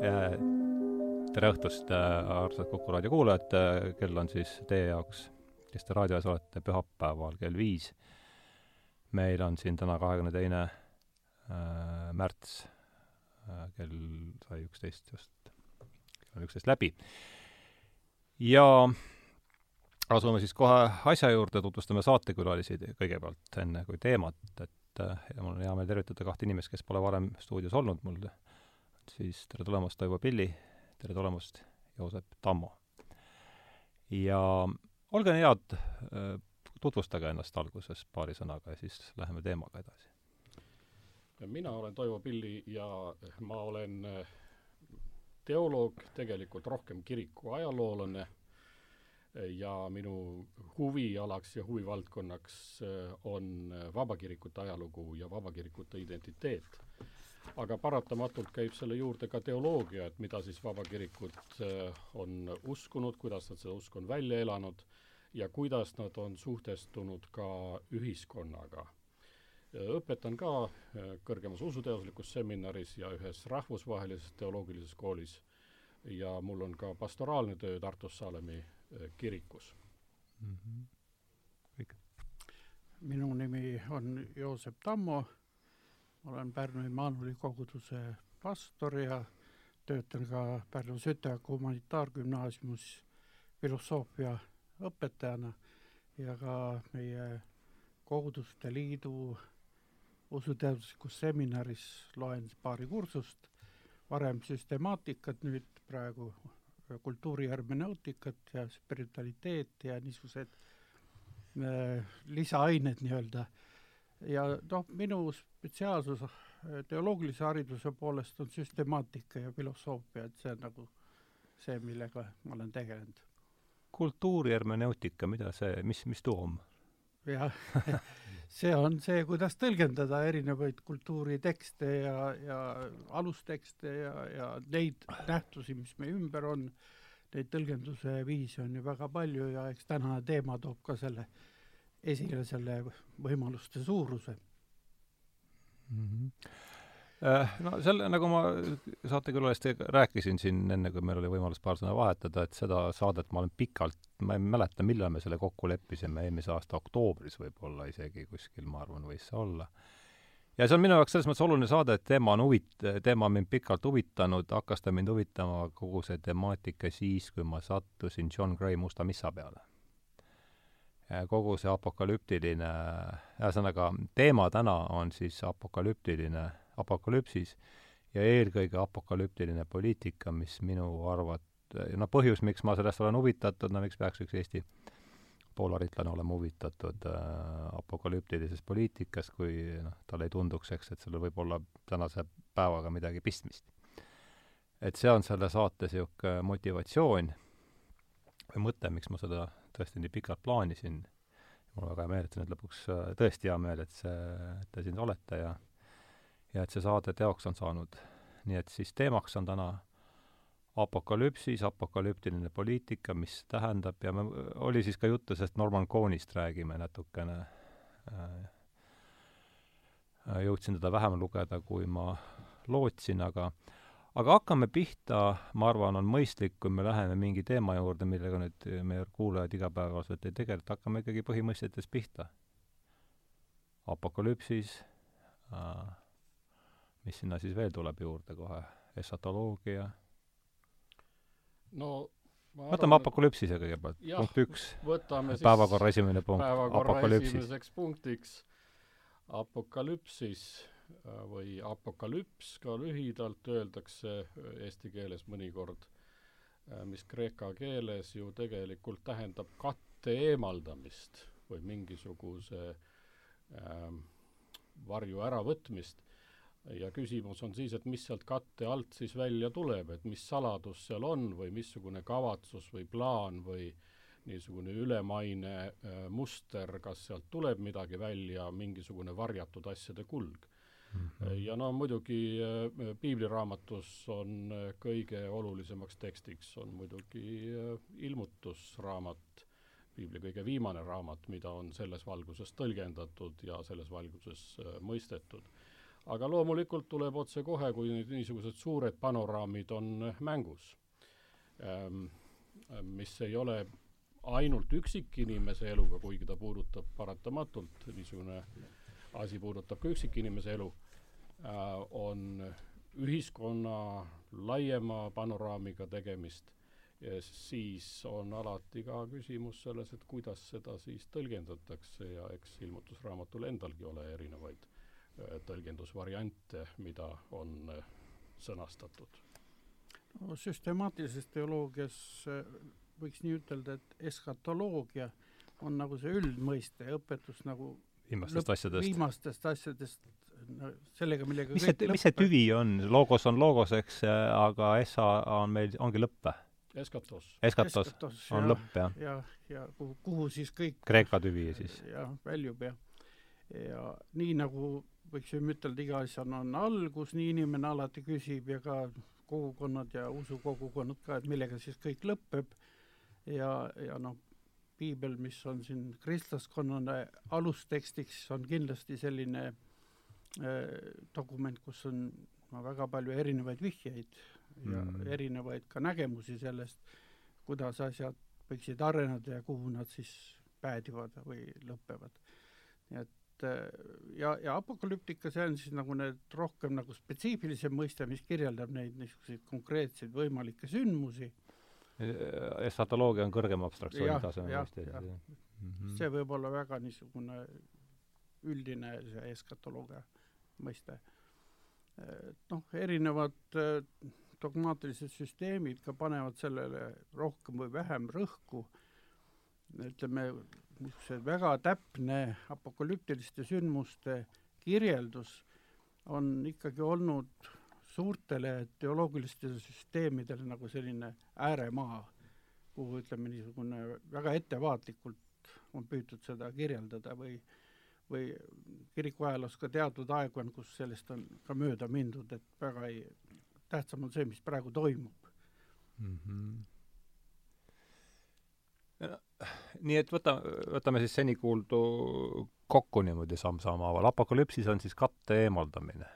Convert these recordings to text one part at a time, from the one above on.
tere õhtust, armsad Kuku raadio kuulajad, kell on siis teie jaoks, kes te raadios olete, pühapäeval kell viis. meil on siin täna kahekümne teine märts, kell sai üksteist just, kell on üksteist läbi. ja asume siis kohe asja juurde, tutvustame saatekülalisi kõigepealt, enne kui teemat, et ja mul on hea meel tervitada kahte inimest, kes pole varem stuudios olnud mul, siis tere tulemast, Toivo Pilli, tere tulemast, Joosep Tammo. ja olge head, tutvustage ennast alguses paari sõnaga ja siis läheme teemaga edasi. mina olen Toivo Pilli ja ma olen teoloog, tegelikult rohkem kiriku ajaloolane ja minu huvialaks ja huvivaldkonnaks äh, on äh, vabakirikute ajalugu ja vabakirikute identiteet. Aga paratamatult käib selle juurde ka teoloogia, et mida siis vabakirikud äh, on uskunud, kuidas nad seda usku on välja elanud ja kuidas nad on suhtestunud ka ühiskonnaga. õpetan ka kõrgemas usuteaduslikus seminaris ja ühes rahvusvahelises teoloogilises koolis ja mul on ka pastoraalne töö Tartus Saalemi Äh, kirikus mm. -hmm. kõik. minu nimi on Joosep Tammo, ma olen Pärnu Immanueli koguduse pastor ja töötan ka Pärnu Sütevaka Humanitaargümnaasiumis filosoofia õpetajana ja ka meie koguduste liidu usuteaduslikus seminaris loen paari kursust, varem süstemaatikat, nüüd praegu kultuurihermeneutikat ja spiritualiteeti ja niisugused äh, lisaained nii-öelda. Ja noh, minu spetsiaalsus äh, teoloogilise hariduse poolest on süstemaatika ja filosoofia, et see on nagu see, millega ma olen tegelenud. kultuurihermeneutika, mida see, mis, mis too on? jah see on see, kuidas tõlgendada erinevaid kultuuritekste ja, ja alustekste ja, ja neid nähtusi, mis meie ümber on, neid tõlgenduse viise on ju väga palju ja eks tänane teema toob ka selle esile, selle võimaluste suuruse mm. -hmm no selle, nagu ma saatekülalistega rääkisin siin enne, kui meil oli võimalus paar sõna vahetada, et seda saadet ma olen pikalt, ma ei mäleta, millal me selle kokku leppisime, eelmise aasta oktoobris võib-olla isegi kuskil, ma arvan, võis see olla. ja see on minu jaoks selles mõttes oluline saade, et teema on huvit-, teema on mind pikalt huvitanud, hakkas ta mind huvitama, kogu see temaatika siis, kui ma sattusin John Gray Musta missa peale kogu see apokalüptiline, ühesõnaga teema täna on siis apokalüptiline apokalüpsis ja eelkõige apokalüptiline poliitika, mis minu arvat-, no põhjus, miks ma sellest olen huvitatud, no miks peaks üks Eesti poolaritlane olema huvitatud äh, apokalüptilisest poliitikast, kui noh, talle ei tunduks, eks, et sellel võib olla tänase päevaga midagi pistmist. et see on selle saate niisugune motivatsioon või mõte, miks ma seda tõesti nii pikalt plaanisin. mul on väga hea meel, et see nüüd lõpuks, äh, tõesti hea meel, et see, et te siin olete ja ja et see saade teoks on saanud. nii et siis teemaks on täna apokalüpsis, apokalüptiline poliitika, mis tähendab ja me, oli siis ka juttu sellest Norman Cohnist räägime natukene äh,. jõudsin teda vähem lugeda, kui ma lootsin, aga aga hakkame pihta, ma arvan, on mõistlik, kui me läheme mingi teema juurde, millega nüüd meie kuulajad igapäevaselt ei tegele, et hakkame ikkagi põhimõistetest pihta. apokalüpsis äh,, mis sinna siis veel tuleb juurde kohe, esotoloogia? no võtame apokalüpsise kõigepealt, punkt üks. päevakorra esimene punkt, apokalüpsis. esimeseks punktiks apokalüpsis või apokalüps ka lühidalt öeldakse äh, eesti keeles mõnikord, äh, mis kreeka keeles ju tegelikult tähendab katte eemaldamist või mingisuguse ähm, varju äravõtmist ja küsimus on siis, et mis sealt katte alt siis välja tuleb, et mis saladus seal on või missugune kavatsus või plaan või niisugune ülemaine äh, muster, kas sealt tuleb midagi välja, mingisugune varjatud asjade kulg. Ja no muidugi äh, piibliraamatus on äh, kõige olulisemaks tekstiks on muidugi äh, ilmutusraamat, piibli kõige viimane raamat, mida on selles valguses tõlgendatud ja selles valguses äh, mõistetud. Aga loomulikult tuleb otsekohe, kui nüüd niisugused suured panoraamid on mängus, ähm, mis ei ole ainult üksikinimese eluga, kuigi ta puudutab paratamatult, niisugune asi puudutab ka üksikinimese elu, äh, on ühiskonna laiema panoraamiga tegemist ja siis on alati ka küsimus selles, et kuidas seda siis tõlgendatakse ja eks ilmutusraamatul endalgi ole erinevaid äh, tõlgendusvariante, mida on äh, sõnastatud. no süstemaatilises teoloogias võiks nii ütelda, et eskatoloogia on nagu see üldmõiste, õpetus nagu viimastest lõpp, asjadest. viimastest asjadest, no sellega, millega mis see, mis see tüvi on? loogos on loogos, eks, aga essa on meil, ongi lõpp või? Eskatos. Eskatos, Eskatos on ja, lõpp, jah? jah, ja kuhu, kuhu siis kõik Kreeka tüvi siis? jah, väljub ja ja nii nagu võiksime ütelda, iga asjal on algus, nii inimene alati küsib ja ka kogukonnad ja usukogukonnad ka, et millega siis kõik lõpeb ja, ja noh, piibel, mis on siin kristlaskonnale alustekstiks, on kindlasti selline äh, dokument, kus on no, väga palju erinevaid vihjeid ja mm. erinevaid ka nägemusi sellest, kuidas asjad võiksid areneda ja kuhu nad siis päädivad või lõpevad. nii et ja, ja apokalüptika, see on siis nagu need rohkem nagu spetsiifilisem mõiste, mis kirjeldab neid niisuguseid konkreetseid võimalikke sündmusi. Esatoloogia on kõrgem abstraktsiooni taseme mõiste. Mm -hmm. see võib olla väga niisugune üldine see eskatoloogia mõiste. et noh, erinevad dogmaatilised süsteemid ka panevad sellele rohkem või vähem rõhku, ütleme, niisuguse väga täpne apokalüptiliste sündmuste kirjeldus on ikkagi olnud suurtele teoloogilistele süsteemidele nagu selline ääremaa, kuhu ütleme, niisugune väga ettevaatlikult on püütud seda kirjeldada või või kirikuajaloos ka teatud aegu on, kus sellest on ka mööda mindud, et väga ei tähtsam on see, mis praegu toimub mm. -hmm. nii et võta, võtame siis seni kuuldu kokku niimoodi samm-sammu haaval. apokalüpsis on siis katte eemaldamine.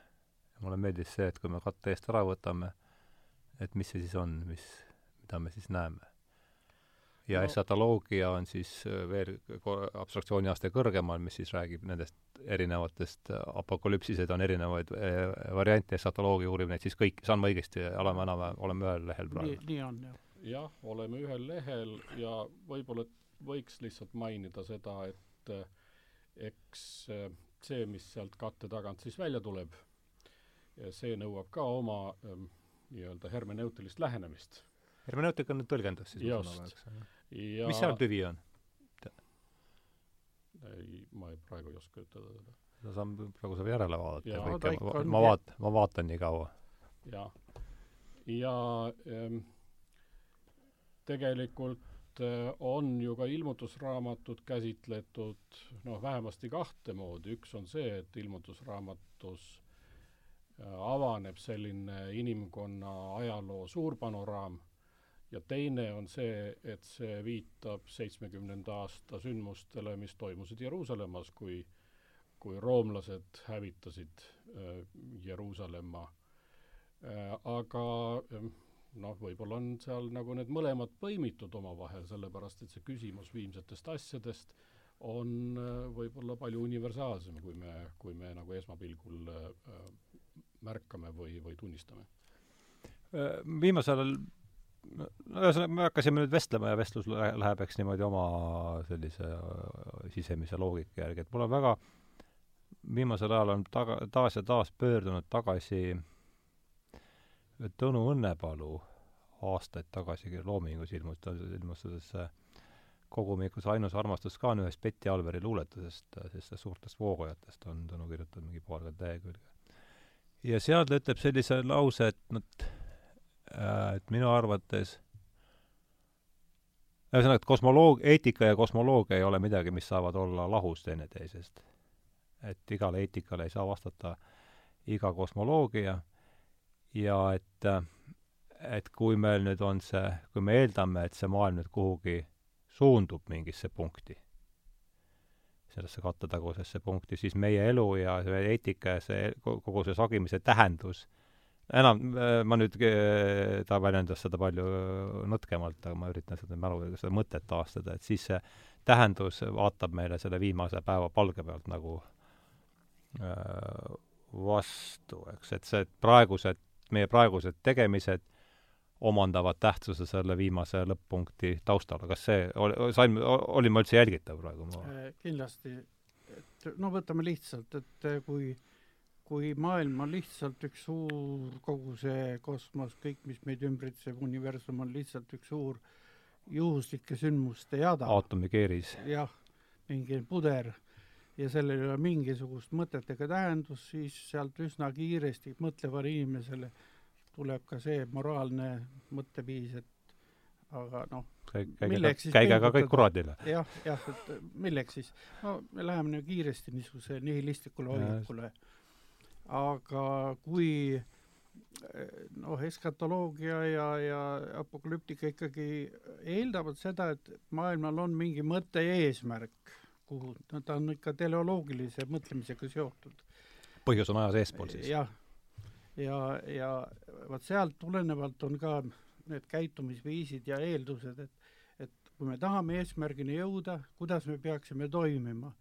Mulle meeldis see, et kui me katte eest ära võtame, et mis see siis on, mis, mida me siis näeme ja no. esatoloogia on siis äh, veel abstraktsiooniaste kõrgemal, mis siis räägib nendest erinevatest äh, apokalüpsised on erinevaid äh, variante, esatoloogia uurib neid siis kõik, saan ma õigesti, oleme enam-vähem, oleme ühel lehel praegu? nii on, jah. jah, oleme ühel lehel ja võib-olla võiks lihtsalt mainida seda, et eks see, mis sealt katte tagant siis välja tuleb, see nõuab ka oma ähm, nii-öelda hermeneutilist lähenemist hermeneutika on nüüd tõlgendus siis? just. Ja... mis seal tüvi on? ei, ma ei, praegu ei oska ütelda seda. seda saan, praegu saab järele vaadata kõike, ma, ma vaat-, ma vaatan nii kaua. jah. ja ähm, tegelikult äh, on ju ka ilmutusraamatut käsitletud noh, vähemasti kahte moodi, üks on see, et ilmutusraamatus avaneb selline inimkonna ajaloo suurpanoraam ja teine on see, et see viitab seitsmekümnenda aasta sündmustele, mis toimusid Jeruusalemmas, kui kui roomlased hävitasid äh, Jeruusalemma äh,. aga äh, noh, võib-olla on seal nagu need mõlemad põimitud omavahel, sellepärast et see küsimus viimsetest asjadest on võib-olla palju universaalsem, kui me, kui me nagu esmapilgul märkame või, või tunnistame. Äh, viimasel ajal no ühesõnaga, me hakkasime nüüd vestlema ja vestlus läheb eks niimoodi oma sellise äh, sisemise loogika järgi, et mul on väga viimasel ajal on taga, taas ja taas pöördunud tagasi Tõnu Õnnepalu aastaid tagasi Loomingus ilmus, ilmus sellesse kogumikus Ainus armastus ka on ühest Betty Alberi luuletusest, sellistest suurtest voogajatest on Tõnu kirjutanud mingi paarkümmend lehekülge. Ja seal ta ütleb sellise lause, et noh, Äh, et minu arvates ühesõnaga, et kosmoloog-, eetika ja kosmoloogia ei ole midagi, mis saavad olla lahus teineteisest. et igale eetikale ei saa vastata iga kosmoloogia ja et, et kui meil nüüd on see, kui me eeldame, et see maailm nüüd kuhugi suundub mingisse punkti, sellesse kattetagusesse punkti, siis meie elu ja see eetika ja see kogu see sagimise tähendus, enam, ma nüüd, ta väljendas seda palju nõtkemalt, aga ma üritan seda mälu, seda mõtet taastada, et siis see tähendus vaatab meile selle viimase päeva palge pealt nagu äh, vastu, eks, et see praegused, meie praegused tegemised omandavad tähtsuse selle viimase lõpp-punkti taustal, kas see, sain, olin ma üldse jälgitav praegu? Äh, kindlasti, et no võtame lihtsalt, et äh, kui kui maailm on lihtsalt üks suur, kogu see kosmos, kõik, mis meid ümbritseb, universum on lihtsalt üks suur juhuslike sündmuste jada. aatomikeeris. jah, mingi puder ja sellel ei ole mingisugust mõtet ega tähendust, siis sealt üsna kiiresti mõtlevale inimesele tuleb ka see moraalne mõtteviis, et aga noh, käige, käige ka kõik kuradile. jah, jah, et milleks siis, no me läheme nagu kiiresti niisuguse nihilistlikule hoiakule. aga kui noh, eskatoloogia ja, ja apokalüptika ikkagi eeldavad seda, et maailmal on mingi mõte ja eesmärk, kuhu, no ta on ikka teleoloogilise mõtlemisega seotud. põhjus on ajas eespool siis? jah, ja, ja, vot sealt tulenevalt on ka need käitumisviisid ja eeldused, et, et kui me tahame eesmärgini jõuda, kuidas me peaksime toimima?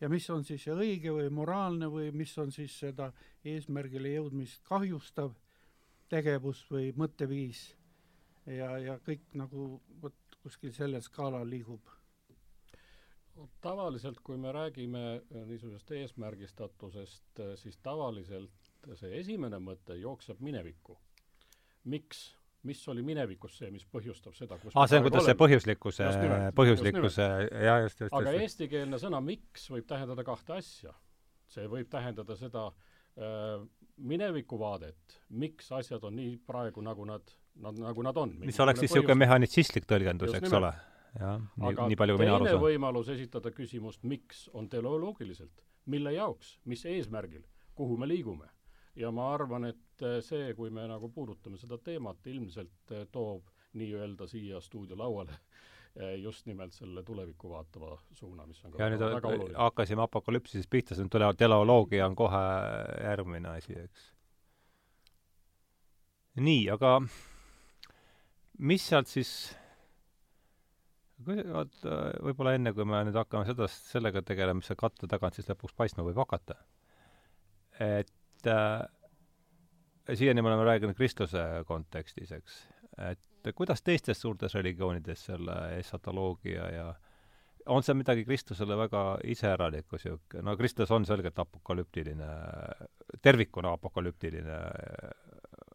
Ja mis on siis õige või moraalne või mis on siis seda eesmärgile jõudmist kahjustav tegevus või mõtteviis? Ja, ja kõik nagu vot kuskil sellel skaalal liigub. Tavaliselt, kui me räägime niisugusest eesmärgistatusest, siis tavaliselt see esimene mõte jookseb minevikku. miks? mis oli minevikus see, mis põhjustab seda, kus aa, see on, kuidas see põhjuslikkuse, põhjuslikkuse, jah, just, just. aga eestikeelne sõna miks võib tähendada kahte asja. see võib tähendada seda äh, minevikuvaadet, miks asjad on nii praegu, nagu nad, nad, nagu nad on. mis oleks siis niisugune mehhanitsistlik tõlgendus, eks ole? jah, nii, nii palju kui mina aru saan. võimalus esitada küsimust, miks, on teleoloogiliselt. mille jaoks, mis eesmärgil, kuhu me liigume ja ma arvan, et äh, see, kui me nagu puudutame seda teemat, ilmselt äh, toob nii-öelda siia stuudio lauale äh, just nimelt selle tulevikku vaatava suuna, mis on ja nüüd väga oluline. hakkasime apokalüpsisest pihta, see on tele-, teleoloogia on kohe järgmine asi, eks. nii, aga mis sealt siis vot võib-olla enne, kui me nüüd hakkame seda, sellega tegelema, mis seal katte tagant siis lõpuks paistma võib hakata, et et äh, siiani me oleme rääkinud kristluse kontekstis, eks, et kuidas teistes suurtes religioonides selle esatoloogia ja on see midagi kristlusele väga iseäralikku niisugune, no kristlus on selgelt apokalüptiline, tervikuna apokalüptiline äh,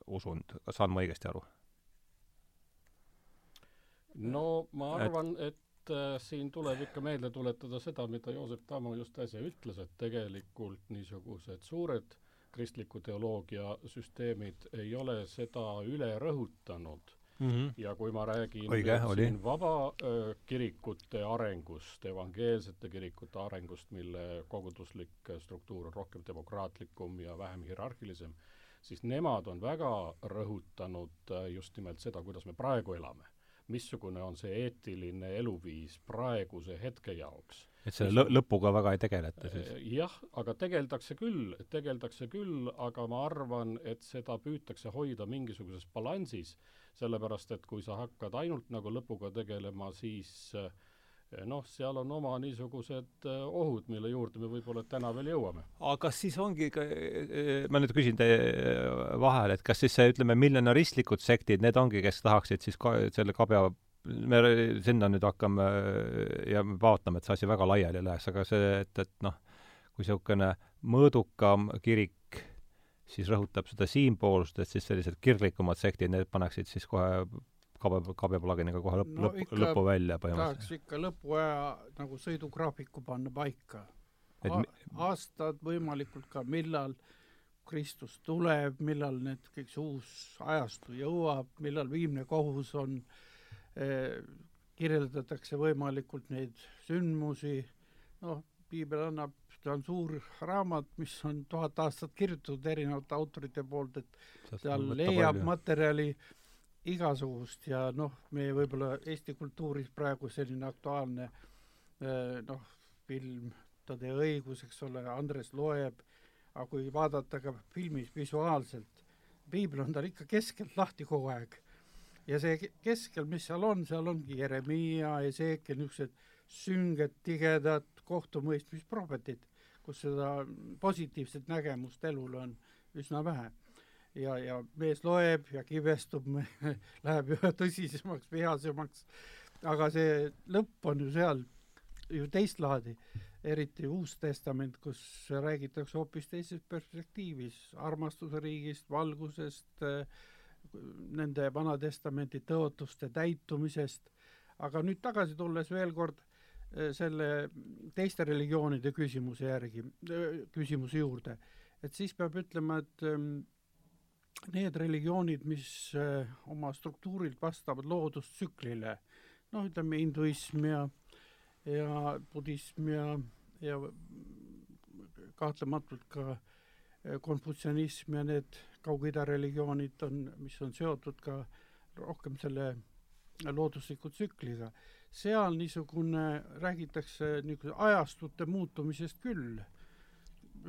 usund, saan ma õigesti aru? no ma arvan, et et äh, siin tuleb ikka meelde tuletada seda, mida Joosep Tammo just äsja ütles, et tegelikult niisugused suured kristliku teoloogia süsteemid ei ole seda üle rõhutanud mm. -hmm. ja kui ma räägin Õige, siin vabakirikute arengust, evangeelsete kirikute arengust, mille koguduslik struktuur on rohkem demokraatlikum ja vähem hierarhilisem, siis nemad on väga rõhutanud just nimelt seda, kuidas me praegu elame. missugune on see eetiline eluviis praeguse hetke jaoks et selle lõ-, lõpuga väga ei tegeleta siis? Äh, jah, aga tegeldakse küll, tegeldakse küll, aga ma arvan, et seda püütakse hoida mingisuguses balansis, sellepärast et kui sa hakkad ainult nagu lõpuga tegelema, siis äh, noh, seal on oma niisugused äh, ohud, mille juurde me võib-olla täna veel jõuame. aga kas siis ongi ma nüüd küsin teie vahel, et kas siis see, ütleme, miljonaristlikud sektid, need ongi, kes tahaksid siis ka selle kabja me sinna nüüd hakkame ja vaatame, et see asi väga laiali läheks, aga see, et, et noh, kui niisugune mõõdukam kirik siis rõhutab seda siinpoolust, et siis sellised kirglikumad sektid, need paneksid siis kohe kabe, kabepalaginiga kohe lõpp no,, lõpp, lõpu välja põhimõtteliselt. tahaks ikka lõpuaja nagu sõidugraafiku panna paika. aastad võimalikult ka, millal Kristus tuleb, millal need, kõik see uus ajastu jõuab, millal viimne kohus on äh, kirjeldatakse võimalikult neid sündmusi, noh, piibel annab, ta on suur raamat, mis on tuhat aastat kirjutatud erinevate autorite poolt, et seal leiab palju. materjali igasugust ja noh, meie võib-olla Eesti kultuuris praegu selline aktuaalne eh, noh, film kohta teie õigus, eks ole, Andres loeb, aga kui vaadata ka filmis visuaalselt, piibel on tal ikka keskelt lahti kogu aeg. Ja see keskel, mis seal on, seal ongi Jeremiia, Ezekiel, niisugused sünged, tigedad kohtumõistmisprohvetid, kus seda positiivset nägemust elul on üsna vähe. ja, ja mees loeb ja kibestub läheb üha tõsisemaks, vihasemaks, aga see lõpp on ju seal ju teist laadi, eriti Uus Testament, kus räägitakse hoopis teises perspektiivis armastuse riigist, valgusest, nende Vana-testamendi tõotuste täitumisest, aga nüüd tagasi tulles veel kord eh, selle teiste religioonide küsimuse järgi, eh, küsimuse juurde, et siis peab ütlema, et ehm, need religioonid, mis eh, oma struktuurilt vastavad loodustsüklile, noh, ütleme hinduism ja ja budism ja, ja kahtlematult ka konfutsionism ja need Kaug-Ida religioonid on, mis on seotud ka rohkem selle loodusliku tsükliga. seal niisugune, räägitakse niisuguse ajastute muutumisest küll.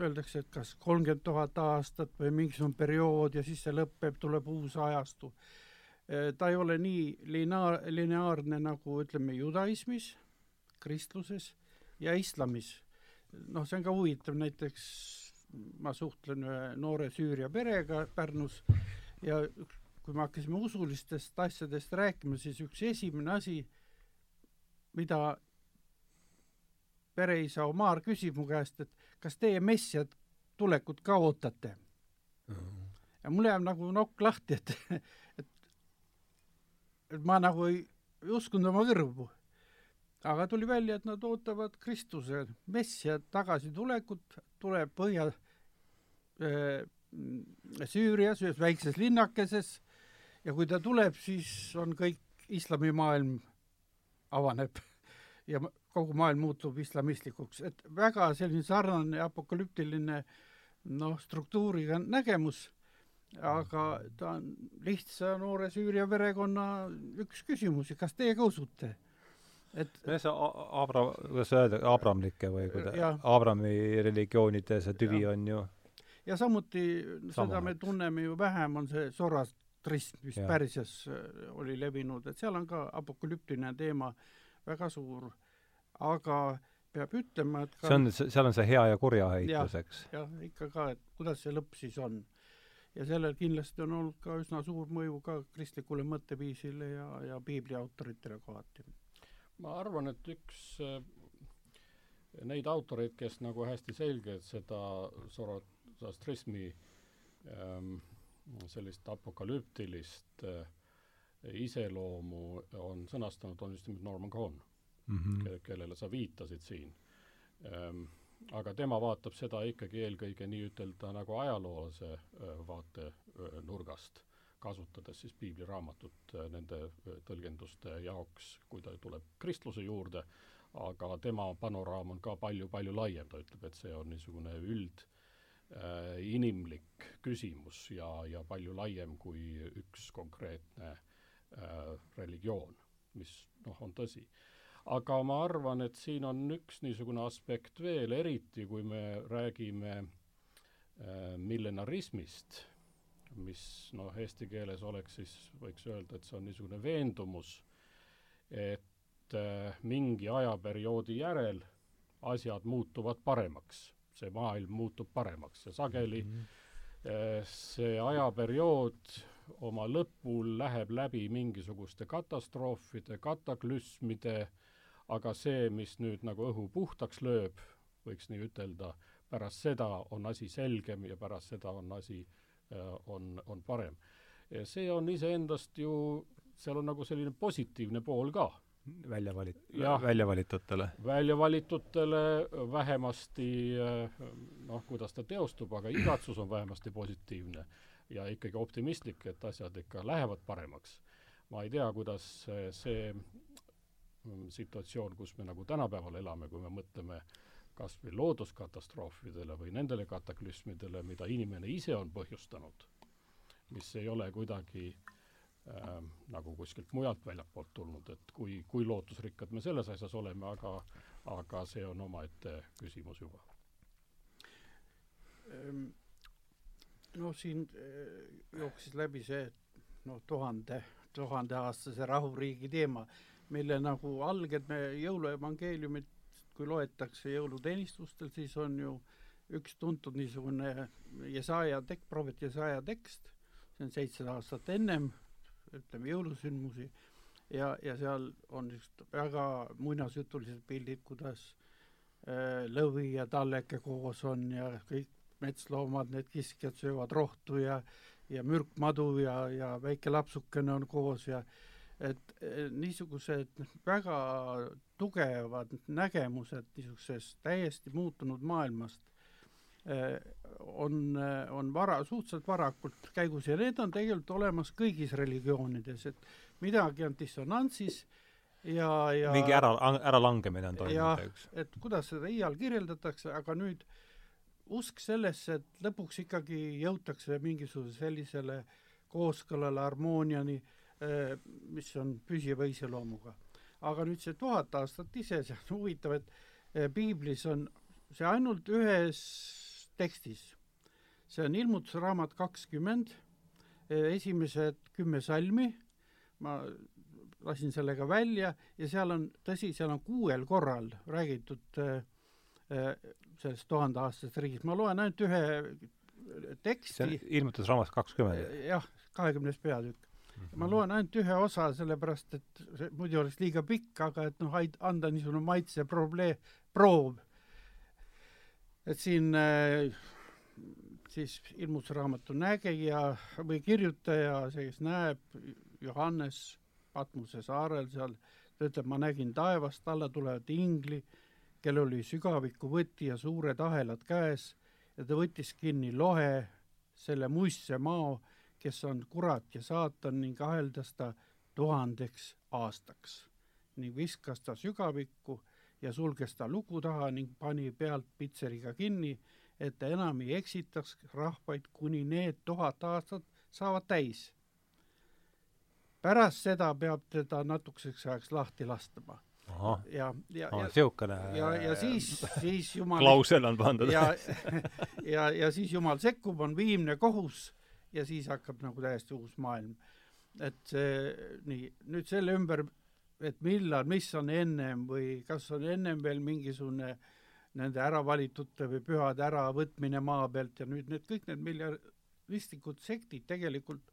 Öeldakse, et kas kolmkümmend tuhat aastat või mingisugune periood ja siis see lõpeb, tuleb uus ajastu. Eh, ta ei ole nii lineaar, lineaarne nagu ütleme judaismis kristluses ja islamis. noh, see on ka huvitav, näiteks ma suhtlen ühe noore Süüria perega Pärnus ja kui me hakkasime usulistest asjadest rääkima, siis üks esimene asi, mida pereisa Omar küsib mu käest, et kas teie messia tulekut ka ootate mm? -hmm. ja mul jääb nagu nokk lahti, et, et, et ma nagu ei, ei uskunud oma kõrvu aga tuli välja, et nad ootavad Kristuse messia tagasitulekut, tuleb Põhja äh, Süürias ühes väikses linnakeses. Ja kui ta tuleb, siis on kõik islamimaailm avaneb. Ja kogu maailm muutub islamistlikuks, et väga selline sarnane apokalüptiline noh, struktuuriga nägemus, aga ta on lihtsa noore Süüria perekonna üks küsimusi, kas teie ka usute? Et see Abra-, kuidas öelda, abramlike või kuida-, Abrami religioonide see tüvi ja. on ju ja samuti seda me tunneme ju vähem, on see Zoroastrism, mis ja. Pärsias äh, oli levinud, et seal on ka apokalüptiline teema väga suur, aga peab ütlema, et ka see on, seal on see hea ja kurja heitlus, eks? jah, ikka ka, et kuidas see lõpp siis on. ja sellel kindlasti on olnud ka üsna suur mõju ka kristlikule mõtteviisile ja, ja piibli autoritele kohati ma arvan, et üks äh, neid autoreid, kes nagu hästi selgelt seda Zoroastrismi ähm, sellist apokalüptilist äh, iseloomu on sõnastanud, on just nimelt Norman Cohn mm, -hmm. ke-, kellele sa viitasid siin ähm,. aga tema vaatab seda ikkagi eelkõige nii-ütelda nagu ajaloolase äh, vaatenurgast kasutades siis piibliraamatut äh, nende äh, tõlgenduste jaoks, kui ta tuleb kristluse juurde, aga tema panoraam on ka palju-palju laiem, ta ütleb, et see on niisugune üld äh, inimlik küsimus ja, ja palju laiem kui üks konkreetne äh, religioon, mis noh, on tõsi. aga ma arvan, et siin on üks niisugune aspekt veel, eriti kui me räägime äh, millenarismist mis noh, eesti keeles oleks siis, võiks öelda, et see on niisugune veendumus, et äh, mingi ajaperioodi järel asjad muutuvad paremaks, see maailm muutub paremaks ja sageli mm -hmm. äh, see ajaperiood oma lõpul läheb läbi mingisuguste katastroofide, kataklüsmide, aga see, mis nüüd nagu õhu puhtaks lööb, võiks nii ütelda, pärast seda on asi selgem ja pärast seda on asi äh, on, on parem. see on iseendast ju, seal on nagu selline positiivne pool ka. välja valit-, välja valitutele? välja valitutele vähemasti äh, noh, kuidas ta teostub, aga igatsus on vähemasti positiivne ja ikkagi optimistlik, et asjad ikka lähevad paremaks. ma ei tea, kuidas see mm, situatsioon, kus me nagu tänapäeval elame, kui me mõtleme äh, kas või looduskatastroofidele või nendele kataklüsmidele, mida inimene ise on põhjustanud, mis ei ole kuidagi äh, nagu kuskilt mujalt väljapoolt tulnud, et kui, kui lootusrikkad me selles asjas oleme, aga aga see on omaette küsimus juba. Ehm, no siin eh, jooksis läbi see noh, tuhande, tuhandeaastase rahuriigi teema, mille nagu alged me jõuluevangeeliumit, kui loetakse jõuluteenistustel, siis on ju üks tuntud niisugune Jesaja tek-, prohvet Jesaja tekst, see on seitsesada aastat ennem, ütleme jõulusündmusi, ja, ja seal on niisugused väga muinasjutulised pildid, kuidas äh, lõvi ja talleke koos on ja kõik metsloomad, need kiskjad söövad rohtu ja ja mürkmadu ja, ja väike lapsukene on koos ja et äh, niisugused väga tugevad nägemused niisugusest täiesti muutunud maailmast äh, on, on vara, suhteliselt varakult käigus ja need on tegelikult olemas kõigis religioonides, et midagi on dissonantsis ja, ja mingi ära, äralangemine on toimunud, eks? et kuidas seda iial kirjeldatakse, aga nüüd usk sellesse, et lõpuks ikkagi jõutakse mingisuguse sellisele kooskõlale, harmooniani, eh, mis on püsiva iseloomuga. aga nüüd see tuhat aastat ise, see on huvitav, et eh, piiblis on see ainult ühes tekstis. see on ilmutusraamat kakskümmend, eh, esimesed kümme salmi ma lasin selle ka välja ja seal on, tõsi, seal on kuuel korral räägitud äh, äh, sellest tuhandeaastasest riigist, ma loen ainult ühe teksti. ilmutusraamat kakskümmend? Äh, jah, kahekümnes peatükk. Ma loen ainult ühe osa, sellepärast et see muidu oleks liiga pikk, aga et noh, anda niisugune maitse probleem, proov. et siin äh, siis ilmutusraamatu nägija või kirjutaja, see, kes näeb, Johannes Patmuse saarel seal, ta ütleb, ma nägin taevast alla tulevat ingli, kellel oli sügavikuvõti ja suured ahelad käes ja ta võttis kinni lohe, selle muistse mao, kes on kurat ja saatan ning aheldas ta tuhandeks aastaks ning viskas ta sügavikku ja sulges ta luku taha ning pani pealt pitseriga kinni, et ta enam ei eksitaks rahvaid, kuni need tuhat aastat saavad täis pärast seda peab teda natukeseks ajaks lahti lastma. ja, ja, ja niisugune ja, ja siis, siis jumal klausel on pandud. ja, ja, ja siis jumal sekkub, on viimne kohus ja siis hakkab nagu täiesti uus maailm. et see, nii, nüüd selle ümber, et millal, mis on ennem või kas on ennem veel mingisugune nende äravalitute või pühade äravõtmine maa pealt ja nüüd need kõik need miljaristlikud sektid tegelikult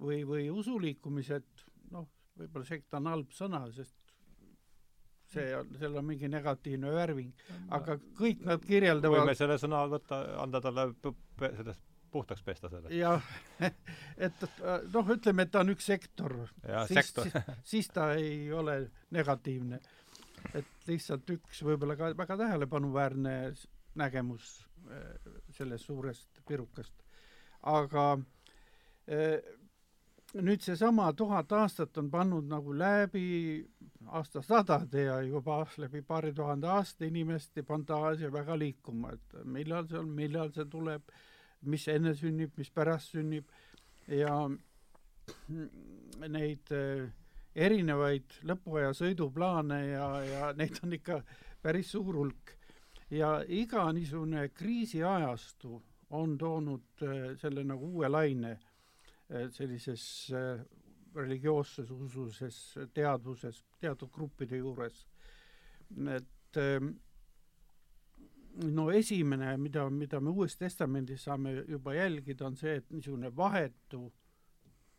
või, või usuliikumised, noh, võib-olla sekt on halb sõna, sest see on, seal on mingi negatiivne värving, aga kõik nad kirjeldavad võime selle sõna võtta, anda talle sellest puhtaks pesta selle. jah, et noh, ütleme, et ta on üks sektor. siis, siis, siis ta ei ole negatiivne. et lihtsalt üks võib-olla ka väga tähelepanuväärne nägemus eh, sellest suurest pirukast. aga eh, nüüd seesama tuhat aastat on pannud nagu läbi aastasadade ja juba läbi paari tuhande aasta inimeste fantaasia väga liikuma, et millal see on, millal see tuleb, mis enne sünnib, mis pärast sünnib ja neid äh, erinevaid lõpuaja sõiduplaane ja, ja neid on ikka päris suur hulk. ja iga niisugune kriisiajastu on toonud äh, selle nagu uue laine Eh, sellises religioosses ususes teadvuses teatud gruppide juures. et ehm, no esimene, mida, mida me Uues Testamendis saame juba jälgida, on see, et niisugune vahetu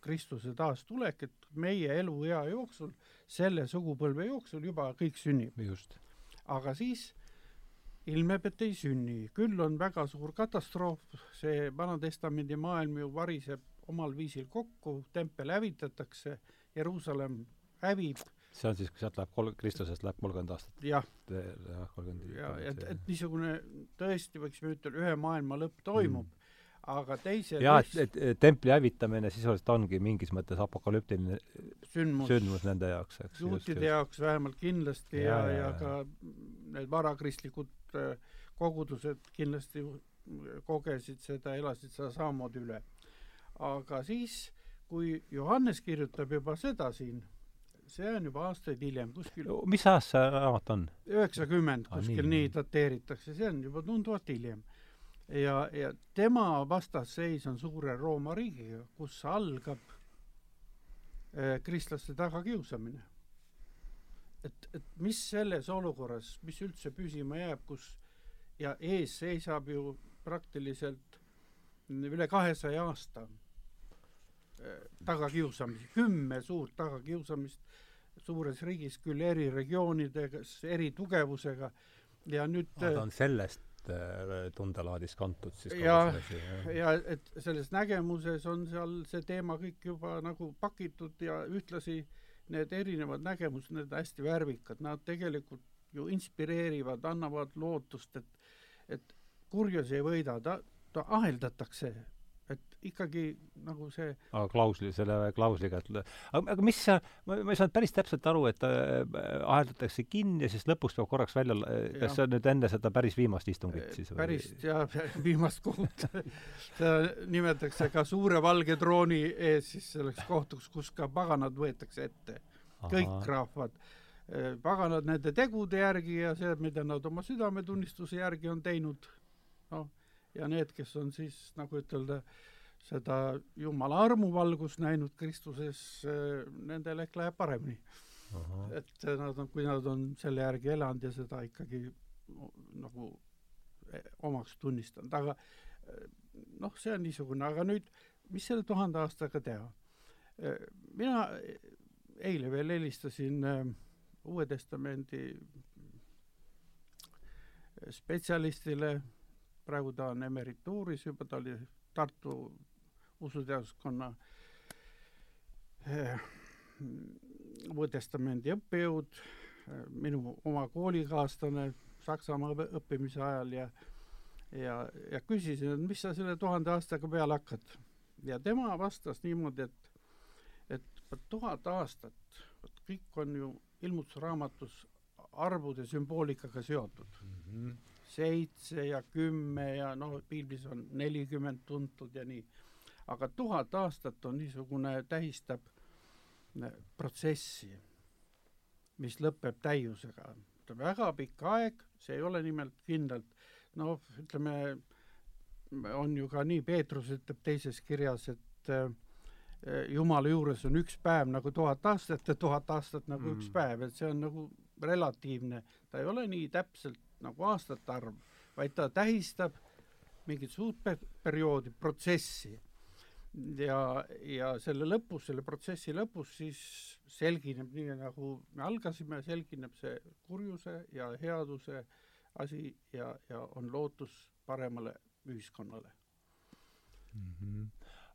Kristuse taastulek, et meie eluea jooksul, selle sugupõlve jooksul juba kõik sünnib. just. aga siis ilmneb, et ei sünni, küll on väga suur katastroof, see Vana-testamendi maailm ju variseb omal viisil kokku, tempel hävitatakse, Jeruusalemm hävib. See on siis, kui sealt läheb kol-, Kristusest läheb kolmkümmend aastat? jah. jah, kolmkümmend. ja, et, et niisugune tõesti, võiksime ütelda, ühe maailma lõpp toimub mm., aga teise jaa, et, et templi hävitamine sisuliselt ongi mingis mõttes apokalüptiline sündmus, sündmus nende jaoks, eks. juutide jaoks vähemalt kindlasti ja, ja, ja, ja ka need varakristlikud äh, kogudused kindlasti kogesid seda, elasid seda samamoodi üle aga siis, kui Johannes kirjutab juba seda siin, see on juba aastaid hiljem, kuskil mis ajast see raamat on? üheksakümmend, Ah, kuskil nii. nii dateeritakse, see on juba tunduvalt hiljem. ja, ja tema vastasseis on suure Rooma riigiga, kus algab eh, kristlaste tagakiusamine. et, et mis selles olukorras, mis üldse püsima jääb, kus ja ees seisab ju praktiliselt üle kahesaja aasta tagakiusamisi, kümme suurt tagakiusamist suures riigis, küll eri regioonides, eri tugevusega. Ja nüüd ta on sellest äh, tundelaadist kantud siis jah. ja et selles nägemuses on seal see teema kõik juba nagu pakitud ja ühtlasi need erinevad nägemused, need hästi värvikad, nad tegelikult ju inspireerivad, annavad lootust, et et kurjus ei võida, ta, ta aheldatakse, ikkagi nagu see aga klausli, selle klausliga, et aga, aga mis seal, ma, ma ei saanud päris täpselt aru, et äh, aheldatakse kinni ja siis lõpus peab korraks välja, Jah. kas see on nüüd enne seda päris viimast istungit siis või? päris ja viimast kohut seda nimetatakse ka suure valge trooni ees siis selleks kohtuks, kus ka paganad võetakse ette kõik rahvad, paganad nende tegude järgi ja see, mida nad oma südametunnistuse järgi on teinud, noh, ja need, kes on siis nagu ütelda, seda Jumala armuvalgust näinud Kristuses, nendel ehk läheb paremini. et nad on, kui nad on selle järgi elanud ja seda ikkagi nagu eh, omaks tunnistanud, aga eh, noh, see on niisugune, aga nüüd, mis selle tuhande aastaga teha? mina eile veel helistasin Uue Testamendi spetsialistile, praegu ta on emerituuris juba, ta oli Tartu usuteaduskonna äh, Uue Testamendi õppejõud, äh, minu oma koolikaaslane Saksamaa õppimise ajal ja ja, ja küsisin, et mis sa selle tuhande aastaga peale hakkad. ja tema vastas niimoodi, et et tuhat aastat, vot kõik on ju ilmutusraamatus arvude sümboolikaga seotud. seitse ja kümme ja noh, piiblis on nelikümmend tuntud ja nii. Aga tuhat aastat on niisugune, tähistab äh, protsessi, mis lõpeb täiusega. on väga pikk aeg, see ei ole nimelt kindlalt, noh, ütleme, on ju ka nii, Peetrus ütleb teises kirjas, et äh, Jumala juures on üks päev nagu tuhat aastat ja tuhat aastat nagu mm. üks päev, et see on nagu relatiivne, ta ei ole nii täpselt nagu aastate arv, vaid ta tähistab mingit suurt pe perioodi, protsessi. Ja, ja selle lõpus, selle protsessi lõpus siis selgineb, nii nagu me algasime, selgineb see kurjuse ja headuse asi ja, ja on lootus paremale ühiskonnale mm. -hmm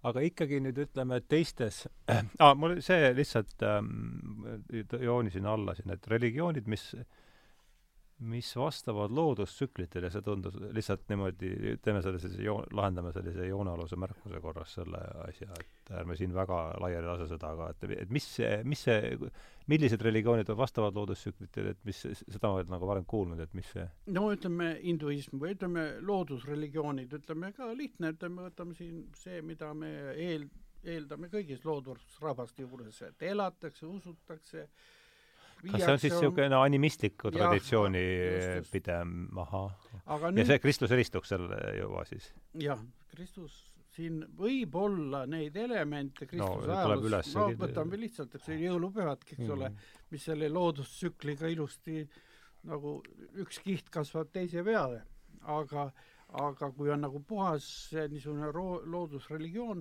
aga ikkagi nüüd ütleme, et teistes ah,, mul see lihtsalt ähm, joonisin alla siin, et religioonid, mis mis vastavad loodustsüklitele, see tundus lihtsalt niimoodi, teeme selle sellise joo-, lahendame sellise joonealuse märkuse korras selle asja, et ärme siin väga laiali lase seda, aga et, et mis see, mis see, millised religioonid vastavad loodustsüklitele, et mis, seda ma olen nagu varem kuulnud, et mis see no ütleme, hinduism või ütleme, loodusreligioonid, ütleme ka lihtne, ütleme, võtame siin see, mida me eel-, eeldame kõigis loodusrahvaste juures, et elatakse, usutakse, kas see on siis niisugune animistliku Jah, traditsiooni just. pidem, ahah. aga ja nüüd see Kristus eristuks selle juba siis? jah, Kristus, siin võib olla neid elemente Kristuse tuleb ajaloos, no võtame lihtsalt, eks ole, jõulupühadki, eks ole, mis selle loodustsükliga ilusti nagu üks kiht kasvab teise peale. aga, aga kui on nagu puhas niisugune ro-, loodusreligioon,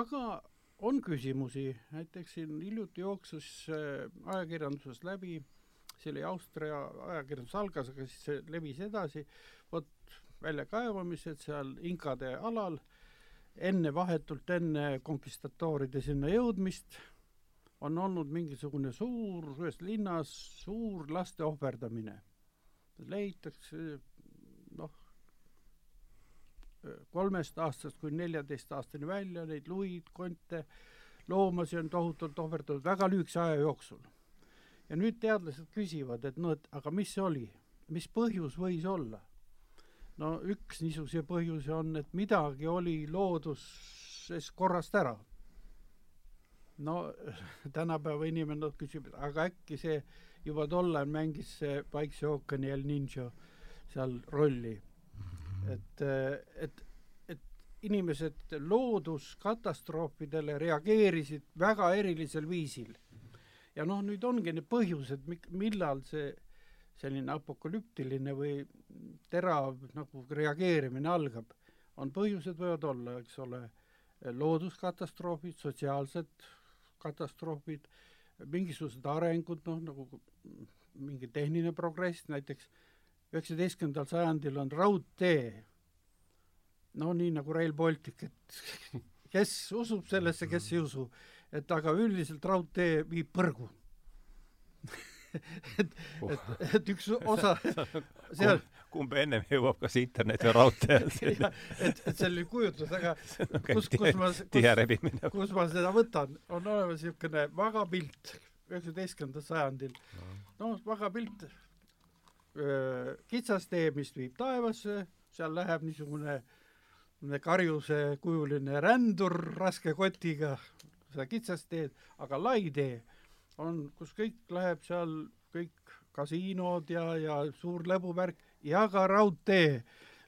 aga on küsimusi, näiteks siin hiljuti jooksus äh, ajakirjanduses läbi, see oli Austria ajakirjandus algas, aga siis see levis edasi, vot väljakaevamised seal inkade alal, enne, vahetult enne konkistatooride sinna jõudmist, on olnud mingisugune suur, ühes linnas suur laste ohverdamine. leitakse noh, kolmest aastast kuni neljateist aastani välja, neid luid, konte, loomasi on tohutult ohverdatud väga lühikese aja jooksul. ja nüüd teadlased küsivad, et no et aga mis see oli, mis põhjus võis olla? no üks niisuguse põhjuse on, et midagi oli loodus muutuses korrast ära. no tänapäeva inimene küsib, aga äkki see juba tollal mängis see Vaikse ookeani El Ninja seal rolli. Et, et, et inimesed looduskatastroofidele reageerisid väga erilisel viisil. ja noh, nüüd ongi need põhjused, millal see selline apokalüptiline või terav nagu reageerimine algab, on põhjused võivad olla, eks ole, looduskatastroofid, sotsiaalsed katastroofid, mingisugused arengud, noh nagu mingi tehniline progress, näiteks üheksateistkümnendal sajandil on raudtee, no nii nagu Rail Baltic, et kes usub sellesse, kes ei usu, et aga üldiselt raudtee viib põrgu. Et, et, et üks osa seal kumb ennem jõuab, kas internet või raudtee. Et, et selline kujutlus, aga kus, kus ma, kus, kus ma seda võtan, on olemas niisugune vagapilt üheksateistkümnendal sajandil, noh, vagapilt, kitsas tee, mis viib taevasse, seal läheb niisugune karjuse kujuline rändur raske kotiga seda kitsast teed, aga lai tee on, kus kõik läheb seal, kõik kasiinod ja, ja suur lõbuvärk ja ka raudtee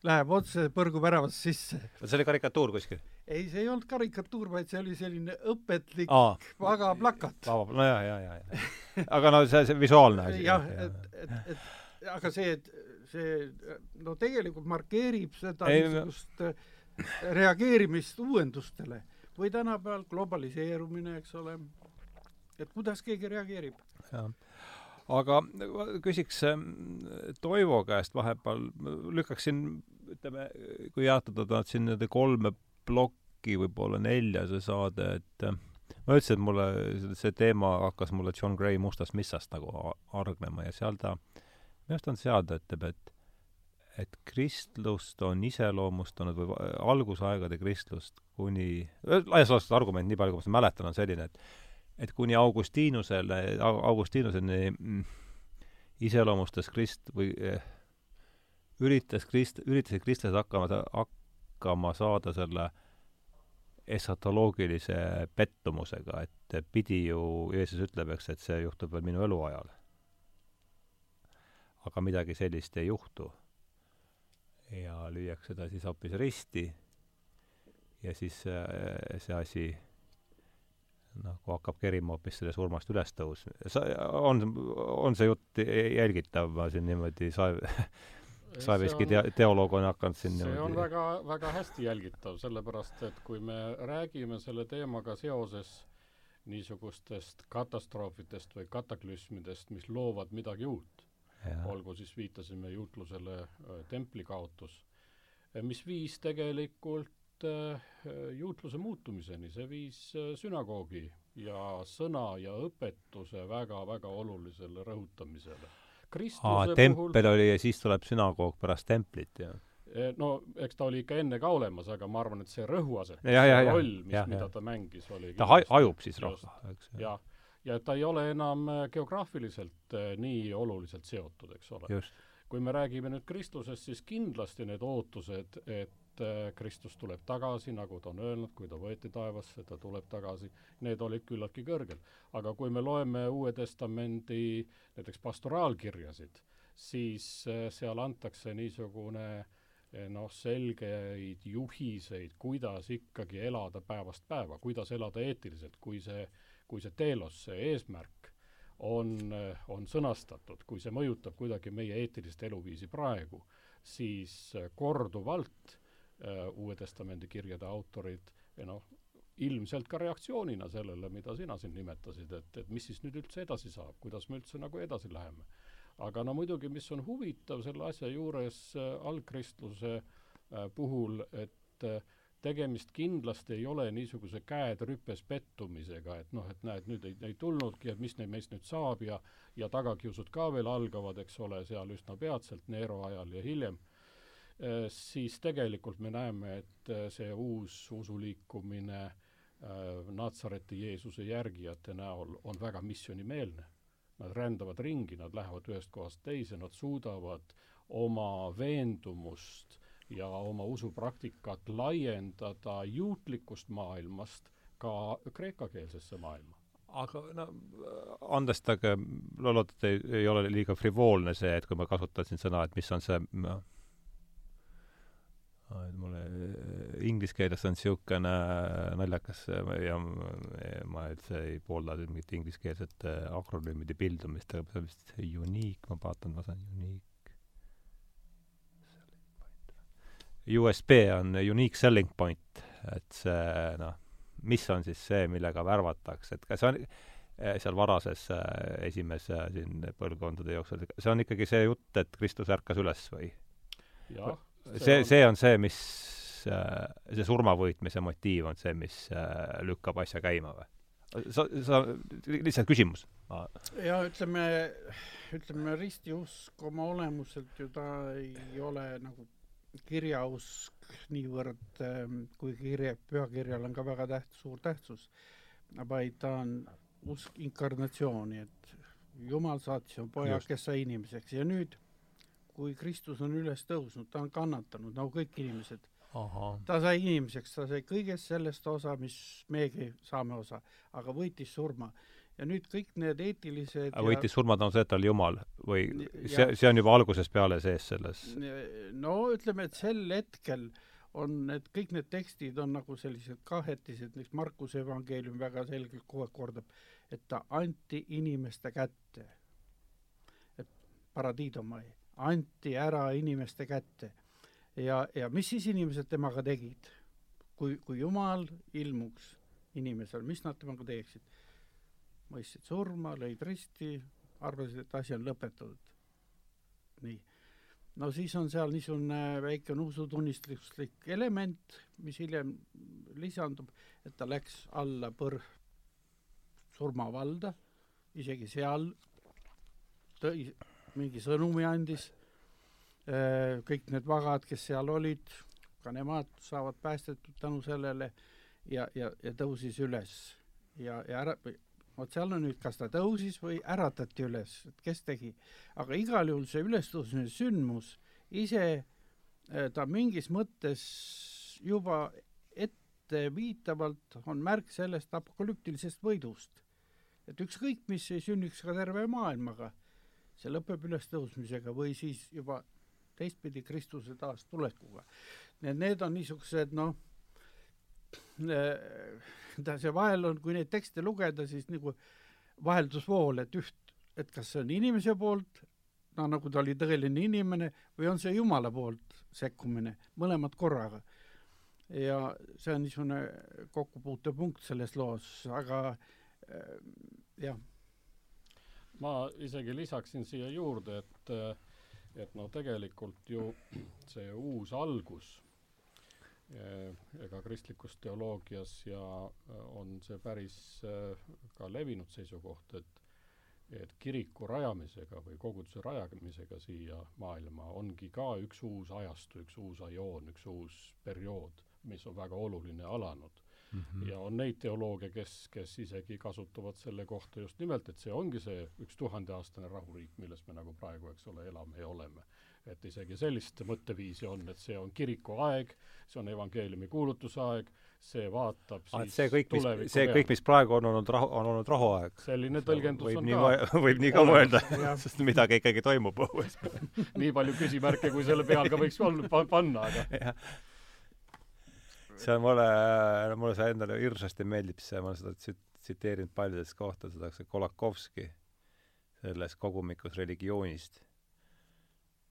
läheb otse põrguväravasse sisse. see oli karikatuur kuskil? ei, see ei olnud karikatuur, vaid see oli selline õpetlik Aa. vagaplakat. no ja, ja, ja, ja. aga no see, see visuaalne asi. jah, et, et, et aga see, et see no tegelikult markeerib seda niisugust äh, reageerimist uuendustele. Või tänapäeval globaliseerumine, eks ole, et kuidas keegi reageerib. jah. Aga küsiks ähm, Toivo käest vahepeal, lükkaksin, ütleme, kui jaotada ta siin nende kolme plokki, võib-olla nelja see saade, et äh, ma ütlesin, et mulle see teema hakkas mulle John Gray Mustast missast nagu hargnema ja seal ta, minu arust on seade, ütleb, et et kristlust on iseloomustanud või algusaegade kristlust kuni, laias laastus argument, nii palju kui ma mäletan, on selline, et et kuni Augustinusele, Augustinuseni mm, iseloomustas krist- või eh, üritas krist-, üritasid kristlased hakkama, hakkama saada selle esatoloogilise pettumusega, et pidi ju, Jeesus ütleb, eks, et see juhtub veel minu eluajal. Aga midagi sellist ei juhtu. ja lüüakse ta siis hoopis risti ja siis eh, see asi nagu hakkab kerima hoopis selle surmast ülestõus. sa, on, on see jutt jälgitav, ma siin niimoodi Saev Saeviski te-, teoloog on hakanud siin see niimoodi... on väga, väga hästi jälgitav, sellepärast et kui me räägime selle teemaga seoses niisugustest katastroofidest või kataklüsmidest, mis loovad midagi uut, olgu siis viitasime juutlusele äh, templi kaotus, mis viis tegelikult Äh, juutluse muutumiseni, see viis äh, sünagoogi ja sõna ja õpetuse väga-väga olulisele rõhutamisele. aa, tempel puhul, oli ja siis tuleb sünagoog pärast templit, jah? No eks ta oli ikka enne ka olemas, aga ma arvan, et see rõhuasetus, roll, mis, mida ta mängis, oli ta haj-, hajub siis rahva, eks? jah, ja ta ei ole enam äh, geograafiliselt nii oluliselt seotud, eks ole. kui me räägime nüüd Kristusest, siis kindlasti need ootused, et äh, Kristus tuleb tagasi, nagu ta on öelnud, kui ta võeti taevasse, ta tuleb tagasi, need olid küllaltki kõrgel. aga kui me loeme Uue Testamendi näiteks pastoraalkirjasid, siis äh, seal antakse niisugune äh, noh, selgeid juhiseid, kuidas ikkagi elada päevast päeva, kuidas elada eetiliselt, kui see, kui see teelos, see eesmärk on, on sõnastatud, kui see mõjutab kuidagi meie eetilist eluviisi praegu, siis korduvalt Äh, Uue Testamendi kirjade autorid noh, ilmselt ka reaktsioonina sellele, mida sina siin nimetasid, et, et mis siis nüüd üldse edasi saab, kuidas me üldse nagu edasi läheme. aga no muidugi, mis on huvitav selle asja juures äh, algkristluse äh, puhul, et äh, tegemist kindlasti ei ole niisuguse käed rüpes pettumisega, et noh, et näed, nüüd ei, ei tulnudki, et mis neil meist nüüd saab ja ja tagakiusud ka veel algavad, eks ole, seal üsna peatselt, Neero ajal ja hiljem Äh, siis tegelikult me näeme, et äh, see uus usuliikumine äh, Natsareti Jeesuse järgijate näol on väga missioonimeelne. Nad rändavad ringi, nad lähevad ühest kohast teise, nad suudavad oma veendumust ja oma usupraktikat laiendada juutlikust maailmast ka kreekakeelsesse maailma. Aga no andestage, loodan, et ei, ei ole liiga frivoolne see, et kui ma kasutan siin sõna, et mis on see no, et mulle inglise keeles on niisugune naljakas ja ma üldse ei poolda mingit ingliskeelsete akronüümide pildumist, aga see on vist unique, ma vaatan, ma saan unique USB on unique selling point, et see noh, mis on siis see, millega värvatakse, et kas see on eh, seal varases eh, esimese siin põlvkondade jooksul, see on ikkagi see jutt, et Kristus ärkas üles või? jah. see, see on see, mis, eh, see surmavõitmise motiiv on see, mis lükkab asja käima või? sa, sa, lihtsalt küsimus. ja ütleme, ütleme ristiusk oma olemuselt ju ta ei ole nagu kirjausk niivõrd, ähm, kui kirja, pühakirjal on ka väga täht-, suur tähtsus, vaid ta on usk inkarnatsiooni, et Jumal saatis oma poja, kes sai inimeseks. Ja nüüd, kui Kristus on üles tõusnud, ta on kannatanud nagu kõik inimesed. ta sai inimeseks, ta sai kõigest sellest osa, mis meiegi saame osa, aga võitis surma ja nüüd kõik need eetilised võitis ja... surma tänu sellele, et ta oli jumal või see, see on juba algusest peale sees selles? no ütleme, et sel hetkel on need, kõik need tekstid on nagu sellised kahetised, näiteks Markuse evangeelium väga selgelt kogu aeg kordab, et ta anti inimeste kätte. et paradiidomai, anti ära inimeste kätte. ja, ja mis siis inimesed temaga tegid? kui, kui Jumal ilmuks inimesel, mis nad temaga teeksid? Mõistsid surma, lõid risti, arvasid, et asi on lõpetatud. nii. no siis on seal niisugune väike usutunnistuslik element, mis hiljem lisandub, et ta läks alla põr-, surmavalda, isegi seal tõi, mingi sõnumi andis, äh, kõik need vagad, kes seal olid, ka nemad saavad päästetud tänu sellele ja, ja, ja tõusis üles ja, ja ära, vot seal on nüüd, kas ta tõusis või äratati üles, et kes tegi. aga igal juhul see ülestõusmise sündmus ise, äh, ta mingis mõttes juba etteviitavalt on märk sellest apokalüptilisest võidust. et ükskõik, mis ei sünniks ka terve maailmaga, see lõpeb ülestõusmisega või siis juba teistpidi Kristuse taastulekuga. nii et need on niisugused noh, ta, see vahel on, kui neid tekste lugeda, siis nagu vaheldusvool, et üht, et kas see on inimese poolt, no nagu ta oli tõeline inimene, või on see Jumala poolt sekkumine, mõlemad korraga. ja see on niisugune kokkupuutepunkt selles loos, aga äh, jah. ma isegi lisaksin siia juurde, et et no tegelikult ju see uus algus ega kristlikus teoloogias ja eh, on see päris eh, ka levinud seisukoht, et et kiriku rajamisega või koguduse rajamisega siia maailma ongi ka üks uus ajastu, üks uus ajoon, üks uus periood, mis on väga oluline alanud mm. -hmm. ja on neid teolooge, kes, kes isegi kasutavad selle kohta just nimelt, et see ongi see üks tuhandeaastane rahuriik, milles me nagu praegu, eks ole, elame ja oleme et isegi sellist mõtteviisi on, et see on kiriku aeg, see on evangeeliumi kuulutuse aeg, see vaatab ah, siis see kõik, mis, see kõik, mis praegu on olnud rahu, on olnud rahuaeg. selline tõlgendus võib on nii ka. võib nii ka mõelda, sest midagi ikkagi toimub õues. Nii palju küsimärke, kui selle peal ka võiks olla, panna, aga see on mulle, mulle see endale hirmsasti meeldib, see, ma olen seda tsiteerinud paljudes kohtades, see Kolakovski selles kogumikus religioonist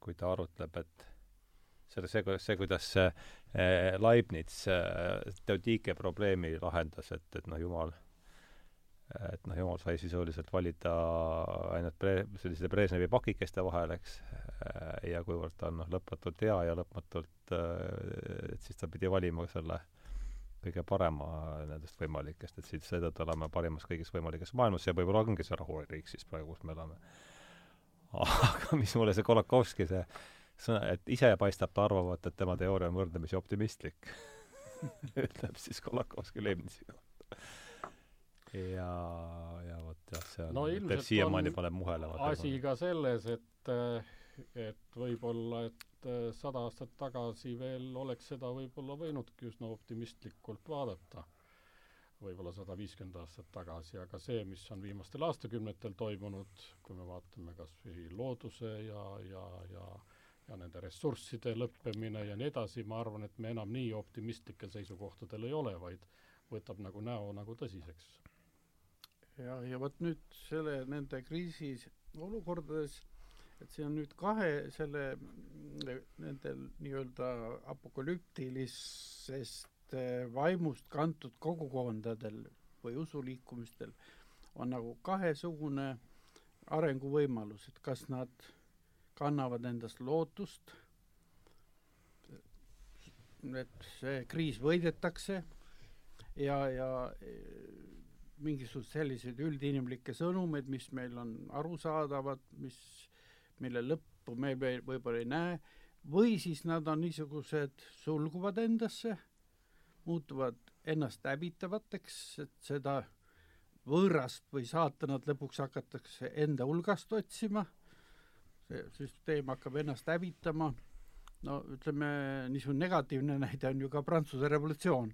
kui ta arutleb, et selle, see, see, kuidas see eh, Leibniz eh, Teodike probleemi lahendas, et, et noh, jumal, et noh, jumal sai sisuliselt valida ainult pre-, selliste Brežnevi pakikeste vahel, eks, eh, ja kuivõrd ta on noh, lõpmatult hea ja lõpmatult et siis ta pidi valima selle kõige parema nendest võimalikest, et siis seetõttu oleme parimas kõigis võimalikes maailmas ja võib-olla ongi see rahuriik siis praegu, kus me elame aga mis mulle see Kolakovski see sõna, et ise paistab ta arvavat, et tema teooria on võrdlemisi optimistlik ütleb siis Kolakovski Leibnizi kohta. ja, ja vot jah, see on no, siiamaani paneb muhelema. asi ka selles, et et võib-olla, et äh, sada aastat tagasi veel oleks seda võib-olla võinudki üsna optimistlikult vaadata, võib-olla sada viiskümmend aastat tagasi, aga see, mis on viimastel aastakümnetel toimunud, kui me vaatame kas või looduse ja, ja, ja ja nende ressursside lõppemine ja nii edasi, ma arvan, et me enam nii optimistlikel seisukohtadel ei ole, vaid võtab nagu näo nagu tõsiseks. ja, ja vot nüüd selle, nende kriisis olukordades et see on nüüd kahe selle, nendel nii-öelda apokalüptilisest vaimust kantud kogukondadel või usuliikumistel on nagu kahesugune arenguvõimalus, et kas nad kannavad endast lootust, et see kriis võidetakse ja, ja eh, mingisugused sellised üldinimlikke sõnumeid, mis meil on arusaadavad, mis mille lõppu me võib-olla ei näe, või siis nad on niisugused, sulguvad endasse, muutuvad ennast hävitavateks, et seda võõrast või saatanat lõpuks hakatakse enda hulgast otsima, see süsteem hakkab ennast hävitama, no ütleme, niisugune negatiivne näide on ju ka Prantsuse revolutsioon,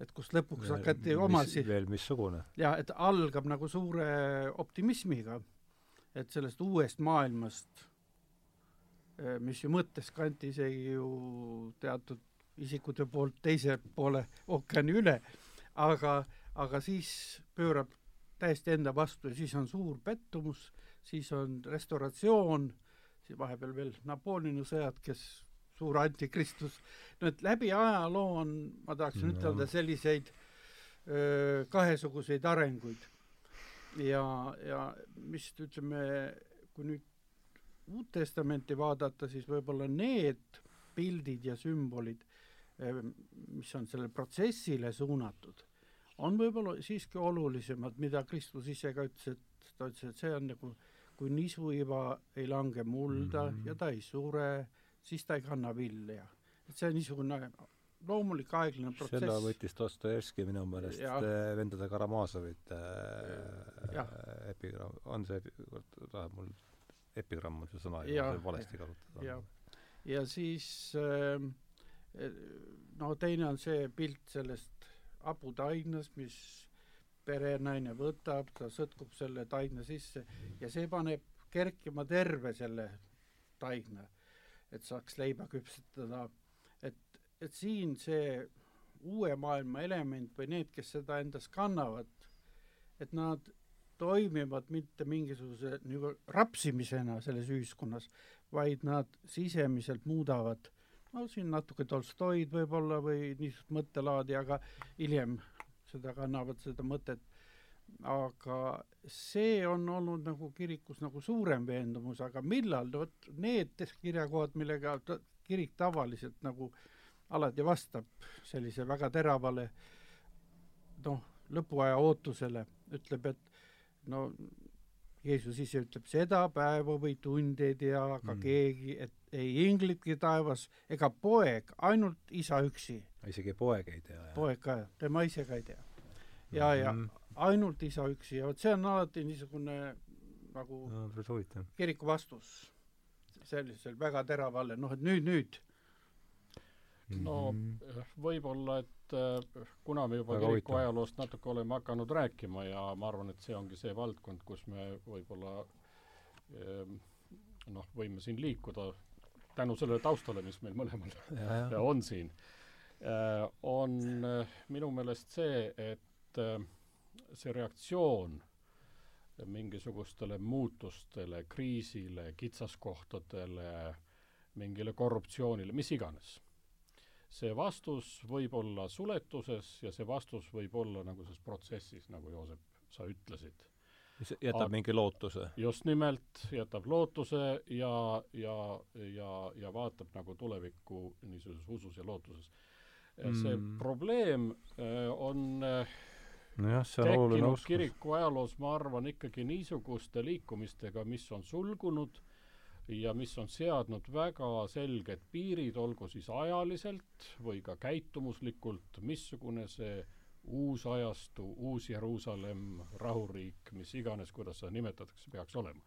et kus lõpuks ja, hakati omasi veel missugune? jaa, et algab nagu suure optimismiga et sellest uuest maailmast, eh, mis ju mõttes kanti isegi ju teatud isikute poolt teise poole ookeani üle, aga, aga siis pöörab täiesti enda vastu ja siis on suur pettumus, siis on restauratsioon, siis vahepeal veel Napoleoni sõjad, kes suur antikristus, no et läbi ajaloo on, ma tahaksin no. ütelda, selliseid öö, kahesuguseid arenguid ja, ja mis ütleme, kui nüüd Uut Testamenti vaadata, siis võib-olla need pildid ja sümbolid, mis on sellele protsessile suunatud, on võib-olla siiski olulisemad, mida Kristus ise ka ütles, et ta ütles, et see on nagu kui nisuiva ei lange mulda mm -hmm. ja ta ei sure, siis ta ei kanna vilja. et see on niisugune loomulik aeglane protsess. seda võttis Dostojevski minu meelest ja. Äh, vendade Karamazovite äh, epigramm, on see, tahab mul, epigramm on see sõna, valesti kasutada. ja, siis ähm, no teine on see pilt sellest haputainast, mis perenaine võtab, ta sõtkub selle taigna sisse ja see paneb kerkima terve selle taigna, et saaks leiba küpsetada. Et siin see uue maailma element või need, kes seda endas kannavad, et nad toimivad mitte mingisuguse nagu rapsimisena selles ühiskonnas, vaid nad sisemiselt muudavad no siin natuke Tolstoid võib-olla või niisugust mõttelaadi, aga hiljem seda kannavad, seda mõtet, aga see on olnud nagu kirikus nagu suurem veendumus, aga millal, vot need kirjakohad, millega kirik tavaliselt nagu alati vastab sellise väga teravale noh, lõpuaja ootusele, ütleb, et no Jeesus ise ütleb, seda päeva või tundi ei tea ka mm. keegi, et ei inglitki taevas ega poeg, ainult isa üksi. isegi poeg ei tea, poeg ka, tema ise ka ei tea. ja mm, -hmm. ja mhm. ainult isa üksi ja vot see on alati niisugune nagu no, kiriku vastus sellisel väga teravale, noh et nüüd, nüüd no mhm. võib-olla, et äh, kuna me juba kiriku ajaloost natuke oleme hakanud rääkima ja ma arvan, et see ongi see valdkond, kus me võib-olla äh, noh, võime siin liikuda tänu sellele taustale, mis meil mõlemal ja, ja. on siin äh,, on minu meelest see, et see reaktsioon mingisugustele muutustele, kriisile, kitsaskohtadele, mingile korruptsioonile, mis iganes see vastus võib olla suletuses ja see vastus võib olla nagu selles protsessis, nagu Joosep, sa ütlesid. jätab Aga, mingi lootuse? just nimelt, jätab lootuse ja, ja, ja, ja vaatab nagu tulevikku niisuguses usus ja lootuses mm.. see probleem äh, on äh, nojah, see on oluline oskus. kiriku ajaloos, ma arvan, ikkagi niisuguste liikumistega, mis on sulgunud ja mis on seadnud väga selged piirid, olgu siis ajaliselt või ka käitumuslikult, missugune see uus ajastu, uus Jeruusalemm, rahuriik, mis iganes, kuidas seda nimetatakse, peaks olema.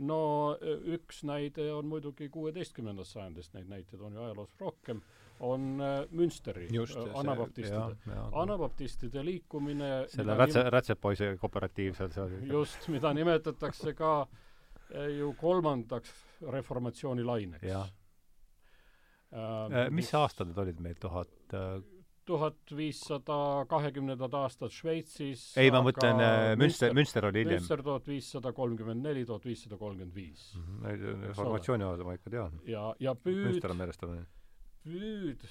no üks näide on muidugi kuueteistkümnendast sajandist, neid näiteid on ju ajaloos rohkem, on Münsteri Just, anabaptistide, anabaptistide liikumine selle rätse, rätsepoisi kooperatiiv seal, seal. Just, mida nimetatakse ka ju kolmandaks reformatsiooni laineks. Äh, mis aastad need olid meil, tuhat tuhat viissada kahekümnendad aastad Šveitsis ei, ma mõtlen äh, Münster, Münster oli hiljem. Münster tuhat viissada kolmkümmend neli, tuhat viissada kolmkümmend viis. Mhm, informatsiooni osas ma ikka tean. ja, ja püüd püüd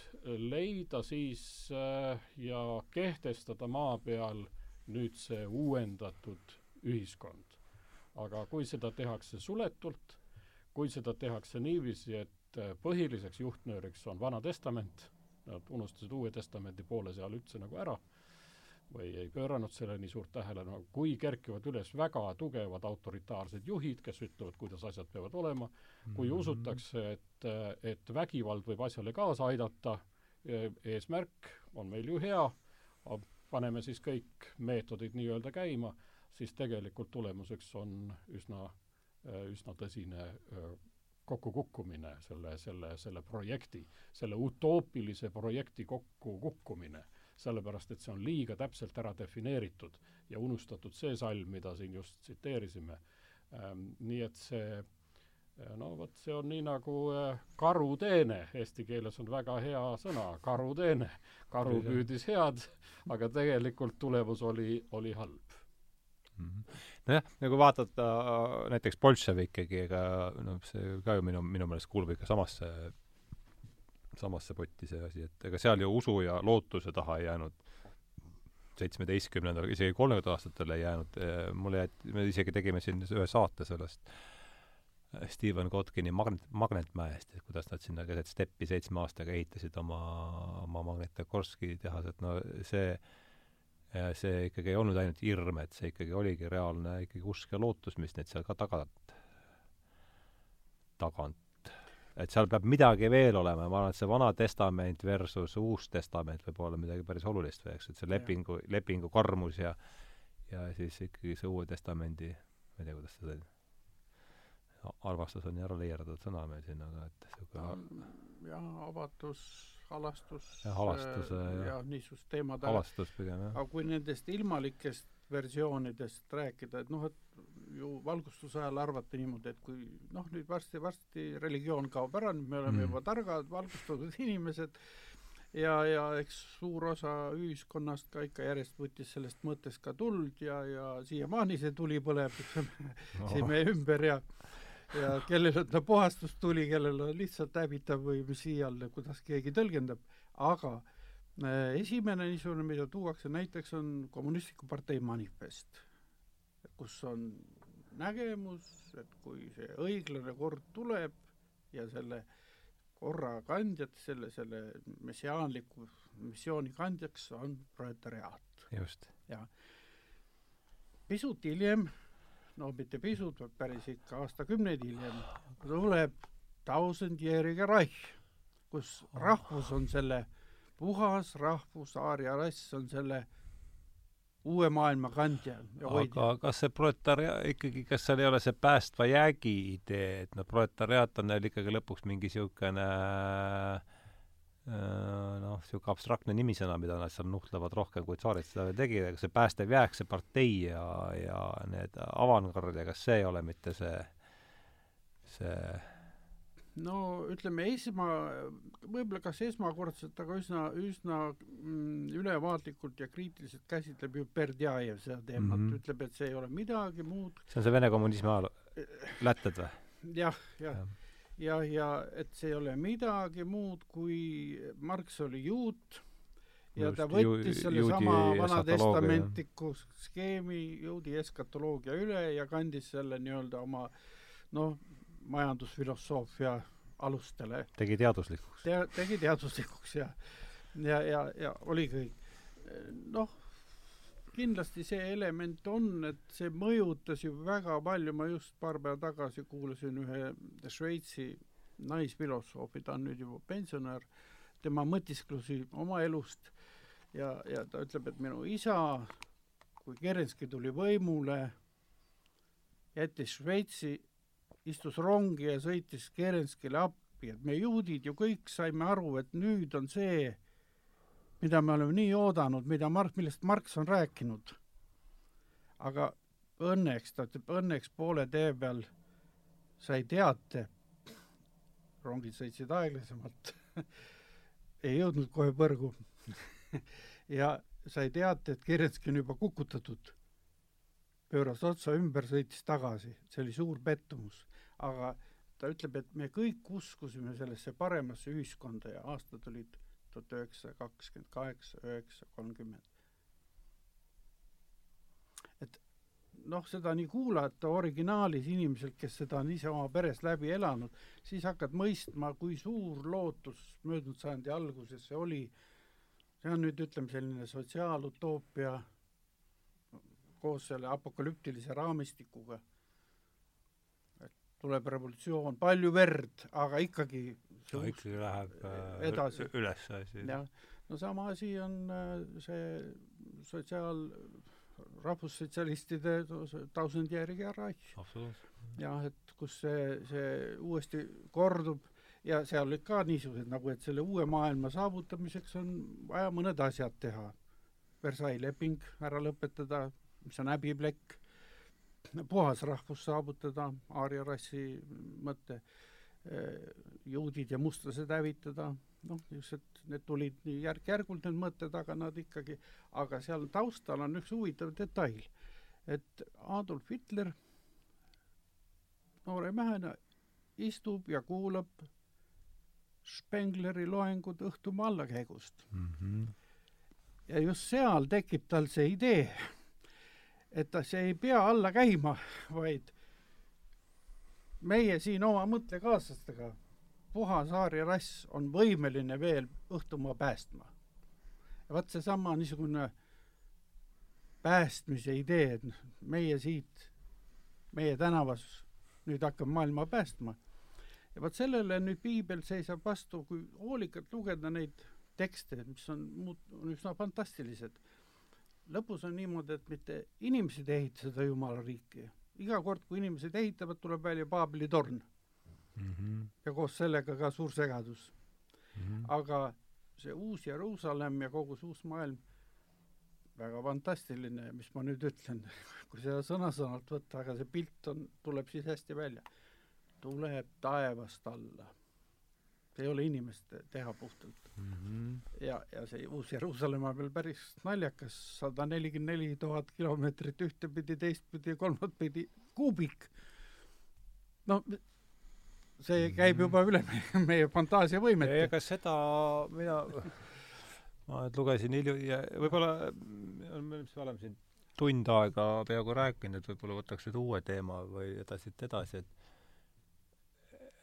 leida siis äh, ja kehtestada maa peal nüüd see uuendatud ühiskond. aga kui seda tehakse suletult, kui seda tehakse niiviisi, et äh, põhiliseks juhtnööriks on Vana Testament nad unustasid Uue Testamendi poole seal üldse nagu ära või ei pööranud sellele nii suurt tähelepanu, kui kerkivad üles väga tugevad autoritaarsed juhid, kes ütlevad, kuidas asjad peavad olema, kui mm -hmm. usutakse, et, et vägivald võib asjale kaasa aidata, e, eesmärk on meil ju hea, paneme siis kõik meetodid nii-öelda käima, siis tegelikult tulemuseks on üsna, üsna tõsine kokkukukkumine, selle, selle, selle projekti, selle utoopilise projekti kokkukukkumine, sellepärast et see on liiga täpselt ära defineeritud ja unustatud see salm, mida siin just tsiteerisime ähm,. nii et see äh, no vot, see on nii nagu äh, karuteene, eesti keeles on väga hea sõna, karuteene. karu püüdis head, aga tegelikult tulemus oli, oli halb mm. -hmm nojah, nagu vaadata äh, näiteks bolševikegi, ega noh, see ka ju minu, minu meelest kuulub ikka samasse, samasse potti see asi, et ega seal ju usu ja lootuse taha ei jäänud. seitsmeteistkümnendal, isegi kolmekümnendatel aastatel ei jäänud, mulle jäi, me isegi tegime siin ühe saate sellest äh, Steven Kotkini magnet, Magnetmäest, et kuidas nad sinna keset steppi seitsme aastaga ehitasid oma, oma Magnetogorski tehaset, no see ja see ikkagi ei olnud ainult hirm, et see ikkagi oligi reaalne ikkagi usk ja lootus, mis neid seal ka tagant, tagant, et seal peab midagi veel olema. Ja ma arvan, et see Vana Testament versus Uus Testament võib olla midagi päris olulist või eks, et see lepingu, lepingu karmus ja ja siis ikkagi see Uue Testamendi, ma ei tea, kuidas seda armastus on ära leierdatud sõna meil siin, aga et niisugune jah, avatus halastus ja halastuse äh, ja niisugust teemad halastus pigem, jah. aga kui nendest ilmalikest versioonidest rääkida, et noh, et ju valgustuse ajal arvati niimoodi, et kui noh, nüüd varsti-varsti religioon kaob ära, nüüd me oleme mm. juba targad, valgustatud inimesed, ja, ja eks suur osa ühiskonnast ka ikka järjest võttis sellest mõttest ka tuld ja, ja siiamaani see tuli põleb no. siin meie ümber ja ja kellel on ta puhastustuli, kellel on lihtsalt hävitav või mis iial, kuidas keegi tõlgendab, aga äh, esimene niisugune, mida tuuakse näiteks, on Kommunistliku partei manifest, kus on nägemus, et kui see õiglane kord tuleb ja selle korra kandjad, selle, selle messiaanliku missiooni kandjaks on proletariaat. just. ja pisut hiljem no mitte pisut, vaid päris ikka aastakümneid hiljem, tuleb Tausendjährige Reich, kus rahvus on selle, puhas rahvus, aaria rass on selle uue maailma kandja ja hoidja. aga kas see proletariaat ikkagi, kas seal ei ole see päästva jäägi idee, et noh, proletariaat on neil ikkagi lõpuks mingi niisugune äh, noh, niisugune abstraktne nimisõna, mida nad seal nuhtlevad rohkem, kui tsaarid seda veel tegid, aga see päästev jääk, see partei ja, ja need avangard ja kas see ei ole mitte see, see no ütleme, esma, võib-olla kas esmakordselt, aga üsna, üsna mm, ülevaatlikult ja kriitiliselt käsitleb ju Berdjajev seda teemat mm, -hmm. ütleb, et see ei ole midagi muud. see on see Vene kommunismi ajaloo, lätted või? jah, jah ja ja, ja et see ei ole midagi muud kui Marx oli juut ja Just, ta võttis sellesama vanatestamentliku skeemi juudi eskatoloogia üle ja kandis selle nii-öelda oma noh, majandusfilosoofia alustele. tegi teaduslikuks Te,. tegi teaduslikuks ja, ja, ja, ja oli kõik. noh, kindlasti see element on, et see mõjutas ju väga palju, ma just paar päeva tagasi kuulasin ühe Šveitsi naisfilosoofi, ta on nüüd juba pensionär, tema mõtisklusi oma elust ja, ja ta ütleb, et minu isa, kui Kerenski tuli võimule, jättis Šveitsi istus rongi ja sõitis Kerenskile appi, et me juudid ju kõik saime aru, et nüüd on see, mida me oleme nii oodanud, mida Mark, millest Marx on rääkinud. aga õnneks, ta ütleb, õnneks poole tee peal sai teate, rongid sõitsid aeglasemalt. Ei jõudnud kohe põrgu. Ja sai teate, et Kerenski on juba kukutatud. pööras otsa ümber, sõitis tagasi, see oli suur pettumus, aga ta ütleb, et me kõik uskusime sellesse paremasse ühiskonda ja aastad olid tuhat üheksasada kakskümmend kaheksa, üheksa, kolmkümmend. et noh, seda nii kuulata originaalis inimeselt, kes seda on ise oma peres läbi elanud, siis hakkad mõistma, kui suur lootus möödunud sajandi alguses see oli. see on nüüd, ütleme, selline sotsiaalutoopia koos selle apokalüptilise raamistikuga. et tuleb revolutsioon, palju verd, aga ikkagi no ikkagi läheb äh, edasi. üles asi. jah, no sama asi on äh, see sotsiaal, rahvussotsialistide tausendjärgi Reich. jah, et kus see, see uuesti kordub ja seal olid ka niisugused nagu, et selle uue maailma saavutamiseks on vaja mõned asjad teha. Versailles leping ära lõpetada, mis on häbiplekk, puhas rahvus saavutada, aaria rassi mõte juudid ja mustlased hävitada, noh, niisugused, need tulid nii järk-järgult, need mõtted, aga nad ikkagi, aga seal taustal on üks huvitav detail, et Adolf Hitler noore mehena istub ja kuulab Spengleri loengut õhtumaa allakäigust mm. -hmm. ja just seal tekib tal see idee, et ta, see ei pea alla käima, vaid meie siin oma mõttekaaslastega, Puhasaari rass on võimeline veel õhtumaa päästma. ja vot seesama niisugune päästmise idee, et noh, meie siit, meie tänavas nüüd hakkame maailma päästma. ja vot sellele nüüd piibel seisab vastu, kui hoolikalt lugeda neid tekste, mis on muut-, on üsna fantastilised. lõpus on niimoodi, et mitte inimesed ei ehita seda jumala riiki iga kord, kui inimesed ehitavad, tuleb välja Paabli torn mm. -hmm. ja koos sellega ka suur segadus mm. -hmm. aga see uus Jeruusalemm ja kogu see uus maailm, väga fantastiline, mis ma nüüd ütlen, kui seda sõna-sõnalt võtta, aga see pilt on, tuleb siis hästi välja. tuleb taevast alla. Ei ole inimeste teha puhtalt mm. -hmm. ja, ja see uus Jeruusalemm on veel päris naljakas, sada nelikümmend neli tuhat kilomeetrit ühtepidi, teistpidi, kolmatpidi, kuubik. no see käib juba üle meie, meie fantaasiavõimete. ega seda mina, ma nüüd lugesin hilju- ja võib-olla, me oleme siin tund aega peaaegu rääkinud, et võib-olla võtaks nüüd uue teema või edasilt edasi, et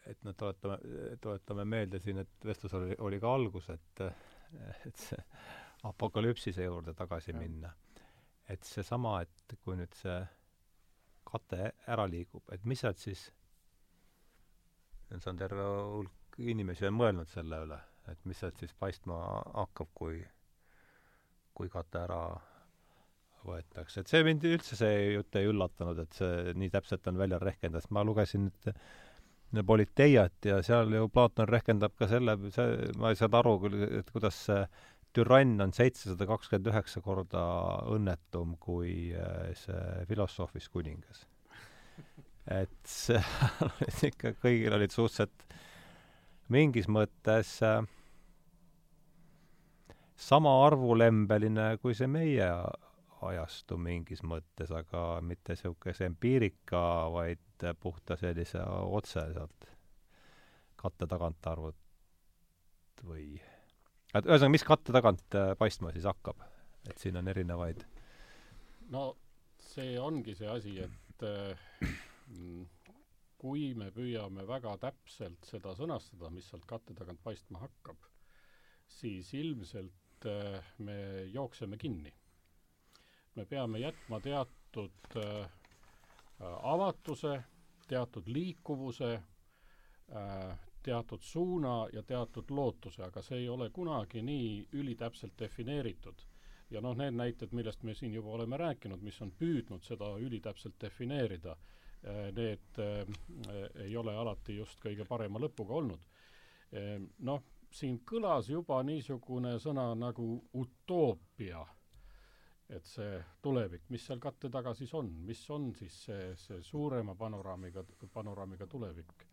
et noh, tuletame, tuletame meelde siin, et vestlus oli, oli ka algus, et et see apokalüpsise juurde tagasi Ja. minna. et seesama, et kui nüüd see kate ära liigub, et mis sealt siis see on terve hulk inimesi on mõelnud selle üle, et mis sealt siis paistma hakkab, kui, kui kate ära võetakse. et see mind üldse, see jutt ei üllatanud, et see nii täpselt on välja rehkendanud, sest ma lugesin nüüd Politeiat ja seal ju Platon rehkendab ka selle, see, ma ei saanud aru küll, et kuidas see türann on seitsesada kakskümmend üheksa korda õnnetum kui äh, see filosoofis kuningas. Et see olid ikka, kõigil olid suhteliselt mingis mõttes äh, sama arvulembeline kui see meie ajastu mingis mõttes, aga mitte niisuguse empiirika, vaid puhta sellise otse sealt katte tagant arvut või et ühesõnaga, mis katte tagant äh, paistma siis hakkab? et siin on erinevaid no see ongi see asi, et äh, kui me püüame väga täpselt seda sõnastada, mis sealt katte tagant paistma hakkab, siis ilmselt äh, me jookseme kinni. Me peame jätma teatud äh, avatuse, teatud liikuvuse äh,, teatud suuna ja teatud lootuse, aga see ei ole kunagi nii ülitäpselt defineeritud ja noh, need näited, millest me siin juba oleme rääkinud, mis on püüdnud seda ülitäpselt defineerida, need ei ole alati just kõige parema lõpuga olnud. Noh, siin kõlas juba niisugune sõna nagu utoopia et see tulevik, mis seal katte taga siis on, mis on siis see, see suurema panoraamiga, panoraamiga tulevik?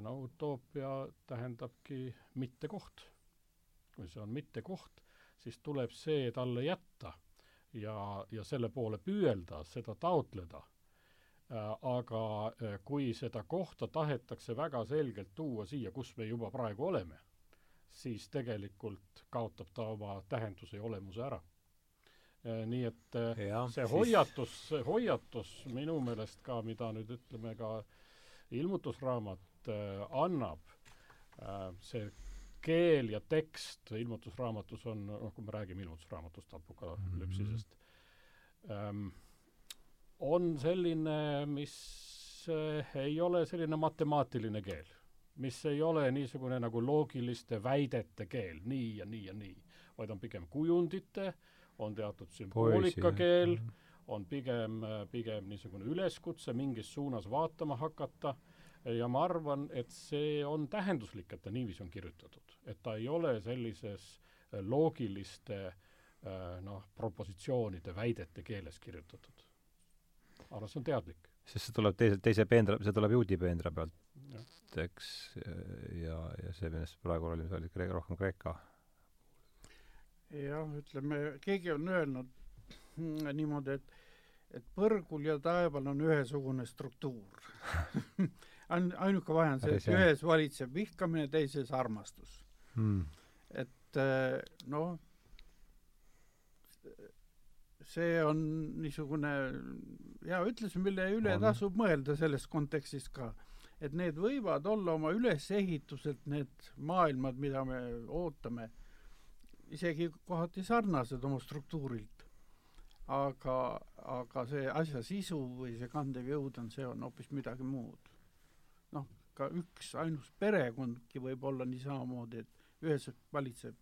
no utoopia tähendabki mittekoht. kui see on mittekoht, siis tuleb see talle jätta ja, ja selle poole püüelda, seda taotleda. aga eh, kui seda kohta tahetakse väga selgelt tuua siia, kus me juba praegu oleme, siis tegelikult kaotab ta oma tähenduse ja olemuse ära Äh, nii et äh, ja, see siis... hoiatus, see hoiatus minu meelest ka, mida nüüd ütleme ka ilmutusraamat äh, annab äh,, see keel ja tekst ilmutusraamatus on, noh, kui me räägime ilmutusraamatust, apokalüpsisest mm, -hmm. ähm, on selline, mis äh, ei ole selline matemaatiline keel, mis ei ole niisugune nagu loogiliste väidete keel, nii ja nii ja nii, vaid on pigem kujundite äh, on teatud sümboolika-keel, on pigem, pigem niisugune üleskutse mingis suunas vaatama hakata ja ma arvan, et see on tähenduslik, et ta niiviisi on kirjutatud. et ta ei ole sellises loogiliste noh, propositsioonide, väidete keeles kirjutatud. aga see on teadlik. sest see tuleb teise, teise peendra, see tuleb juudi peendra pealt, eks, ja, ja see, millest praegu oli, see oli rohkem kreeka jah, ütleme, keegi on öelnud niimoodi, et et põrgul ja taeval on ühesugune struktuur. Ain-, ainuke vahe on see, et ühes valitseb vihkamine, teises armastus. Hmm.. et eh, noh, see on niisugune hea ütlus, mille üle on. tasub mõelda selles kontekstis ka. et need võivad olla oma ülesehituselt need maailmad, mida me ootame isegi kohati sarnased oma struktuurilt. aga, aga see asja sisu või see kandev jõud on, see on hoopis midagi muud. noh, ka üks ainus perekondki võib olla nii samamoodi, et ühes valitseb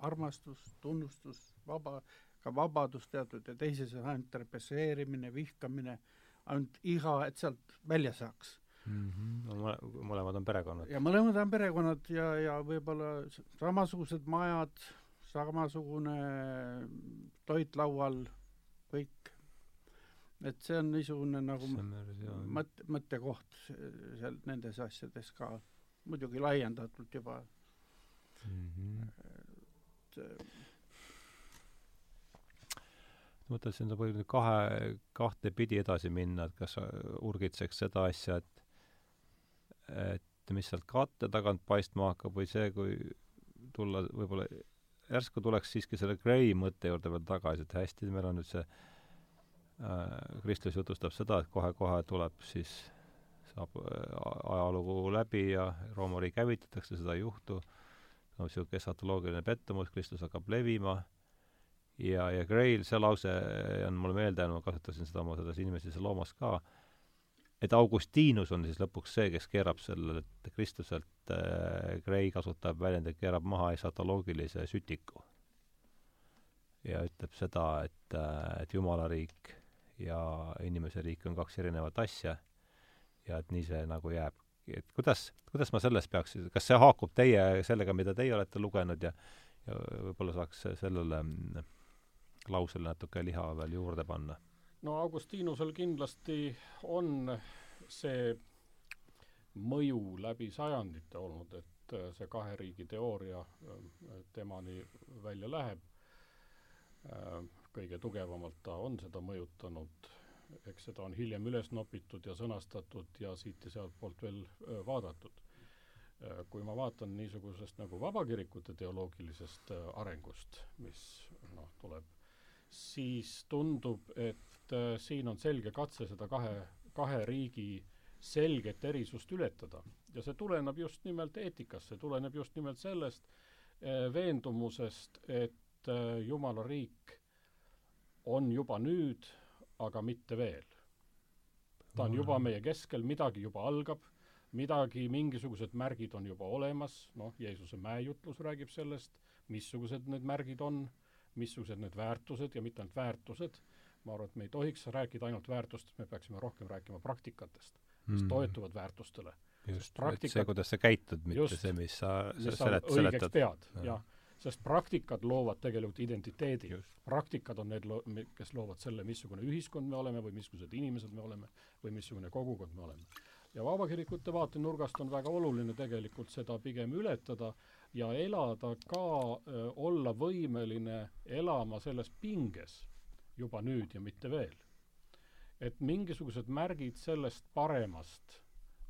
armastus, tunnustus, vaba, ka vabadus teatud ja teises on ainult represseerimine, vihkamine, ainult iha, et sealt välja saaks mm. -hmm. no mõlemad on perekonnad. ja mõlemad on perekonnad ja, ja võib-olla samasugused majad, samasugune toit laual, kõik. et see on niisugune nagu mõtte, mõttekoht seal nendes asjades ka, muidugi laiendatult juba mm. -hmm. et mõtlesin, et võib kahe, kahte pidi edasi minna, et kas urgitseks seda asja, et et mis sealt katte tagant paistma hakkab või see, kui tulla võib-olla järsku tuleks siiski selle Gray mõtte juurde veel tagasi, et hästi, meil on nüüd see äh, Kristus jutustab seda, et kohe-kohe tuleb siis, saab äh, ajalugu läbi ja Rooma riik hävitatakse, seda ei juhtu, no niisugune esatoloogiline pettumus, Kristus hakkab levima. Ja, ja Gray'l see lause on mulle meelde jäänud, ma kasutasin seda oma selles Inimeses ja loomas ka. äh,, et Augustinus on siis lõpuks see, kes keerab sellelt Kristuselt äh,, Gray kasutab väljendit, keerab maha esatoloogilise sütiku. ja ütleb seda, et äh,, et Jumala riik ja inimese riik on kaks erinevat asja ja et nii see nagu jääb. et kuidas, kuidas ma sellest peaks, kas see haakub teie, sellega, mida teie olete lugenud ja ja võib-olla saaks sellele mm, lausele natuke liha veel juurde panna no Augustinusel kindlasti on see mõju läbi sajandite olnud, et äh, see kahe riigi teooria äh, temani välja läheb. Äh, kõige tugevamalt ta on seda mõjutanud, eks seda on hiljem üles nopitud ja sõnastatud ja siit ja sealtpoolt veel vaadatud. kui ma vaatan niisugusest nagu vabakirikute teoloogilisest arengust, mis noh, tuleb, siis tundub, et äh, siin on selge katse seda kahe, kahe riigi selget erisust ületada. ja see tuleneb just nimelt eetikast, see tuleneb just nimelt sellest äh, veendumusest, et äh, Jumala riik on juba nüüd, aga mitte veel. ta on juba meie keskel, midagi juba algab, midagi, mingisugused märgid on juba olemas, noh, Jeesuse mäejutlus räägib sellest, missugused need märgid on, missugused need väärtused ja mitte ainult väärtused ma arvan, et me ei tohiks rääkida ainult väärtustest, me peaksime rohkem rääkima praktikatest, mis mm. toetuvad väärtustele. just, et see, kuidas sa käitud, mitte just, see, mis sa, sa selet-, seletad. pead, jah. sest praktikad loovad tegelikult identiteedi. praktikad on need kes loovad selle, missugune ühiskond me oleme või missugused inimesed me oleme või missugune kogukond me oleme. ja vabakirikute vaatenurgast on väga oluline tegelikult seda pigem ületada ja elada ka, olla võimeline elama selles pinges juba nüüd ja mitte veel. et mingisugused märgid sellest paremast,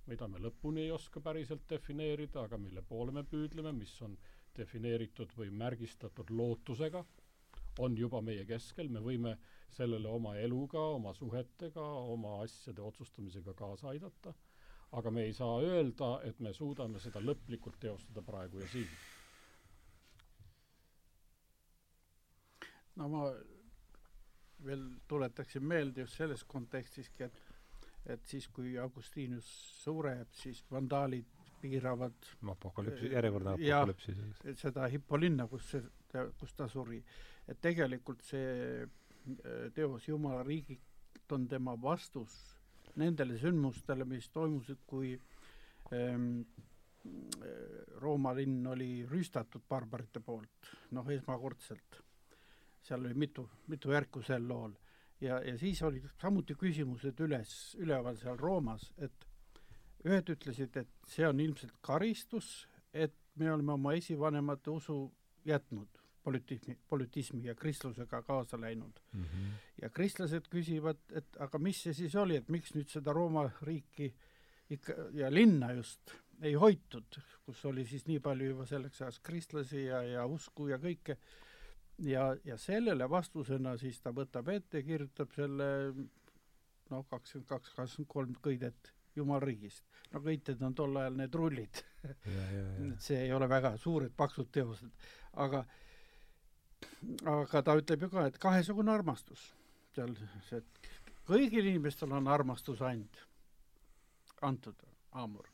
mida me lõpuni ei oska päriselt defineerida, aga mille poole me püüdleme, mis on defineeritud või märgistatud lootusega, on juba meie keskel, me võime sellele oma eluga, oma suhetega, oma asjade otsustamisega kaasa aidata, aga me ei saa öelda, et me suudame seda lõplikult teostada praegu ja siin. no ma veel tuletaksin meelde just selles kontekstiski, et et siis, kui Augustinus sureb, siis vandaalid piiravad apokalüpsi, järjekordne apokalüpsi siis. seda Hippolinna, kus see, kus ta suri. et tegelikult see äh, teos Jumala riigilt on tema vastus nendele sündmustele, mis toimusid, kui ähm, Rooma linn oli rüüstatud barbarite poolt, noh, esmakordselt seal oli mitu, mitu järku sel lool. ja, ja siis olid samuti küsimused üles, üleval seal Roomas, et ühed ütlesid, et see on ilmselt karistus, et me oleme oma esivanemate usu jätnud, politismi, politismi ja kristlusega kaasa läinud mm. -hmm. ja kristlased küsivad, et aga mis see siis oli, et miks nüüd seda Rooma riiki ikka ja linna just ei hoitud, kus oli siis nii palju juba selleks ajaks kristlasi ja, ja usku ja kõike ja, ja sellele vastusena siis ta võtab ette, kirjutab selle noh, kakskümmend kaks, kakskümmend kolm kõidet Jumalriigist. no kõited on tol ajal need rullid et see ei ole väga suured paksud teosed, aga aga ta ütleb ju ka, et kahesugune armastus seal see, kõigil inimestel on armastus and, antud, aamur.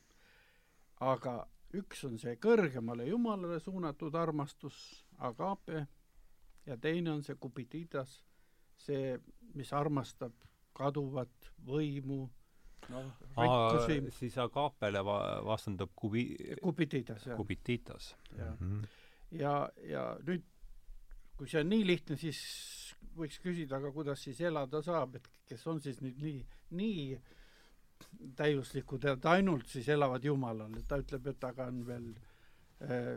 aga üks on see kõrgemale Jumalale suunatud armastus, agape, ja teine on see kupitidas, see, mis armastab kaduvat võimu, noh, rikkusi. siis agaapele va-, vastandub kubi-... kupitidas, jah. kupititas. jah mm -hmm. ja, ja nüüd, kui see on nii lihtne, siis võiks küsida, aga kuidas siis elada saab, et kes on siis nüüd nii, nii täiuslikud, et ainult siis elavad Jumalal, et ta ütleb, et aga on veel äh,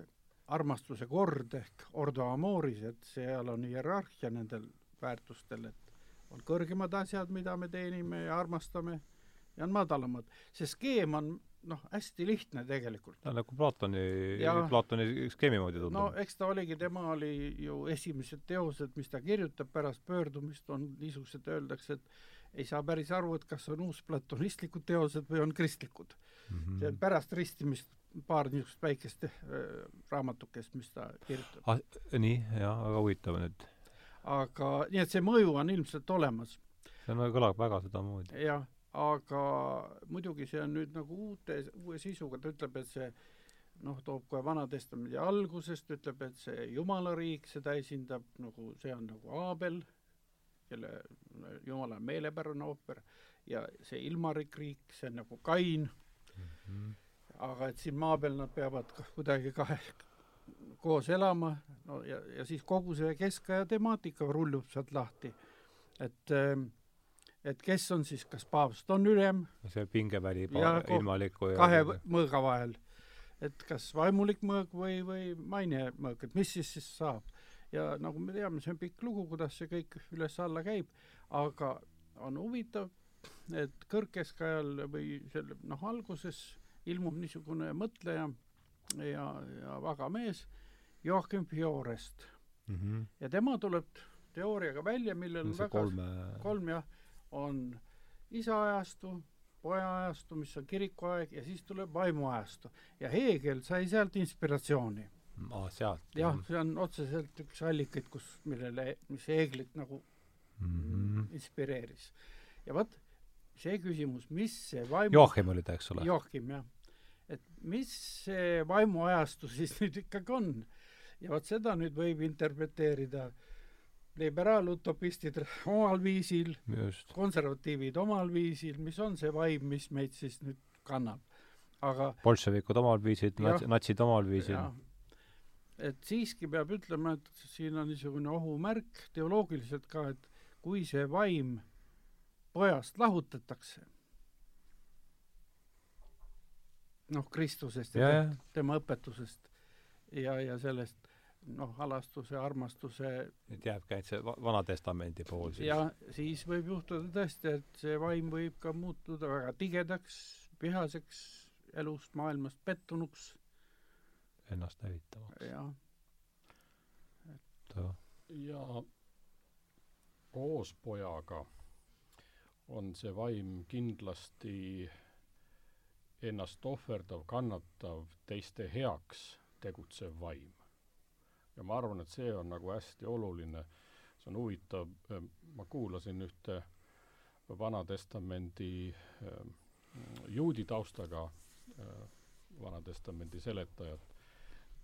armastuse kord ehk ordo amoris, et seal on hierarhia nendel väärtustel, et on kõrgemad asjad, mida me teenime ja armastame, ja on madalamad. see skeem on noh, hästi lihtne tegelikult. ta on nagu Platoni, Platoni skeemi moodi tundub. no eks ta oligi, tema oli ju esimesed teosed, mis ta kirjutab pärast pöördumist, on niisugused, öeldakse, et ei saa päris aru, et kas on uusplatonistlikud teosed või on kristlikud mm. -hmm. see on pärast ristimist paar niisugust väikest äh, raamatukest, mis ta kirjutab ah,. nii, jaa, väga huvitav nüüd. aga, nii et see mõju on ilmselt olemas. see on, kõlab väga sedamoodi. jah, aga muidugi see on nüüd nagu uute, uue sisuga, ta ütleb, et see noh, toob kohe Vana-testamendi algusest, ütleb, et see Jumala riik, seda esindab nagu, see on nagu Aabel, kelle Jumala meelepärane ooper, ja see ilmarik riik, see on nagu Kain. Mm, -hmm aga et siin maa peal nad peavad kuidagi kahe koos elama, no ja, ja siis kogu see keskaja temaatika rullub sealt lahti. et, ähm, et kes on siis, kas paavst on ülem see pingeväli ilmaliku ja kahe mõõga vahel. et kas vaimulik mõõg või, või mainemõõg, et mis siis siis saab. ja nagu me teame, see on pikk lugu, kuidas see kõik üles-alla käib, aga on huvitav, et kõrgkeskajal või selle noh, alguses ilmub niisugune mõtleja ja, ja vaga mees Joachim Fiorest mm. -hmm. ja tema tuleb teooriaga välja, millel on väga kolme... kolm jah, on isa ajastu, poja ajastu, mis on kirikuaeg, ja siis tuleb vaimuajastu. ja Heegel sai sealt inspiratsiooni. aa, sealt? jah, see on otseselt üks allikaid, kus, millele, mis Heeglit nagu mm -hmm. inspireeris. ja vot, see küsimus, mis see vaimu Joachim oli ta, eks ole? Joachim, jah. et mis see vaimuajastu siis nüüd ikkagi on? ja vot seda nüüd võib interpreteerida liberaalutopistid omal viisil, konservatiivid omal viisil, mis on see vaim, mis meid siis nüüd kannab. aga bolševikud omal viisil, natsid omal viisil. et siiski peab ütlema, et siin on niisugune ohumärk teoloogiliselt ka, et kui see vaim pojast lahutatakse, noh, Kristusest ja, ja tema õpetusest ja, ja sellest noh, halastuse, armastuse et jääbki ainult see Vana Testamendi pool siis? ja siis võib juhtuda tõesti, et see vaim võib ka muutuda väga tigedaks, vihaseks, elust, maailmast pettunuks. Ennast hävitavaks. jah. et ja koos pojaga on see vaim kindlasti ennast ohverdav, kannatav, teiste heaks tegutsev vaim ja ma arvan, et see on nagu hästi oluline, see on huvitav, äh, ma kuulasin ühte Vana Testamendi äh, juudi taustaga äh, Vana Testamendi seletajat,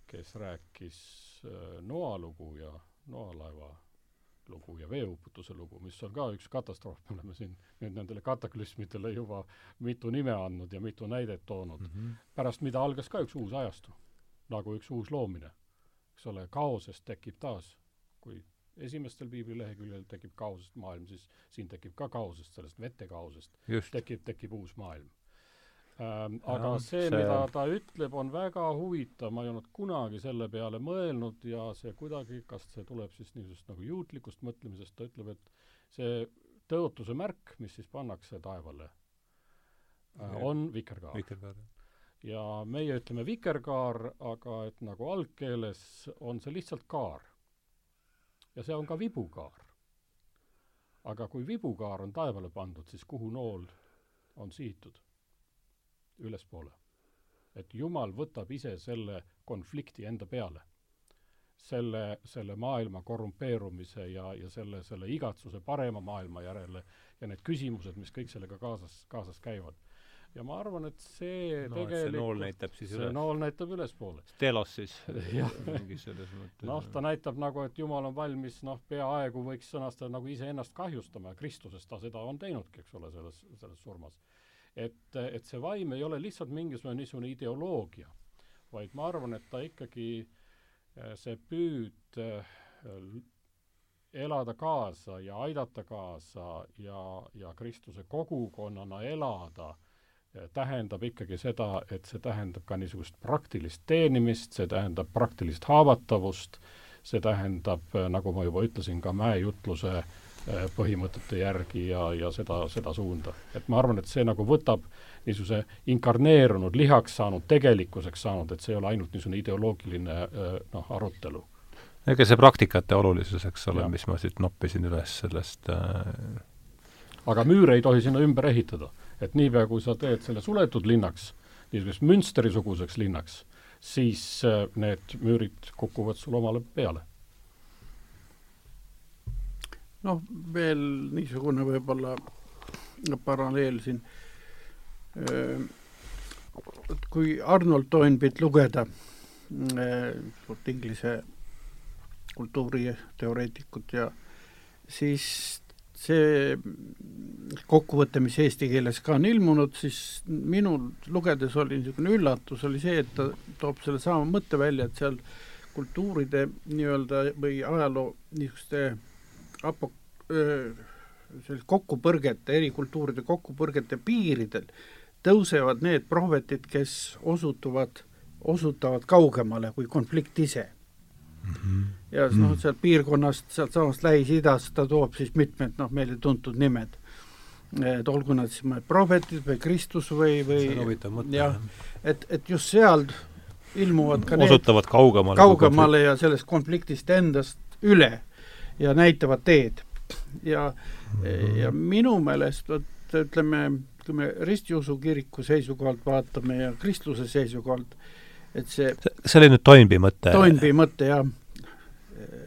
kes rääkis Noa lugu ja Noa laeva lugu ja veeuputuse lugu, mis on ka üks katastroof, me oleme siin nüüd nendele kataklüsmidele juba mitu nime andnud ja mitu näidet toonud. Mm, -hmm. pärast mida algas ka üks uus ajastu, nagu üks uus loomine eks ole, kaosest tekib taas, kui esimestel piiblileheküljel tekib kaosest maailm, siis siin tekib ka kaosest, sellest vetekaosest tekib, tekib uus maailm. Ähm,. aga ja, see, see, mida ta ütleb, on väga huvitav, ma ei olnud kunagi selle peale mõelnud ja see kuidagi, kas see tuleb siis niisugusest nagu juutlikust mõtlemisest, ta ütleb, et see tõotuse märk, mis siis pannakse taevale äh,, on vikerkaar. vikerkaar, jah ja meie ütleme vikerkaar, aga et nagu algkeeles on see lihtsalt kaar. ja see on ka vibukaar. aga kui vibukaar on taevale pandud, siis kuhu nool on sihitud? ülespoole. et Jumal võtab ise selle konflikti enda peale. selle, selle maailma korrumpeerumise ja, ja selle, selle igatsuse parema maailma järele ja need küsimused, mis kõik sellega kaasas, kaasas käivad ja ma arvan, et see no, tegelikult see nool näitab siis üles. nool näitab ülespoole. telos siis mingis selles mõttes. noh, ta näitab nagu, et Jumal on valmis, noh, peaaegu võiks sõnastada nagu iseennast kahjustama ja Kristuses ta seda on teinudki, eks ole, selles, selles surmas. et, et see vaim ei ole lihtsalt mingisugune niisugune ideoloogia, vaid ma arvan, et ta ikkagi, eh, see püüd eh, elada kaasa ja aidata kaasa ja, ja Kristuse kogukonnana elada tähendab ikkagi seda, et see tähendab ka niisugust praktilist teenimist, see tähendab praktilist haavatavust, see tähendab, nagu ma juba ütlesin, ka mäejutluse eh, põhimõtete järgi ja, ja seda, seda suunda. et ma arvan, et see nagu võtab niisuguse inkarneerunud, lihaks saanud, tegelikkuseks saanud, et see ei ole ainult niisugune ideoloogiline eh, noh, arutelu. ega see praktikate olulisus, eks ole, mis ma siit noppisin üles sellest äh... aga müüre ei tohi sinna ümber ehitada et niipea, kui sa teed selle suletud linnaks, niisuguseks Münsteri-suguseks linnaks, siis äh, need müürid kukuvad sul omale peale. noh, veel niisugune võib-olla paralleel siin, äh, et kui Arnold Toynbit lugeda, suurt äh, inglise kultuuriteoreetikut ja siis see kokkuvõte, mis eesti keeles ka on ilmunud, siis minul lugedes oli niisugune üllatus, oli see, et ta toob sellesama mõtte välja, et seal kultuuride nii-öelda või ajaloo niisuguste apo-, sellist kokkupõrgete, eri kultuuride kokkupõrgete piiridel tõusevad need prohvetid, kes osutuvad, osutavad kaugemale kui konflikt ise mm. -hmm. ja noh, mm. sealt piirkonnast, sealtsamast Lähis-Idast ta toob siis mitmed noh, meile tuntud nimed. et olgu nad siis mõned prohvetid või Kristus või, või jah, et, et just seal ilmuvad ka osutavad need kaugemale, kaugemale ja sellest konfliktist endast üle ja näitavad teed. ja mm, -hmm. ja minu meelest vot ütleme, kui me ristiusu kiriku seisukohalt vaatame ja kristluse seisukohalt, et see see oli nüüd Toynbee mõte? Toynbee mõte, jah.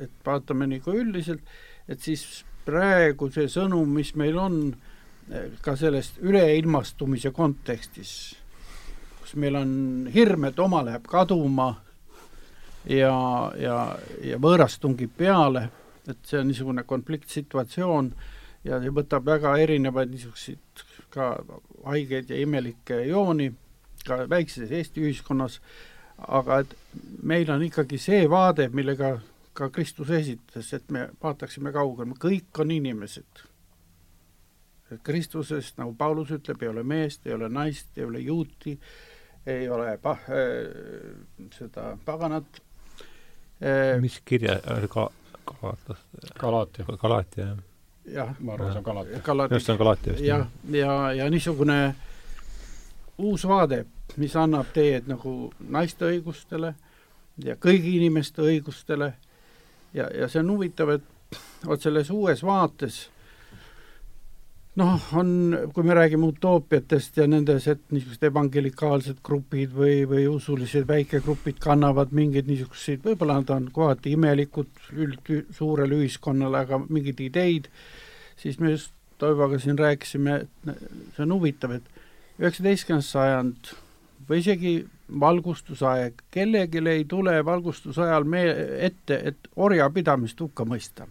et vaatame nagu üldiselt, et siis praegu see sõnum, mis meil on ka sellest üleilmastumise kontekstis, kus meil on hirm, et oma läheb kaduma ja, ja, ja võõras tungib peale, et see on niisugune konfliktsituatsioon ja võtab väga erinevaid niisuguseid ka haigeid ja imelikke jooni ka väikses Eesti ühiskonnas, aga et meil on ikkagi see vaade, millega ka Kristus esitas, et me vaataksime kaugemale, kõik on inimesed. et Kristusest, nagu Paulus ütleb, ei ole meest, ei ole naist, ei ole juuti, ei ole pa- äh,, seda paganat äh,. mis kirja äh, ka-, Galatas, Galaatia, Galaatia, jah. jah, ma arvan, see on Galaatia. Galati- just, see on Galaatia vist. jah, ja, ja niisugune uus vaade, mis annab teed nagu naiste õigustele ja kõigi inimeste õigustele. Ja, ja see on huvitav, et vot selles uues vaates noh, on, kui me räägime utoopiatest ja nendes, et niisugused evangelikaalsed grupid või, või usulised väikegrupid kannavad mingeid niisuguseid, võib-olla nad on kohati imelikud üld, suurele ühiskonnale, aga mingeid ideid, siis me just Toivoga siin rääkisime, et see on huvitav, et üheksateistkümnes sajand või isegi valgustusaeg, kellelgi ei tule valgustusajal me-, ette, et orjapidamist hukka mõista.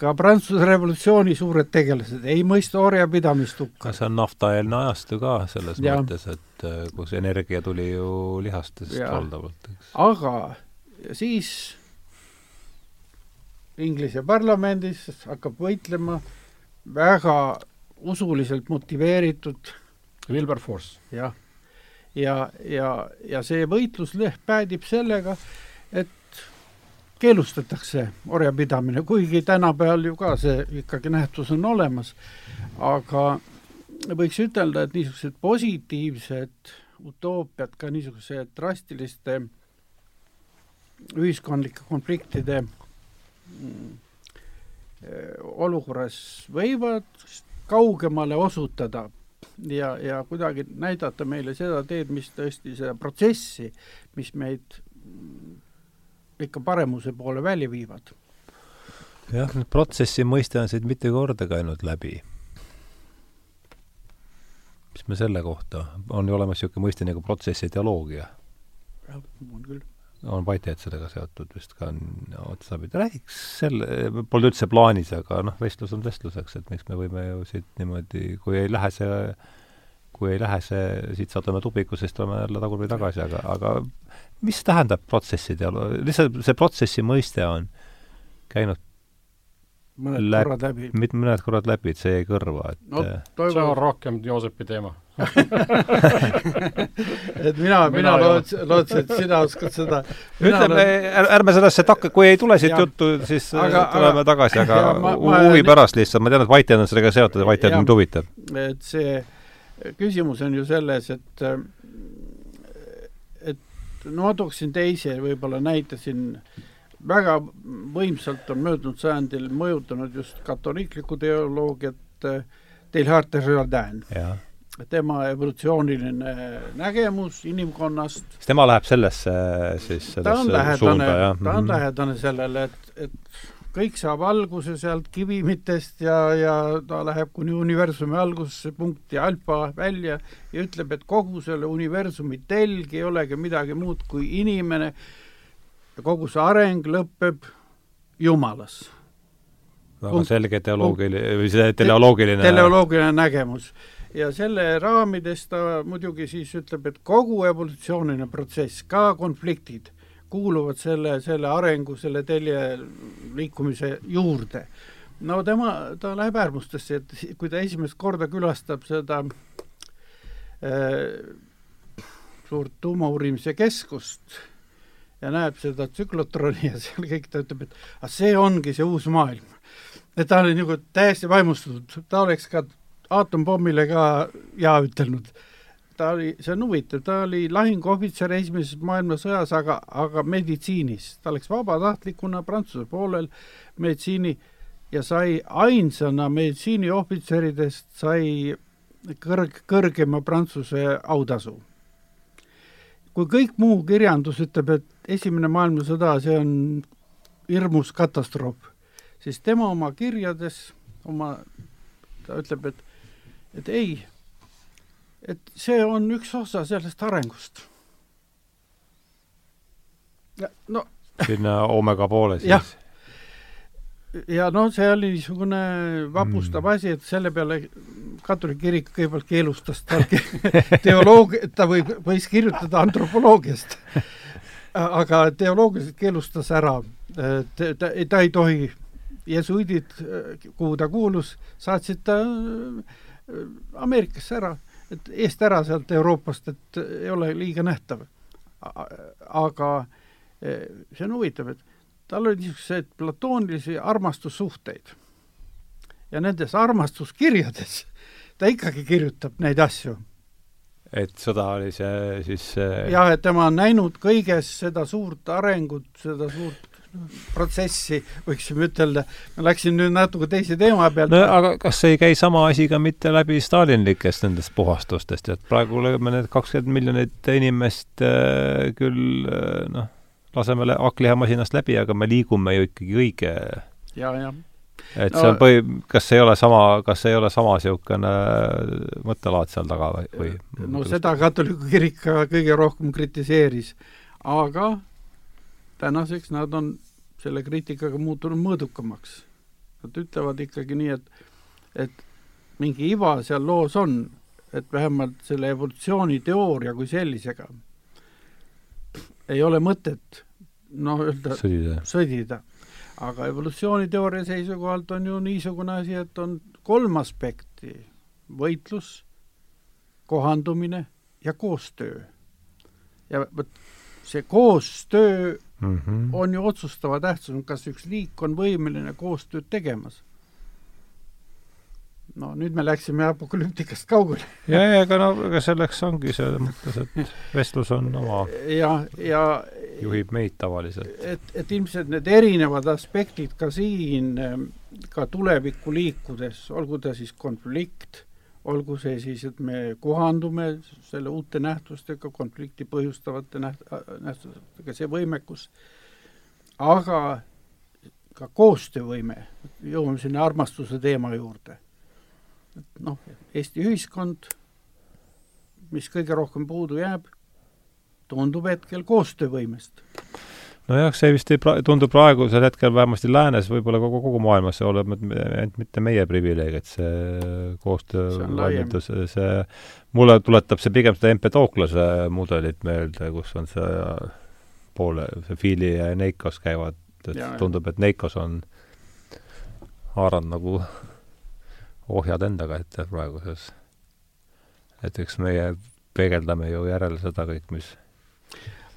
ka Prantsuse revolutsiooni suured tegelased ei mõista orjapidamist hukka. see on naftaeelne ajastu ka selles Ja. mõttes, et äh, kus energia tuli ju lihastest valdavalt, eks. aga siis Inglise parlamendis hakkab võitlema väga usuliselt motiveeritud Wilberforce. jah, ja, ja, ja see võitlus leh- päädib sellega, et keelustatakse orjapidamine, kuigi tänapäeval ju ka see ikkagi nähtus on olemas, aga võiks ütelda, et niisugused positiivsed utoopiad ka niisuguse drastiliste ühiskondlike konfliktide mm, eh, olukorras võivad kaugemale osutada ja, ja kuidagi näidata meile seda teed, mis tõesti seda protsessi, mis meid ikka paremuse poole välja viivad. jah, protsessi mõiste on siit mitu korda käinud läbi. mis me selle kohta, on ju olemas niisugune mõiste nagu protsessi ideoloogia. on küll. On Vaiteid sellega seotud vist ka on otsapidi, räägiks selle, polnud üldse plaanis, aga noh, vestlus on vestluseks, et miks me võime ju siit niimoodi, kui ei lähe see kui ei lähe see, siit saadame tupiku, siis tuleme jälle tagurpidi tagasi, aga, aga mis tähendab protsessi dialoog, lihtsalt see protsessi mõiste on käinud mõned Läb- korrad läbi. mit-, mõned korrad läbi, et see jäi kõrva, et no no, see on, rohkem Joosepi teema. et mina, mina lootsin, lootsin, et sina oskad seda. ütleme, ärme sellesse takka, kui ei tule siit juttu, siis Aga- aga, tuleme aga- tagasi, aga ma- ma- huvi pärast lihtsalt, ma tean, et Vaiteid on sellega seotud ja Jah. mind huvitab. et see küsimus on ju selles, et et no ma tooksin teise võib-olla näite siin, väga võimsalt on möödunud sajandil mõjutanud just katoliiklikku teoloogiat äh, Teilhard de Chardin. jah. Tema evolutsiooniline nägemus inimkonnast, siis tema läheb sellesse siis, sellesse suunda, jah, ta on lähedane sellele, et, et kõik saab alguse sealt kivimitest ja, ja ta läheb kuni universumi algusesse punkti alfa välja ja ütleb, et kogu selle universumi telg ei olegi midagi muud kui inimene ja kogu see areng lõpeb Jumalas. väga punkt- selge teoloogiline, või see teleoloogiline teleoloogiline nägemus. Ja selle raamides ta muidugi siis ütleb, et kogu evolutsiooniline protsess, ka konfliktid, kuuluvad selle, selle arengu, selle telje liikumise juurde. no tema, ta läheb äärmustesse, et kui ta esimest korda külastab seda äh, suurt tuumauurimise keskust ja näeb seda tsüklotroni ja seal kõik, ta ütleb, et see ongi see uus maailm. et ta oli nagu täiesti vaimustatud, ta oleks ka aatompommile ka jaa ütelnud. ta oli, see on huvitav, ta oli lahinguohvitser Esimeses maailmasõjas, aga, aga meditsiinis. ta läks vabatahtlikuna Prantsuse poolel meditsiini ja sai ainsana meditsiiniohvitseridest sai kõrg, kõrgema Prantsuse autasu. kui kõik muu kirjandus ütleb, et Esimene maailmasõda, see on hirmus katastroof, siis tema oma kirjades, oma, ta ütleb, et, et ei, et see on üks osa sellest arengust. no sinna Omega poole siis. ja no see oli niisugune vapustav mm. asi, et selle peale katoliku kirik kõigepealt keelustas tal teoloog-, ta võib, võis kirjutada antropoloogiast, aga teoloogiliselt keelustas ära. ta, ta, ta ei tohi, jesuidid, kuhu ta kuulus, saatsid ta äh, Ameerikasse ära, et eest ära sealt Euroopast, et ei ole liiga nähtav. aga äh, see on huvitav, et tal oli niisuguseid platoonilisi armastussuhteid. ja nendes armastuskirjades ta ikkagi kirjutab neid asju. et sõda oli see siis see... jah, et tema on näinud kõiges seda suurt arengut, seda suurt protsessi, võiksime ütelda. ma läksin nüüd natuke teise teema pealt. no aga kas ei käi sama asi ka mitte läbi stalinlikest nendest puhastustest, et praegu oleme need kakskümmend miljonit inimest äh, küll äh, noh, laseme hakklihamasinast läbi, aga me liigume ju ikkagi õige ja, jah. et no, see on põhi, kas ei ole sama, kas ei ole sama niisugune mõttelaad seal taga või, või? no seda katoliku kirik ka kõige rohkem kritiseeris, aga tänaseks nad on selle kriitikaga muutunud mõõdukamaks. Nad ütlevad ikkagi nii, et, et mingi iva seal loos on, et vähemalt selle evolutsiooniteooria kui sellisega ei ole mõtet noh, öelda sõdida, sõdida.. aga evolutsiooniteooria seisukohalt on ju niisugune asi, et on kolm aspekti, võitlus, kohandumine ja koostöö. ja vot see koostöö mm -hmm. on ju otsustava tähtsusega, kas üks liik on võimeline koostööd tegemas no nüüd me läksime apokalüptikast kaugele. ja, ja ega no ega selleks ongi selles mõttes, et vestlus on oma ja, ja juhib meid tavaliselt. et, et ilmselt need erinevad aspektid ka siin, ka tulevikku liikudes, olgu ta siis konflikt, olgu see siis, et me kohandume selle uute nähtustega, konflikti põhjustavate näht-, nähtustega, see võimekus, aga ka koostöövõime, jõuame sinna armastuse teema juurde noh, Eesti ühiskond, mis kõige rohkem puudu jääb, tundub hetkel koostöövõimest. Nojah, see vist ei pra-, tundu praegusel hetkel vähemasti läänes, võib-olla kogu, kogu maailmas see oleb ainult mitte meie privileeg, et see koostöövalmidus, see, mulle tuletab see pigem seda Empedoklase mudelit meelde, kus on see poole, see Fili ja Neikos käivad, et ja, tundub, et Neikos on haaranud nagu ohjad endaga ette praeguses. et eks meie peegeldame ju järele seda kõik, mis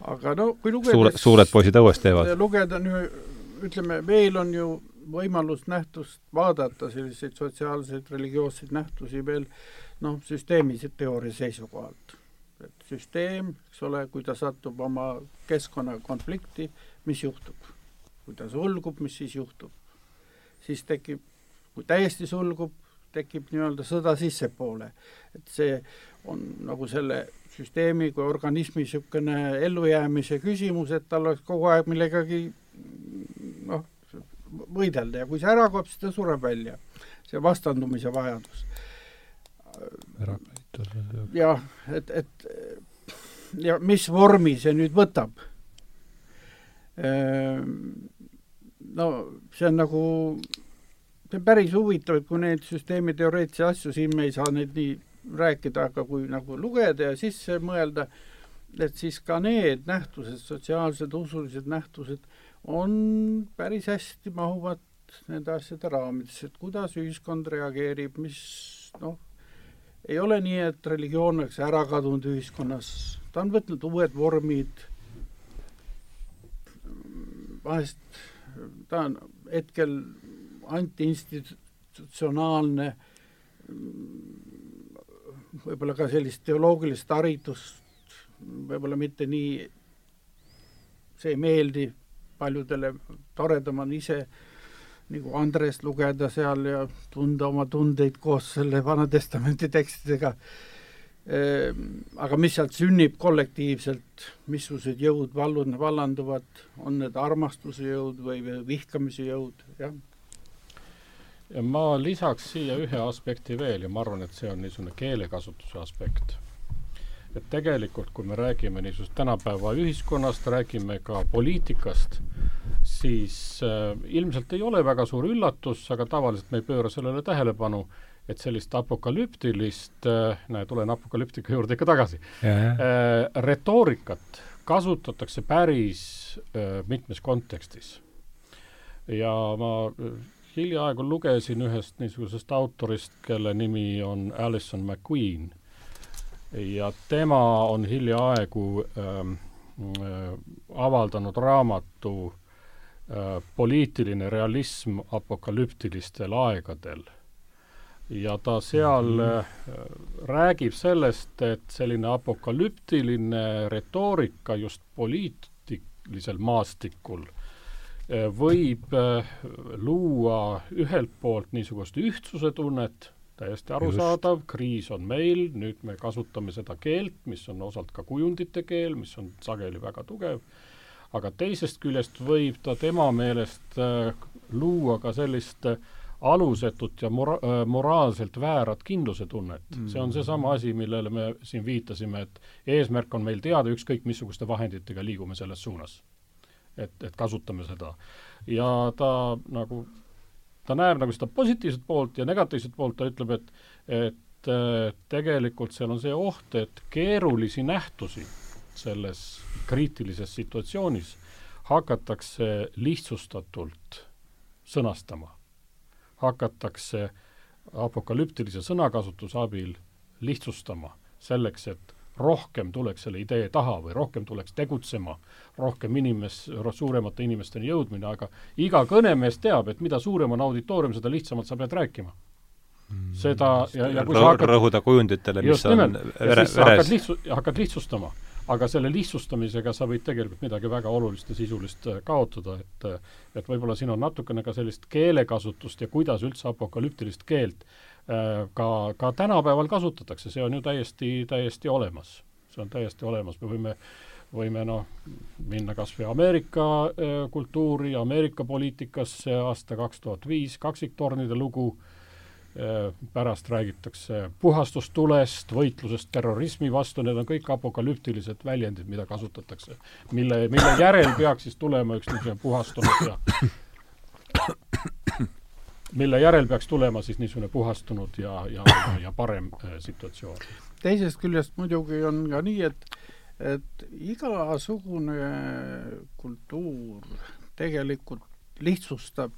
aga no kui lugeda suure, suured poisid õues teevad. lugeda nüüd, ütleme, meil on ju võimalus nähtust vaadata, selliseid sotsiaalseid, religioosseid nähtusi veel noh, süsteemilise teooria seisukohalt. et süsteem, eks ole, kui ta satub oma keskkonnaga konflikti, mis juhtub? kui ta sulgub, mis siis juhtub? siis tekib, kui täiesti sulgub, tekib nii-öelda sõda sissepoole. et see on nagu selle süsteemi kui organismi niisugune ellujäämise küsimus, et tal oleks kogu aeg millegagi noh, võidelda ja kui see ära kaob, siis ta sureb välja. see vastandumise vajadus. jah, et, et ja mis vormi see nüüd võtab? Ehm, no see on nagu see on päris huvitav, et kui neid süsteemiteoreetilisi asju, siin me ei saa neid nii rääkida, aga kui nagu lugeda ja sisse mõelda, et siis ka need nähtused, sotsiaalsed, usulised nähtused, on päris hästi mahuvad nende asjade raamidesse, et kuidas ühiskond reageerib, mis noh, ei ole nii, et religioon oleks ära kadunud ühiskonnas, ta on võtnud uued vormid, vahest ta on hetkel antiinstitutsionaalne, võib-olla ka sellist teoloogilist haridust, võib-olla mitte nii, see ei meeldi paljudele, toredam on ise nagu Andrest lugeda seal ja tunda oma tundeid koos selle Vana Testamendi tekstidega. Ehm, aga mis sealt sünnib kollektiivselt, missugused jõud vallun-, vallanduvad, on need armastuse jõud või vihkamise jõud, jah ja ma lisaks siia ühe aspekti veel ja ma arvan, et see on niisugune keelekasutuse aspekt. et tegelikult, kui me räägime niisugusest tänapäeva ühiskonnast, räägime ka poliitikast, siis äh, ilmselt ei ole väga suur üllatus, aga tavaliselt me ei pööra sellele tähelepanu, et sellist apokalüptilist äh,, näe, tulen apokalüptika juurde ikka tagasi äh,, retoorikat kasutatakse päris äh, mitmes kontekstis. ja ma äh, hiljaaegu lugesin ühest niisugusest autorist, kelle nimi on Alison McQueen ja tema on hiljaaegu ähm, äh, avaldanud raamatu äh, Poliitiline realism apokalüptilistel aegadel. ja ta seal mm -hmm. äh, räägib sellest, et selline apokalüptiline retoorika just poliitilisel maastikul äh, võib äh, luua ühelt poolt niisugust ühtsuse tunnet, täiesti arusaadav, kriis on meil, nüüd me kasutame seda keelt, mis on osalt ka kujundite keel, mis on sageli väga tugev, aga teisest küljest võib ta tema meelest äh, luua ka sellist alusetut ja mora-, moraalselt väärat kindlusetunnet mm.. see on seesama asi, millele me siin viitasime, et eesmärk on meil teada, ükskõik missuguste vahenditega liigume selles suunas. Et, et kasutame seda. ja ta nagu ta näeb nagu seda positiivset poolt ja negatiivset poolt, ta ütleb, et et äh, tegelikult seal on see oht, et keerulisi nähtusi selles kriitilises situatsioonis hakatakse lihtsustatult sõnastama. hakatakse apokalüptilise sõnakasutuse abil lihtsustama selleks, et rohkem tuleks selle idee taha või rohkem tuleks tegutsema, rohkem inimes-, suuremate inimesteni jõudmine, aga iga kõnemees teab, et mida suurem on auditoorium, seda lihtsamalt sa pead rääkima mm. seda ja, ja kui sa hakkad rõhuda kujunditele, mis on nimelt, vere, veres. hakkad lihtsu-, hakkad lihtsustama, aga selle lihtsustamisega sa võid tegelikult midagi väga olulist ja sisulist äh, kaotada, et äh, et võib-olla siin on natukene ka sellist keelekasutust ja kuidas üldse apokalüptilist keelt ka, ka tänapäeval kasutatakse, see on ju täiesti, täiesti olemas. see on täiesti olemas, me võime, võime noh, minna kas või Ameerika äh, kultuuri, Ameerika poliitikasse, aasta kaks tuhat viis, kaksiktornide lugu, äh, pärast räägitakse puhastustulest, võitlusest terrorismi vastu, need on kõik apokalüptilised väljendid, mida kasutatakse. mille, mille järel peaks siis tulema üks niisugune puhastunud ja mille järel peaks tulema siis niisugune puhastunud ja, ja, ja parem äh, situatsioon. teisest küljest muidugi on ka nii, et et igasugune kultuur tegelikult lihtsustab,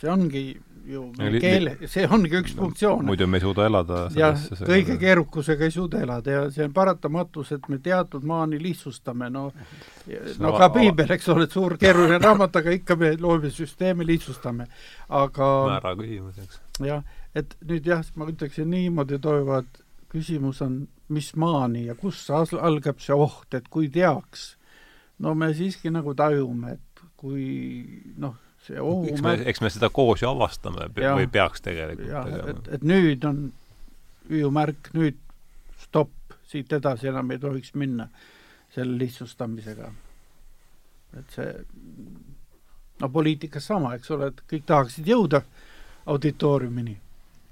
see ongi ju li, keele, see ongi üks no, funktsioon. muidu me ei suuda elada jah, kõige keerukusega ei suuda elada ja see on paratamatus, et me teatud maani lihtsustame, no no ka piibel, eks ole, suur keeruline raamat, aga ikka me loome süsteemi, lihtsustame. aga määra küsimus, eks. jah, et nüüd jah, ma ütleksin niimoodi, Toivo, et küsimus on, mis maani ja kus algab see oht, et kui teaks, no me siiski nagu tajume, et kui noh, see ohumärk eks me seda koos ju avastame ja, või peaks tegelikult ja, tegema. et, et nüüd on hüüumärk, nüüd stopp, siit edasi enam ei tohiks minna selle lihtsustamisega. et see, no poliitikas sama, eks ole, et kõik tahaksid jõuda auditooriumini,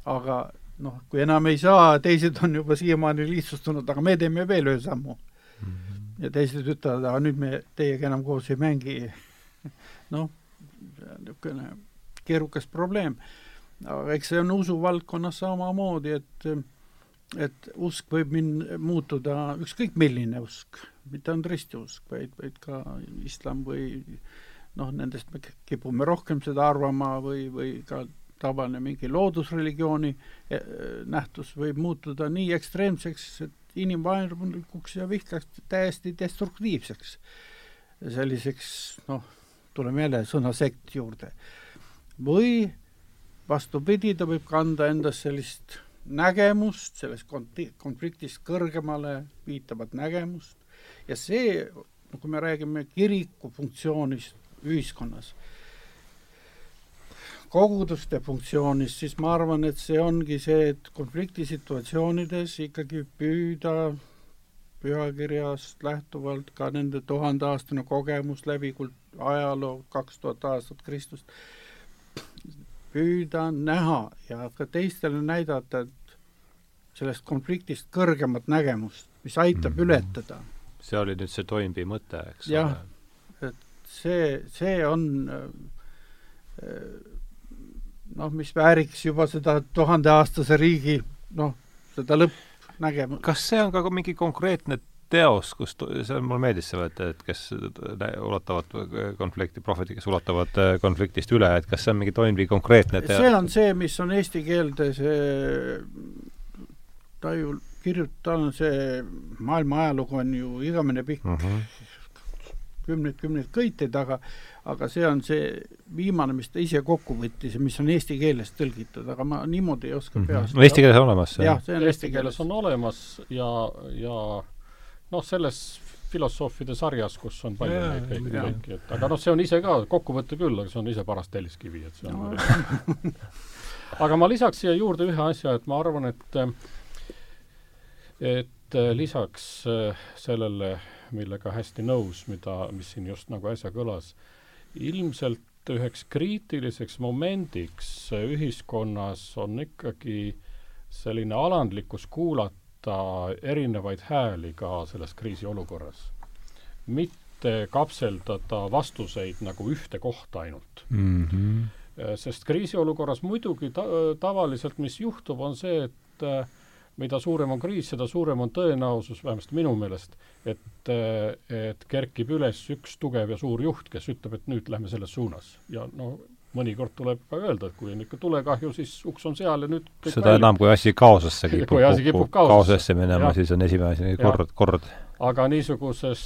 aga noh, kui enam ei saa, teised on juba siiamaani lihtsustunud, aga me teeme veel ühe sammu mm. -hmm. ja teised ütlevad, aga nüüd me teiega enam koos ei mängi noh, niisugune keerukas probleem. aga eks see on usuvaldkonnas samamoodi, et et usk võib min-, muutuda ükskõik milline usk, mitte ainult ristiusk, vaid, vaid ka islam või noh, nendest me kipume rohkem seda arvama või, või ka tavaline mingi loodusreligiooni e, nähtus võib muutuda nii ekstreemseks, et inimvaenulikuks ja vihkaks täiesti destruktiivseks. selliseks noh, tuleme jälle sõna sekt juurde. või vastupidi, ta võib kanda endas sellist nägemust, sellest konfliktist kõrgemale viitavat nägemust ja see, kui me räägime kiriku funktsioonist ühiskonnas, koguduste funktsioonist, siis ma arvan, et see ongi see, et konfliktisituatsioonides ikkagi püüda pühakirjast lähtuvalt ka nende tuhandeaastane kogemus läbi kult-, ajaloo, kaks tuhat aastat Kristust, püüda näha ja ka teistele näidata, et sellest konfliktist kõrgemat nägemust, mis aitab mm -hmm. ületada. see oli nüüd see Toimbi mõte, eks jah, et see, see on noh, mis vääriks juba seda tuhandeaastase riigi noh, seda lõppnägemust. kas see on ka mingi konkreetne teos, kus, see mulle meeldis see, et, et kes ulatavad konflikti, prohvetid, kes ulatavad äh, konfliktist üle, et kas see on mingi toimiv konkreetne teos? see on see, mis on eesti keelde see Taiu kirjutanud, see maailma ajalugu on ju igavene pikk mm -hmm. kümneid-kümneid kõiteid, aga aga see on see viimane, mis ta ise kokku võttis ja mis on eesti keeles tõlgitud, aga ma niimoodi ei oska peast mm -hmm. eesti keeles on olemas see? jah, see on eesti keeles on olemas ja, ja noh, selles filosoofide sarjas, kus on palju neid kõiki, kõiki, et aga noh, see on ise ka kokkuvõte küll, aga see on ise paras telliskivi, et see on no. aga ma lisaks siia juurde ühe asja, et ma arvan, et et lisaks sellele, millega hästi nõus, mida, mis siin just nagu äsja kõlas, ilmselt üheks kriitiliseks momendiks ühiskonnas on ikkagi selline alandlikkus kuulata võtta erinevaid hääli ka selles kriisiolukorras. mitte kapseldada vastuseid nagu ühte kohta ainult mm. -hmm. sest kriisiolukorras muidugi ta-, tavaliselt mis juhtub, on see, et äh, mida suurem on kriis, seda suurem on tõenäosus, vähemasti minu meelest, et, äh, et kerkib üles üks tugev ja suur juht, kes ütleb, et nüüd lähme selles suunas. ja no mõnikord tuleb ka öelda, et kui on ikka tulekahju, siis uks on seal ja nüüd seda välja. enam, kui asi kaosesse kipub, kui asi kipub kaosesse minema, siis on esimene asi kord, kord. aga niisuguses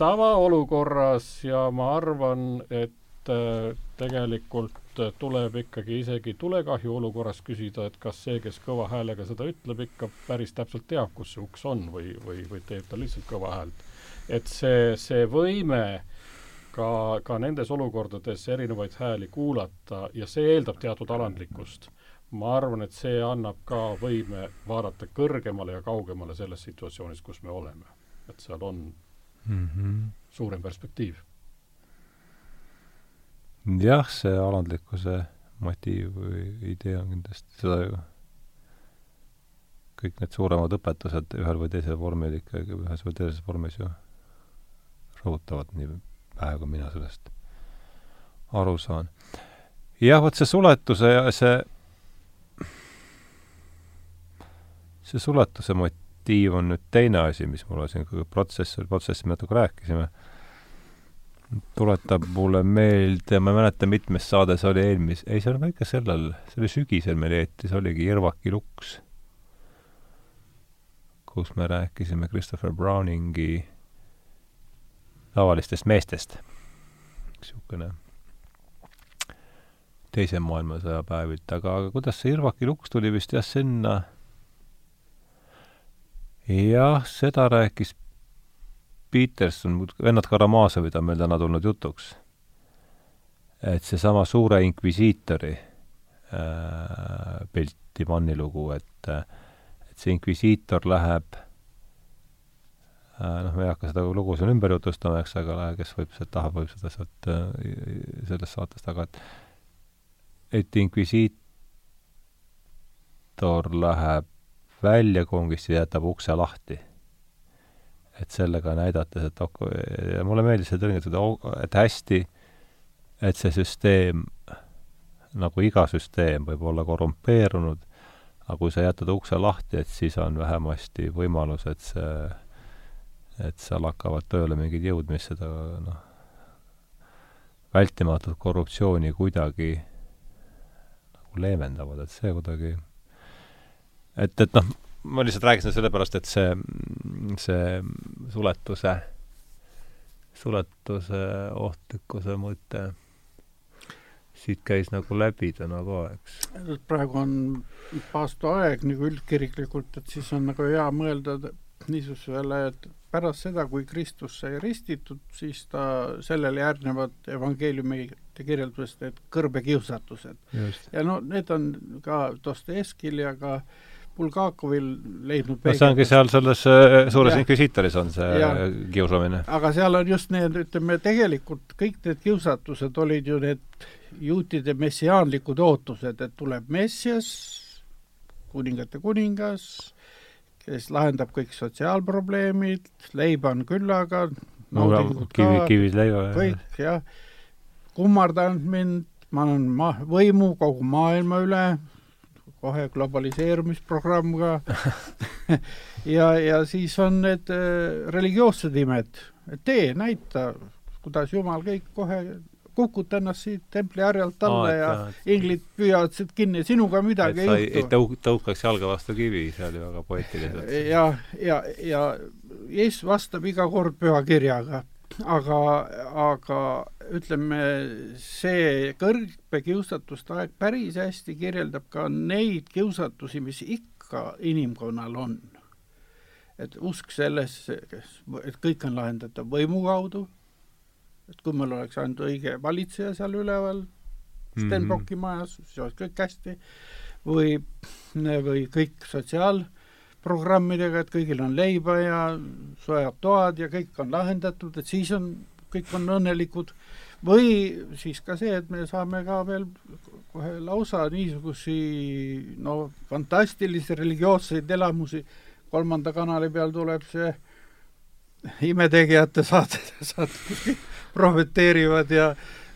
tavaolukorras ja ma arvan, et äh, tegelikult tuleb ikkagi isegi tulekahju olukorras küsida, et kas see, kes kõva häälega seda ütleb, ikka päris täpselt teab, kus see uks on või, või, või teeb ta lihtsalt kõva häält. et see, see võime ka, ka nendes olukordades erinevaid hääli kuulata ja see eeldab teatud alandlikkust. ma arvan, et see annab ka võime vaadata kõrgemale ja kaugemale selles situatsioonis, kus me oleme. et seal on mm -hmm. suurem perspektiiv. jah, see alandlikkuse motiiv või idee on kindlasti seda ju kõik need suuremad õpetused ühel või teisel vormil ikkagi ühes või teises vormis ju rõhutavad nii kui mina sellest aru saan. jah, vot see suletuse ja see, see suletuse motiiv on nüüd teine asi, mis mulle siin protsess, protsessi me natuke rääkisime, tuletab mulle meelde, ma ei mäleta, mitmes saade see oli eelmis-, ei, see on ka ikka sellel, see oli sügisel meil eetris, oligi Irvaki luks, kus me rääkisime Christopher Browningi tavalistest meestest. niisugune teise maailmasõja päevilt, aga, aga kuidas see Irvaki luks tuli vist jah, sinna jah, seda rääkis Peterson, vennad Karamazovid on meil täna tulnud jutuks. et seesama suure inkvisiitori äh, pilti Manni lugu, et et see inkvisiitor läheb Äh, noh, me ei hakka seda lugu siin ümber jutustama, eks, aga kes võib, tahab, võib seda sealt, äh, sellest saatest, aga et et inkvisiitor läheb välja kongist ja jätab ukse lahti. et sellega näidates, et ok-, mulle meeldis see tõlgendus, et hästi, et see süsteem, nagu iga süsteem, võib olla korrumpeerunud, aga kui sa jätad ukse lahti, et siis on vähemasti võimalus, et see et seal hakkavad tööle mingid jõud, mis seda noh, vältimatut korruptsiooni kuidagi nagu leevendavad, et see kuidagi et, et noh, ma lihtsalt rääkisin sellepärast, et see, see suletuse, suletuse ohtlikkuse mõte siit käis nagu läbi täna ka, eks. praegu on paastoaeg nagu üldkiriklikult, et siis on nagu hea mõelda niisugusele, et pärast seda, kui Kristus sai ristitud, siis ta, sellele järgnevad evangeeliumite kirjeldused, need kõrbekiusatused. ja no need on ka Dostojevskil ja ka Bulgakovil leidnud no see ongi seal selles äh, suures inkvisiitoris on see ja, kiusamine. aga seal on just need, ütleme, tegelikult kõik need kiusatused olid ju need juutide messiaanlikud ootused, et tuleb Messias, kuningate kuningas, kes lahendab kõik sotsiaalprobleemid, leiba on küllaga, naudingut kivi ka, kivis leiva ja kõik jah, kummardanud mind, ma olen ma-, võimu kogu maailma üle, kohe globaliseerumisprogramm ka. Ja, ja siis on need äh, religioossed imed, tee, näita, kuidas jumal kõik kohe kukuta ennast siit templi harjalt alla et ja et- inglid püüavad sealt kinni, sinuga midagi ei ei, ei juhtu. tõu-, tõukaks jalga vastu kivi, see oli väga poeetiliselt. ja, ja, ja Jeesus vastab iga kord pühakirjaga, aga, aga ütleme, see kõrgkiusatuste aeg päris hästi kirjeldab ka neid kiusatusi, mis ikka inimkonnal on. et usk sellesse, et kõik on lahendatav võimu kaudu, et kui meil oleks ainult õige valitseja seal üleval, Stenbocki majas, siis oleks kõik hästi, või, või kõik sotsiaalprogrammidega, et kõigil on leiba ja soojad toad ja kõik on lahendatud, et siis on, kõik on õnnelikud, või siis ka see, et me saame ka veel kohe lausa niisugusi no fantastilisi religioosseid elamusi, kolmanda kanali peal tuleb see imetegijate saate, kõik prohveteerivad ja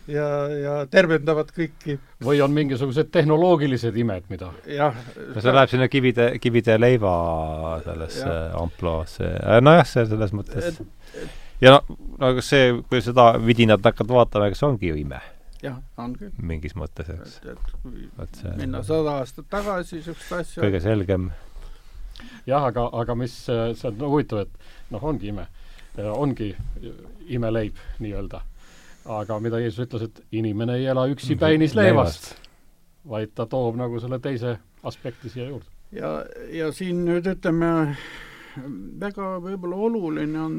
ja, ja tervendavad kõiki, või on mingisugused tehnoloogilised imed, mida jah. no see läheb sinna kivide, kivide leiva sellesse ampluaasse. nojah, see selles mõttes ja no, no kas see, kui seda vidinat hakkad vaatama, ega see ongi ju ime jah, on küll, mingis mõttes, eks. et, et kui vot see minna sada aastat tagasi niisugust asja kõige selgem. jah, aga, aga mis äh, see on no, huvitav, et noh, ongi ime, ongi imeleib nii-öelda. aga mida Jeesus ütles, et inimene ei ela üksi Mhm. päinis leivast, vaid ta toob nagu selle teise aspekti siia juurde. ja, ja siin nüüd ütleme, väga võib-olla oluline on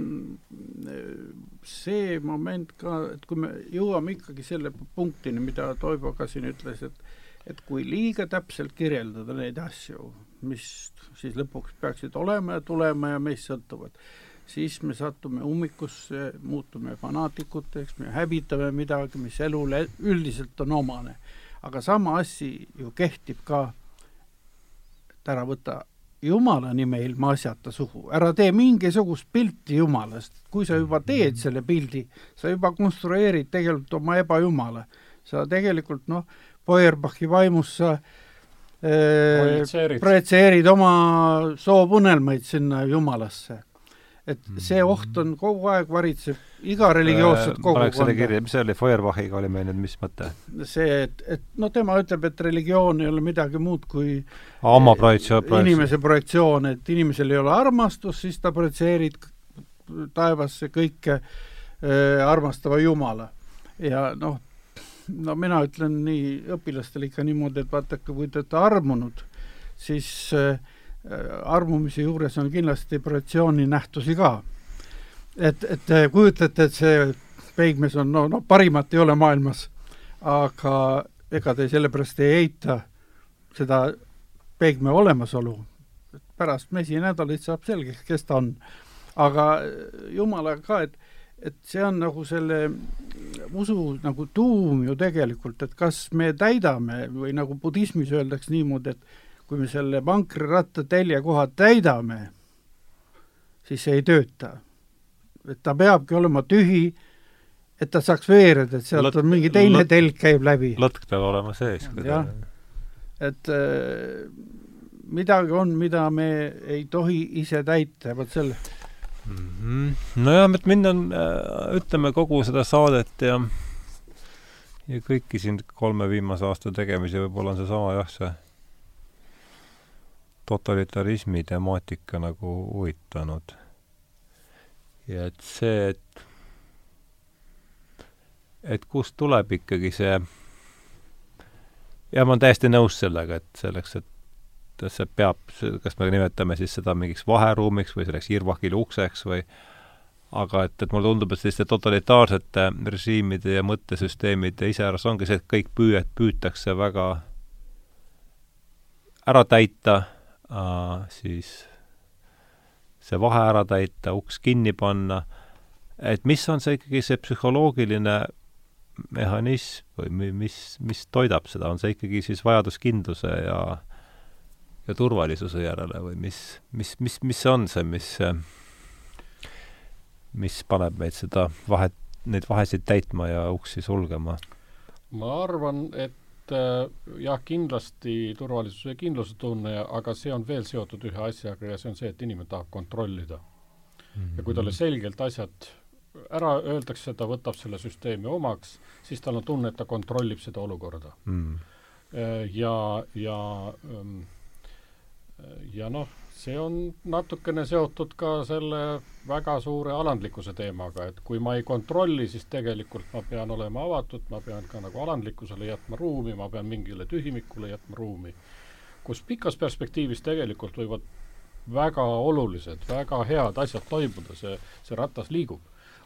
eh, see moment ka, et kui me jõuame ikkagi selle punktini, mida Toivo ka siin ütles, et et kui liiga täpselt kirjeldada neid asju, mis siis lõpuks peaksid olema ja tulema ja meist sõltuvad, siis me satume ummikusse, muutume fanaatikuteks, me hävitame midagi, mis elule üldiselt on omane. aga sama asi ju kehtib ka et ära võta jumala nime ilma asjata suhu, ära tee mingisugust pilti jumalast, kui sa juba teed selle pildi, sa juba konstrueerid tegelikult oma ebajumala. sa tegelikult noh, Feuerbachi vaimus sa äh, projitseerid. projitseerid oma soovunelmaid sinna jumalasse. Et see oht on kogu aeg varitseb iga religioosset Äh, paneks selle kogukonda kirja, mis see oli, Feuerbachiga oli meil nüüd mis mõte? see, et, et noh, tema ütleb, et religioon ei ole midagi muud kui oma projektsioon, inimese projektsioon, et inimesel ei ole armastust, siis ta projitseerid taevasse kõike äh, armastava Jumala. ja noh, no mina ütlen nii õpilastele ikka niimoodi, et vaadake, kui te olete armunud, siis äh, armumise juures on kindlasti projektsiooni nähtusi ka. et, et te kujutlete, et see peigmees on no, no parimat ei ole maailmas, aga ega te sellepärast ei eita seda peigme olemasolu. pärast mesinädalit saab selgeks, kes ta on. aga jumalaga ka, et, et see on nagu selle usu nagu tuum ju tegelikult, et kas me täidame või nagu budismis öeldakse niimoodi, et kui me selle vankriratta teljekoha täidame, siis see ei tööta. et ta peabki olema tühi, et ta saaks veereda, et sealt Lõt- on mingi teine lõt- telg käib läbi. lõtk peab olema sees. Jah. et äh, midagi on, mida me ei tohi ise täita, vot selle, Mhm. nojah, et mind on, ütleme kogu seda saadet ja ja kõiki siin kolme viimase aasta tegemisi võib-olla on seesama jah, see totalitarismi temaatika nagu huvitanud. ja et see, et et kust tuleb ikkagi see ja ma olen täiesti nõus sellega, et selleks, et see peab, kas me nimetame siis seda mingiks vaheruumiks või selleks Irvakile ukseks või aga et, et mulle tundub, et selliste totalitaarsete režiimide ja mõttesüsteemide iseäras ongi see, et kõik püüed püütakse väga ära täita siis see vahe ära täita, uks kinni panna, et mis on see ikkagi see psühholoogiline mehhanism või mi- mis, mis toidab seda, on see ikkagi siis vajadus kindluse ja ja turvalisuse järele või mis, mis, mis, mis see on see, mis mis paneb meid seda vahet, neid vahesid täitma ja uksi sulgema? ma arvan, et äh, jah, kindlasti turvalisuse ja kindlustunne, aga see on veel seotud ühe asjaga ja see on see, et inimene tahab kontrollida mm. -hmm. ja kui talle selgelt asjad ära öeldakse, ta võtab selle süsteemi omaks, siis tal on tunne, et ta kontrollib seda olukorda mm.. ja, ja ähm, ja noh, see on natukene seotud ka selle väga suure alandlikkuse teemaga, et kui ma ei kontrolli, siis tegelikult ma pean olema avatud, ma pean ka nagu alandlikkusele jätma ruumi, ma pean mingile tühimikule jätma ruumi. kus pikas perspektiivis tegelikult võivad väga olulised, väga head asjad toimuda, see, see ratas liigub.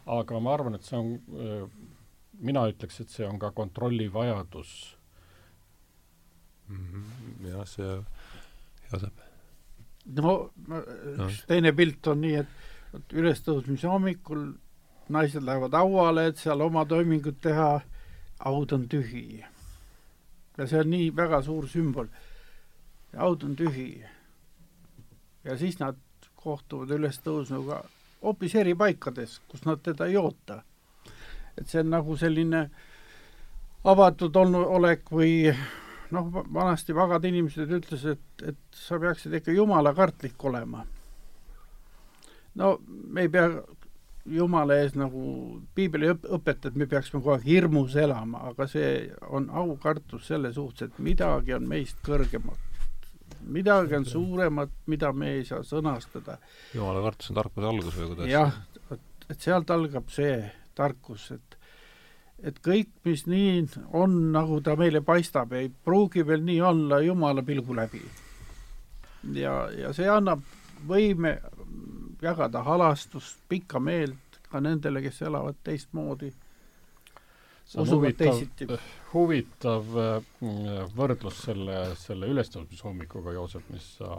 aga ma arvan, et see on, mina ütleks, et see on ka kontrolli vajadus mm. -hmm. jah, see Joosep? No üks teine pilt on nii, et ülestõusmise hommikul naised lähevad hauale, et seal oma toimingud teha, haud on tühi. ja see on nii väga suur sümbol. haud on tühi. ja siis nad kohtuvad ülestõusnuga hoopis eri paikades, kus nad teda ei oota. et see on nagu selline avatud olnud olek või noh, vanasti vagad inimesed ütlesid, et, et sa peaksid ikka jumalakartlik olema. no me ei pea jumala ees nagu piibli õp-, õpetab, me peaksime kogu aeg hirmus elama, aga see on aukartus selle suhtes, et midagi on meist kõrgemat. midagi on suuremat, mida me ei saa sõnastada. jumala kartus on tarkuse algus või kuidas? jah, et sealt algab see tarkus, et et kõik, mis nii on, nagu ta meile paistab, ei pruugi veel nii olla Jumala pilgu läbi. ja, ja see annab võime jagada halastust, pikka meelt ka nendele, kes elavad teistmoodi, teisiti. huvitav äh, võrdlus selle, selle ülestõusmishommikuga, Joosep, mis sa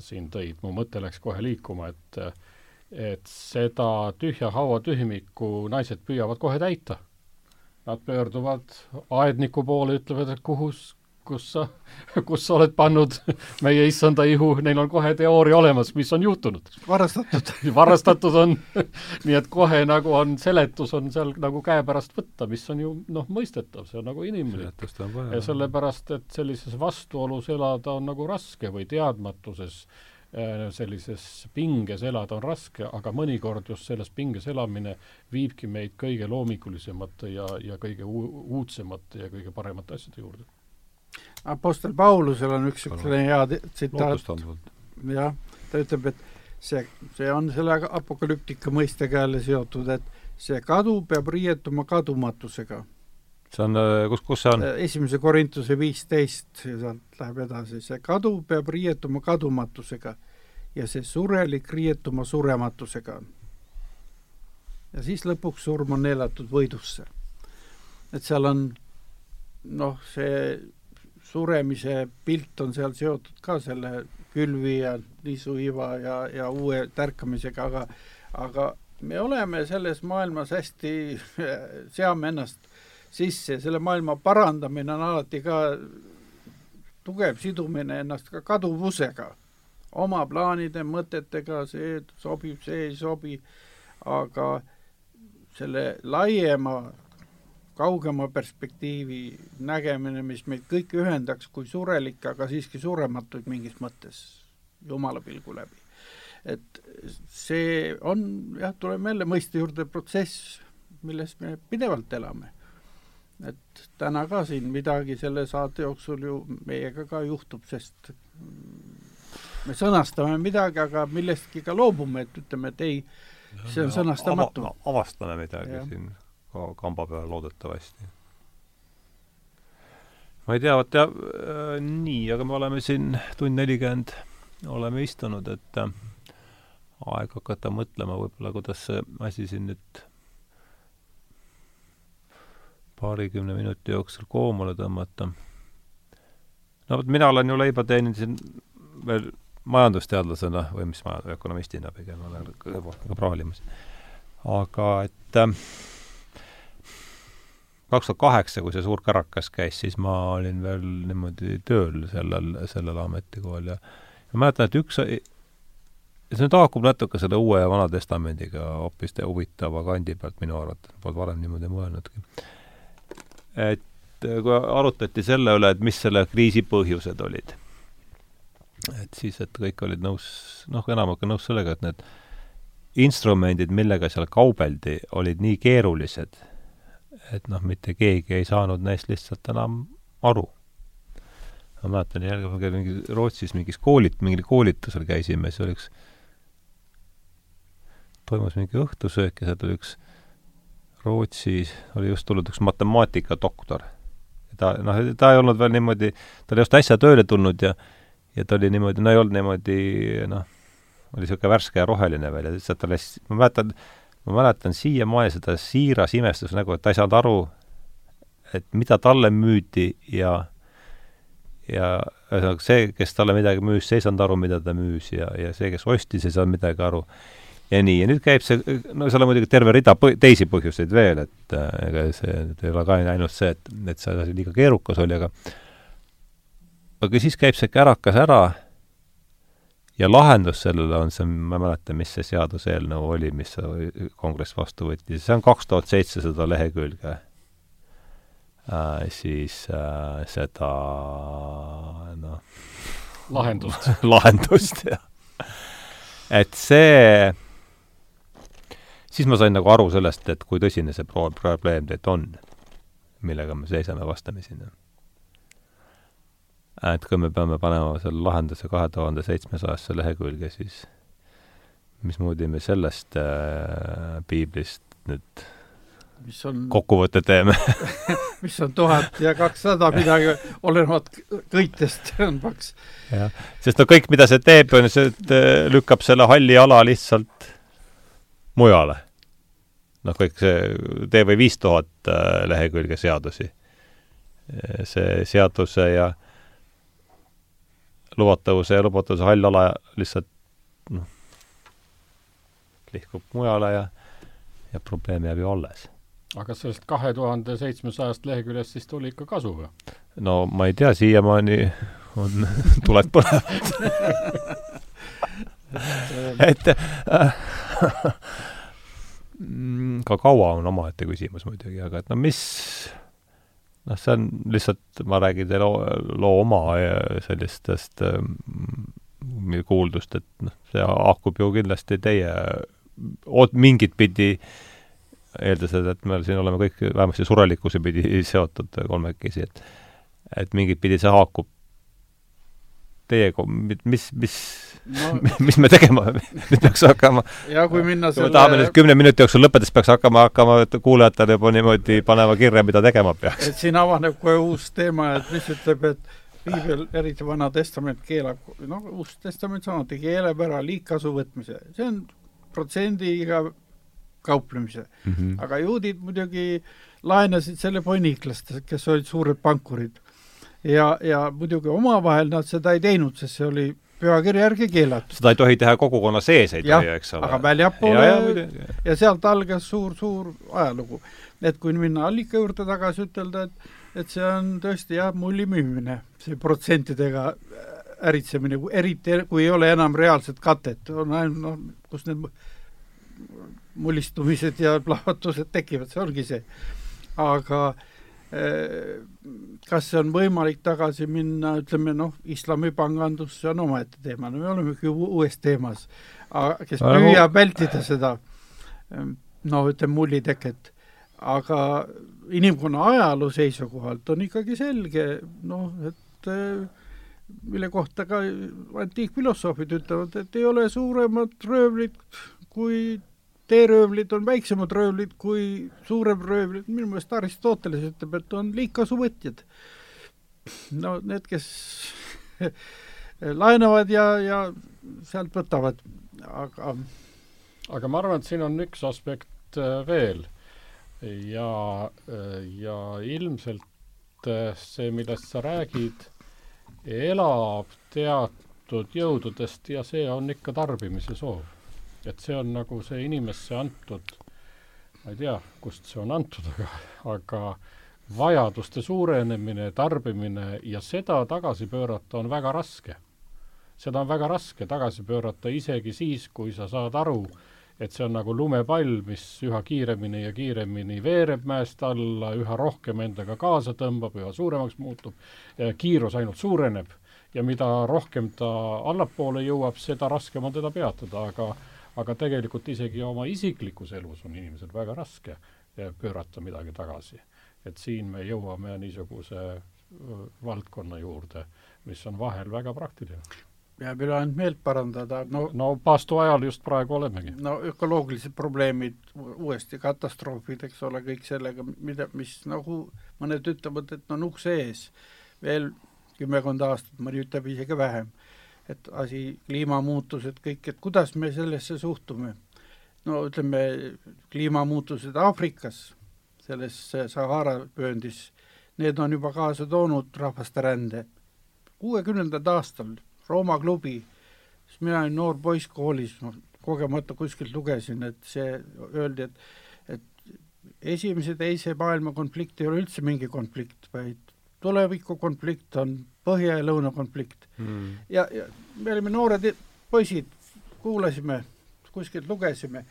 siin tõid, mu mõte läks kohe liikuma, et et seda tühja hauatühimikku naised püüavad kohe täita Nad pöörduvad aedniku poole, ütlevad, et kuhu, kus sa, kus sa oled pannud meie issanda ihu, neil on kohe teooria olemas, mis on juhtunud. varastatud varastatud on nii et kohe nagu on, seletus on seal nagu käepärast võtta, mis on ju noh, mõistetav, see on nagu inimlik. ja sellepärast, et sellises vastuolus elada on nagu raske või teadmatuses Äh, sellises pinges elada on raske, aga mõnikord just selles pinges elamine viibki meid kõige loomingulisemate ja, ja kõige uudsemate ja kõige paremate asjade juurde. Apostel Paulusel on üks niisugune hea tsitaat, jah, ta ütleb, et see, see on selle apokalüptika mõistega jälle seotud, et see kadu peab riietuma kadumatusega see on, kus, kus see on? Äh, esimese Korintuse viisteist sealt läheb edasi, see kadu peab riietuma kadumatusega ja see surelik riietuma surematusega. ja siis lõpuks surm on neelatud võidusse. et seal on noh, see suremise pilt on seal seotud ka selle külvi ja niisuiva ja, ja uue tärkamisega, aga aga me oleme selles maailmas hästi, seame ennast sisse, selle maailma parandamine on alati ka tugev sidumine ennast ka kaduvusega, oma plaanide, mõtetega, see sobib, see ei sobi, aga selle laiema, kaugema perspektiivi nägemine, mis meid kõiki ühendaks kui surelikke, aga siiski surematuid mingis mõttes Jumala pilgu läbi. et see on jah, tuleme jälle mõiste juurde, protsess, milles me pidevalt elame et täna ka siin midagi selle saate jooksul ju meiega ka juhtub, sest me sõnastame midagi, aga millestki ka loobume, et ütleme, et ei, see on sõnastamatu Ava,. avastame midagi ja. siin ka kamba peal loodetavasti. ma ei tea, vot jah äh,, nii, aga me oleme siin tund nelikümmend oleme istunud, et äh, aeg hakata mõtlema võib-olla, kuidas see asi siin nüüd paarikümne minuti jooksul koomale tõmmata. no vot, mina olen ju leiba teeninud siin veel majandusteadlasena või mis ma, ökonomistina pigem olen ka praalimas. aga et äh, kaks tuhat kaheksa, kui see suur kärakas käis, siis ma olin veel niimoodi tööl sellel, sellel ametikohal ja ma mäletan, et üks see nüüd haakub natuke selle Uue ja Vana Testamendiga hoopis huvitava kandi pealt minu arvates, polnud varem niimoodi mõelnudki. Et kui arutati selle üle, et mis selle kriisi põhjused olid, et siis, et kõik olid nõus, noh, enamik on nõus sellega, et need instrumendid, millega seal kaubeldi, olid nii keerulised, et noh, mitte keegi ei saanud neist lihtsalt enam aru. ma mäletan, kord mingi Rootsis mingis koolit-, mingil koolitusel käisime, siis oli üks, toimus mingi õhtusöök ja seal tuli üks Rootsis oli just tulnud üks matemaatikadoktor. ta, noh, ta ei olnud veel niimoodi, ta oli just äsja tööle tulnud ja ja ta oli niimoodi, no ei olnud niimoodi noh, oli niisugune värske ja roheline veel ja lihtsalt alles, ma mäletan, ma mäletan siiamaani seda siiras imestuse nägu, et ta ei saanud aru, et mida talle müüdi ja ja ühesõnaga see, kes talle midagi müüs, see ei saanud aru, mida ta müüs ja, ja see, kes ostis, ei saanud midagi aru. Ja nii, ja nüüd käib see, no seal on muidugi terve rida põ-, teisi põhjuseid veel, et äh, ega see nüüd ei ole ka ainult see, et, et see asi liiga keerukas oli, aga aga siis käib see kärakas ära ja lahendus sellele on see, ma ei mäleta, mis see seaduseelnõu oli, mis kongress vastu võttis, see on kaks tuhat seitsesada lehekülge äh,. siis äh, seda noh lahendust lahendust, jah. et see, siis ma sain nagu aru sellest, et kui tõsine see pro-, probleem tegelikult on, millega me seisame vastamisi et kui me peame panema selle lahenduse kahe tuhande seitsmesajasse lehekülge, siis mismoodi me sellest äh, piiblist nüüd mis on kokkuvõtte teeme mis on tuhat ja kakssada midagi, olenevalt köitest on paks. jah, sest no kõik, mida see teeb, on see, et äh, lükkab selle halli ala lihtsalt mujale. noh, kõik see TV viis tuhat äh, lehekülge seadusi. see seaduse ja lubatavuse ja lubatavuse hall ala lihtsalt noh, lihkub mujale ja, ja probleem jääb ju alles. aga sellest kahe tuhande seitsmesajast leheküljest siis tuli ikka kasu või? no ma ei tea, siiamaani on tuled põlevad et äh, ka kaua on omaette küsimus muidugi, aga et no mis noh, see on lihtsalt, ma räägin teile loo, loo oma sellistest ähm, kuuldust, et noh, see haakub ju kindlasti teie oot-, mingit pidi eeldades, et me siin oleme kõik vähemasti surelikkuse pidi seotud kolmekesi, et et mingit pidi see haakub teie, mis, mis no. mis me tegema nüüd peaks hakkama? ja kui minna selle kui me tahame nüüd kümne minuti jooksul lõpetades peaks hakkama, hakkama kuulajatele juba niimoodi panema kirja, mida tegema peaks. et siin avaneb kohe uus teema, et mis ütleb, et piibel, eriti Vana Testament keelab, noh, Uus Testament samuti keelab ära liigkasu võtmise, see on protsendiga kauplemise mm. -hmm. aga juudid muidugi laenasid selle ponniklastelt, kes olid suured pankurid ja, ja muidugi omavahel nad seda ei teinud, sest see oli pühakirja järgi keelatud. seda ei tohi teha kogukonna sees, ei tohi, eks ole. aga väljapoole ja, ja, ja sealt algas suur-suur ajalugu. et kui minna allika juurde tagasi, ütelda, et et see on tõesti jah, mulli müümine, see protsentidega äritsemine, eriti kui ei ole enam reaalset katet, on ainult noh, kus need mullistumised ja plahvatused tekivad, see ongi see. aga äh, kas see on võimalik tagasi minna, ütleme noh, islamipangandus, see on omaette teema, no me olemegi uues teemas, kes püüab vältida seda noh, ütleme mulliteket, aga inimkonna ajaloo seisukohalt on ikkagi selge, noh, et mille kohta ka antiikfilosoofid ütlevad, et ei ole suuremat röövlit kui teeröövlid on väiksemad röövlid kui suurem röövlid, minu meelest Aristoteles ütleb, et on liigkasuvõtjad. no need, kes laenavad ja, ja sealt võtavad, aga aga ma arvan, et siin on üks aspekt äh, veel. Ja, äh, ja ilmselt äh, see, millest sa räägid, elab teatud jõududest ja see on ikka tarbimise soov et see on nagu see inimesse antud, ma ei tea, kust see on antud, aga, aga vajaduste suurenemine, tarbimine ja seda tagasi pöörata on väga raske. seda on väga raske tagasi pöörata isegi siis, kui sa saad aru, et see on nagu lumepall, mis üha kiiremini ja kiiremini veereb mäest alla, üha rohkem endaga kaasa tõmbab, üha suuremaks muutub, kiirus ainult suureneb ja mida rohkem ta allapoole jõuab, seda raskem on teda peatada, aga aga tegelikult isegi oma isiklikus elus on inimesel väga raske pöörata midagi tagasi. et siin me jõuame niisuguse valdkonna juurde, mis on vahel väga praktiline jääb üle ainult meelt parandada, no no paastu ajal just praegu olemegi. no ökoloogilised probleemid, uuesti katastroofid, eks ole, kõik sellega, mida, mis nagu mõned ütlevad, et on ukse ees veel kümmekond aastat, mõni ütleb isegi vähem. Et asi, kliimamuutused, kõik, et kuidas me sellesse suhtume. no ütleme, kliimamuutused Aafrikas, selles Sahara vööndis, need on juba kaasa toonud rahvaste rände. kuuekümnendal aastal Rooma klubi, siis mina olin noor poiss koolis, ma kogemata kuskilt lugesin, et see, öeldi, et et esimese-teise maailma konflikt ei ole üldse mingi konflikt, vaid tulevikukonflikt on põhja ja lõuna konflikt mm.. ja, ja me olime noored poisid, kuulasime, kuskilt lugesime,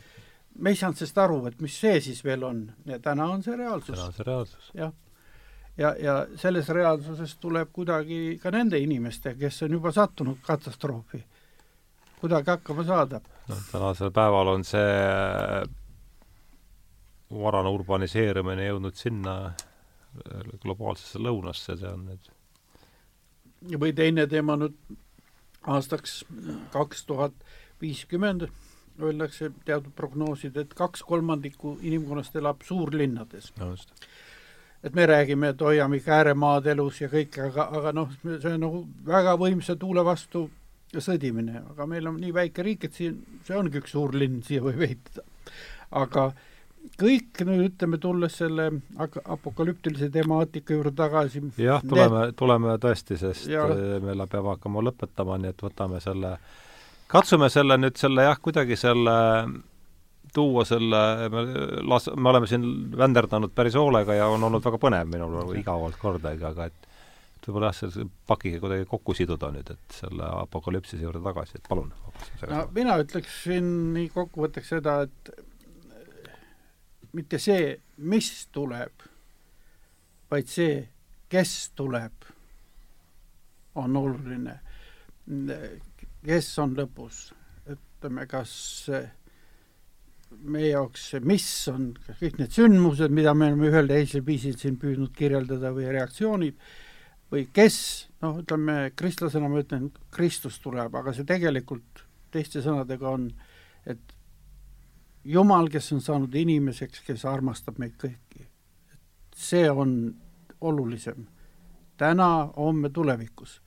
me ei saanud sellest aru, et mis see siis veel on ja täna on see reaalsus. täna on see reaalsus. jah ja, ja selles reaalsuses tuleb kuidagi ka nende inimeste, kes on juba sattunud katastroofi, kuidagi hakkama saada. noh, tänasel päeval on see varane urbaniseerumine jõudnud sinna äh, globaalsesse lõunasse, see on nüüd või teine teema nüüd aastaks kaks tuhat viiskümmend öeldakse teatud prognoosid, et kaks kolmandikku inimkonnast elab suurlinnades no,. et me räägime, et hoiame ikka ääremaad elus ja kõik, aga, aga noh, see on nagu väga võimsa tuule vastu sõdimine, aga meil on nii väike riik, et siin, see ongi üks suur linn, siia võib ehitada. aga kõik nüüd ütleme, tulles selle apokalüptilise temaatika juurde tagasi. jah, tuleme need..., tuleme tõesti, sest ja. me peame hakkama lõpetama, nii et võtame selle, katsume selle nüüd selle jah, kuidagi selle tuua selle, me las-, me oleme siin vänderdanud päris hoolega ja on olnud väga põnev minul igavalt kordagi, aga et et võib-olla jah, selle pakiga kuidagi kokku siduda nüüd, et selle apokalüpsise juurde tagasi, et palun. no mina ütleksin nii kokkuvõtteks seda, et mitte see, mis tuleb, vaid see, kes tuleb, on oluline. kes on lõpus, ütleme, kas meie jaoks see, mis on kõik need sündmused, mida me oleme ühel teisel viisil siin püüdnud kirjeldada või reaktsioonid, või kes, noh, ütleme kristlasena ma ütlen, Kristus tuleb, aga see tegelikult teiste sõnadega on, et Jumal, kes on saanud inimeseks, kes armastab meid kõiki, see on olulisem täna, homme, tulevikus.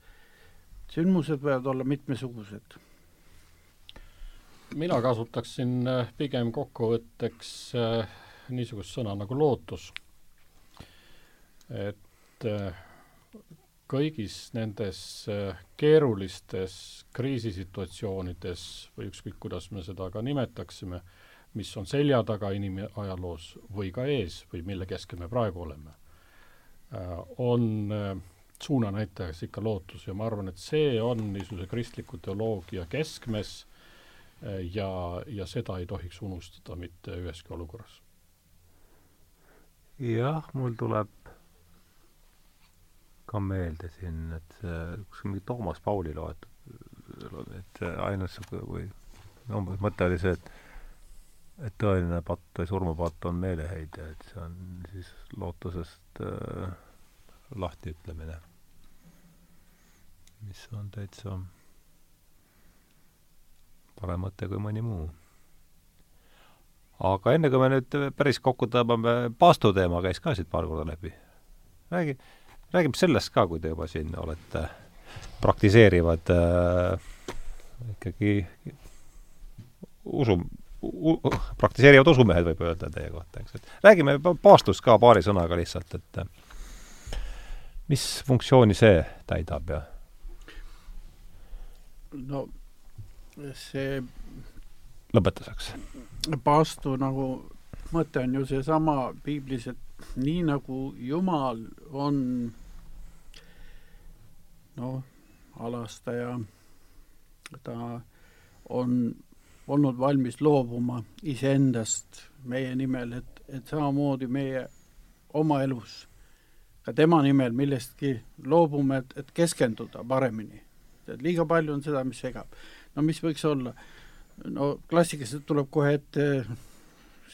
sündmused võivad olla mitmesugused mina kasutaksin äh, pigem kokkuvõtteks äh, niisugust sõna nagu lootus. et äh, kõigis nendes keerulistes kriisisituatsioonides või ükskõik, kuidas me seda ka nimetaksime, mis on selja taga inimajaloos või ka ees või mille keskel me praegu oleme, on suunanäitajaks ikka lootus ja ma arvan, et see on niisuguse kristliku teoloogia keskmes ja, ja seda ei tohiks unustada mitte üheski olukorras. jah, mul tuleb ka meelde siin, et kus mingi Toomas Pauli loetud, et ainus või umbes mõte oli see, et et tõeline patt või surmapatt on meeleheide, et see on siis lootusest äh, lahtiütlemine, mis on täitsa parem mõte kui mõni muu. aga enne, kui me nüüd päris kokku tõmbame, Paastu teema käis ka siit paar korda läbi. räägi, räägime sellest ka, kui te juba siin olete praktiseerivad äh, ikkagi usu, praktiseerivad usumehed, võib öelda teie kohta, eks, et räägime paastust ka paari sõnaga lihtsalt, et mis funktsiooni see täidab ja no see lõpetuseks. paastu nagu mõte on ju seesama piiblis, et nii nagu Jumal on noh, alastaja, ta on olnud valmis loobuma iseendast meie nimel, et, et samamoodi meie oma elus ka tema nimel millestki loobume, et, et keskenduda paremini. et liiga palju on seda, mis segab. no mis võiks olla? no klassikaliselt tuleb kohe ette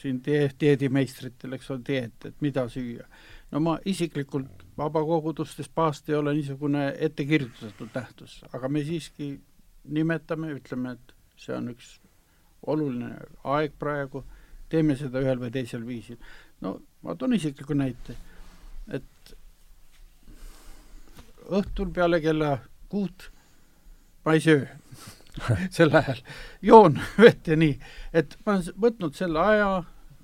siin die-, dieedimeistritel, eks ole, dieet, et mida süüa. no ma isiklikult vabakogudustes paast ei ole niisugune ettekirjutatud nähtus, aga me siiski nimetame, ütleme, et see on üks oluline aeg praegu, teeme seda ühel või teisel viisil. no ma toon isikliku näite, et õhtul peale kella kuut ma ei söö sel ajal, joon vett ja nii, et ma olen võtnud selle aja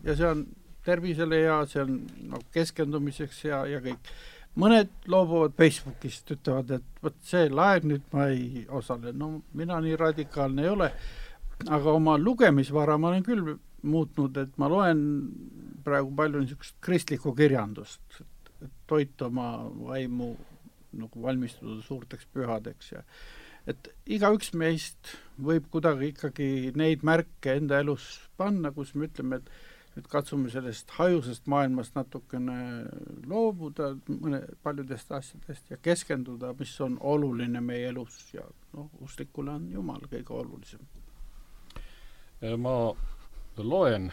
ja see on tervisele hea, see on nagu keskendumiseks hea ja kõik. mõned loobuvad Facebookist, ütlevad, et vot see laev nüüd ma ei osale, no mina nii radikaalne ei ole, aga oma lugemisvara ma olen küll muutnud, et ma loen praegu palju niisugust kristlikku kirjandust, et toita oma vaimu nagu valmistuda suurteks pühadeks ja et igaüks meist võib kuidagi ikkagi neid märke enda elus panna, kus me ütleme, et nüüd katsume sellest hajusest maailmast natukene loobuda mõne, paljudest asjadest ja keskenduda, mis on oluline meie elus ja noh, usklikule on Jumal kõige olulisem. Ma loen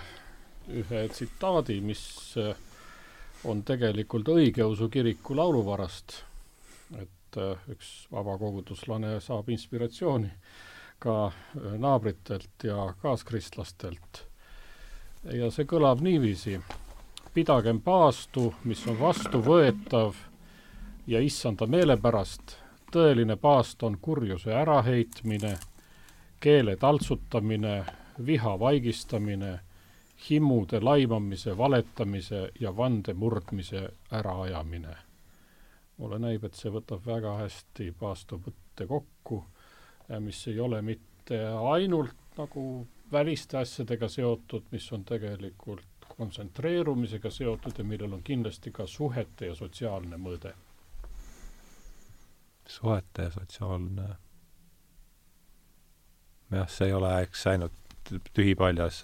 ühe tsitaadi, mis on tegelikult õigeusu kiriku lauluvarast et äh, üks vabakoguduslane saab inspiratsiooni ka äh, naabritelt ja kaaskristlastelt. ja see kõlab niiviisi. pidagem paastu, mis on vastuvõetav ja issanda meelepärast. tõeline paast on kurjuse äraheitmine, keele taltsutamine, viha vaigistamine, himmude laimamise, valetamise ja vande murdmise äraajamine mulle näib, et see võtab väga hästi Paasto mõtte kokku, mis ei ole mitte ainult nagu väliste asjadega seotud, mis on tegelikult kontsentreerumisega seotud ja millel on kindlasti ka suhete ja sotsiaalne mõõde. suhete ja sotsiaalne jah, see ei ole eks ainult tühipaljas,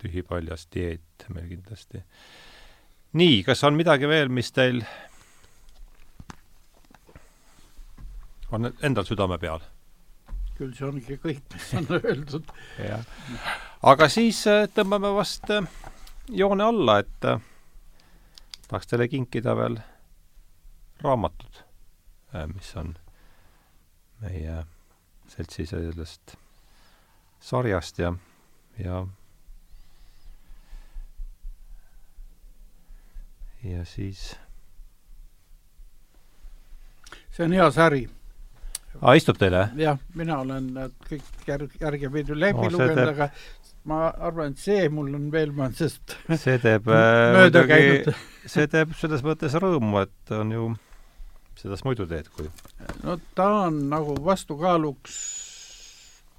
tühipaljas dieet meil kindlasti. nii, kas on midagi veel, mis teil on endal südame peal. küll see ongi kõik, mis on öeldud. jah. aga siis äh, tõmbame vast äh, joone alla, et äh, tahaks teile kinkida veel raamatud, mis on meie seltsi sellest sarjast ja, ja ja siis see on hea sari aa, istub teile, jah? mina olen need kõik järg, järgepidi läbi no, lugenud teeb..., aga ma arvan, et see mul on veel sest see teeb äh, muidugi, see teeb selles mõttes rõõmu, et on ju, seda sa muidu teed, kui no ta on nagu vastukaaluks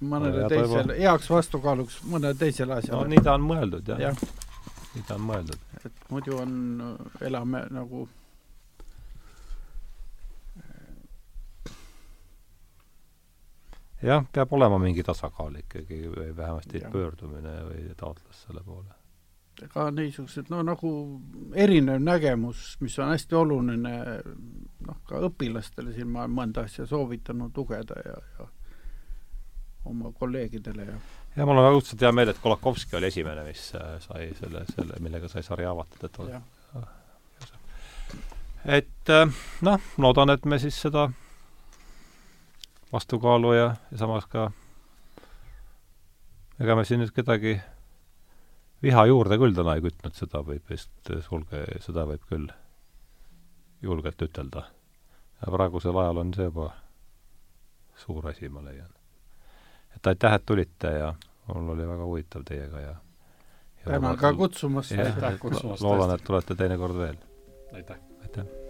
mõnele no, teisele, heaks vastukaaluks mõnele teisele asjale. no nii ta on mõeldud, jah ja.. nii ta on mõeldud. et muidu on, elame nagu jah, peab olema mingi tasakaal ikkagi või vähemasti ja. pöördumine või taotlus selle poole. ka niisugused, no nagu erinev nägemus, mis on hästi oluline, noh, ka õpilastele siin ma olen mõnda asja soovitanud lugeda ja, ja oma kolleegidele ja ja mul on õudselt hea meel, et Kolakovski oli esimene, mis äh, sai selle, selle, millega sai sari avatud, et ole, et äh, noh, loodan, et me siis seda vastukaalu ja, ja samas ka ega me siin nüüd kedagi viha juurde küll täna ei kütnud, seda võib vist sulge, seda võib küll julgelt ütelda. ja praegusel ajal on see juba suur asi, ma leian. Et aitäh, et tulite ja mul oli väga huvitav teiega ja, ja tänan ka kutsumast. aitäh kutsumast. loodan, et tulete teinekord veel. aitäh. aitäh.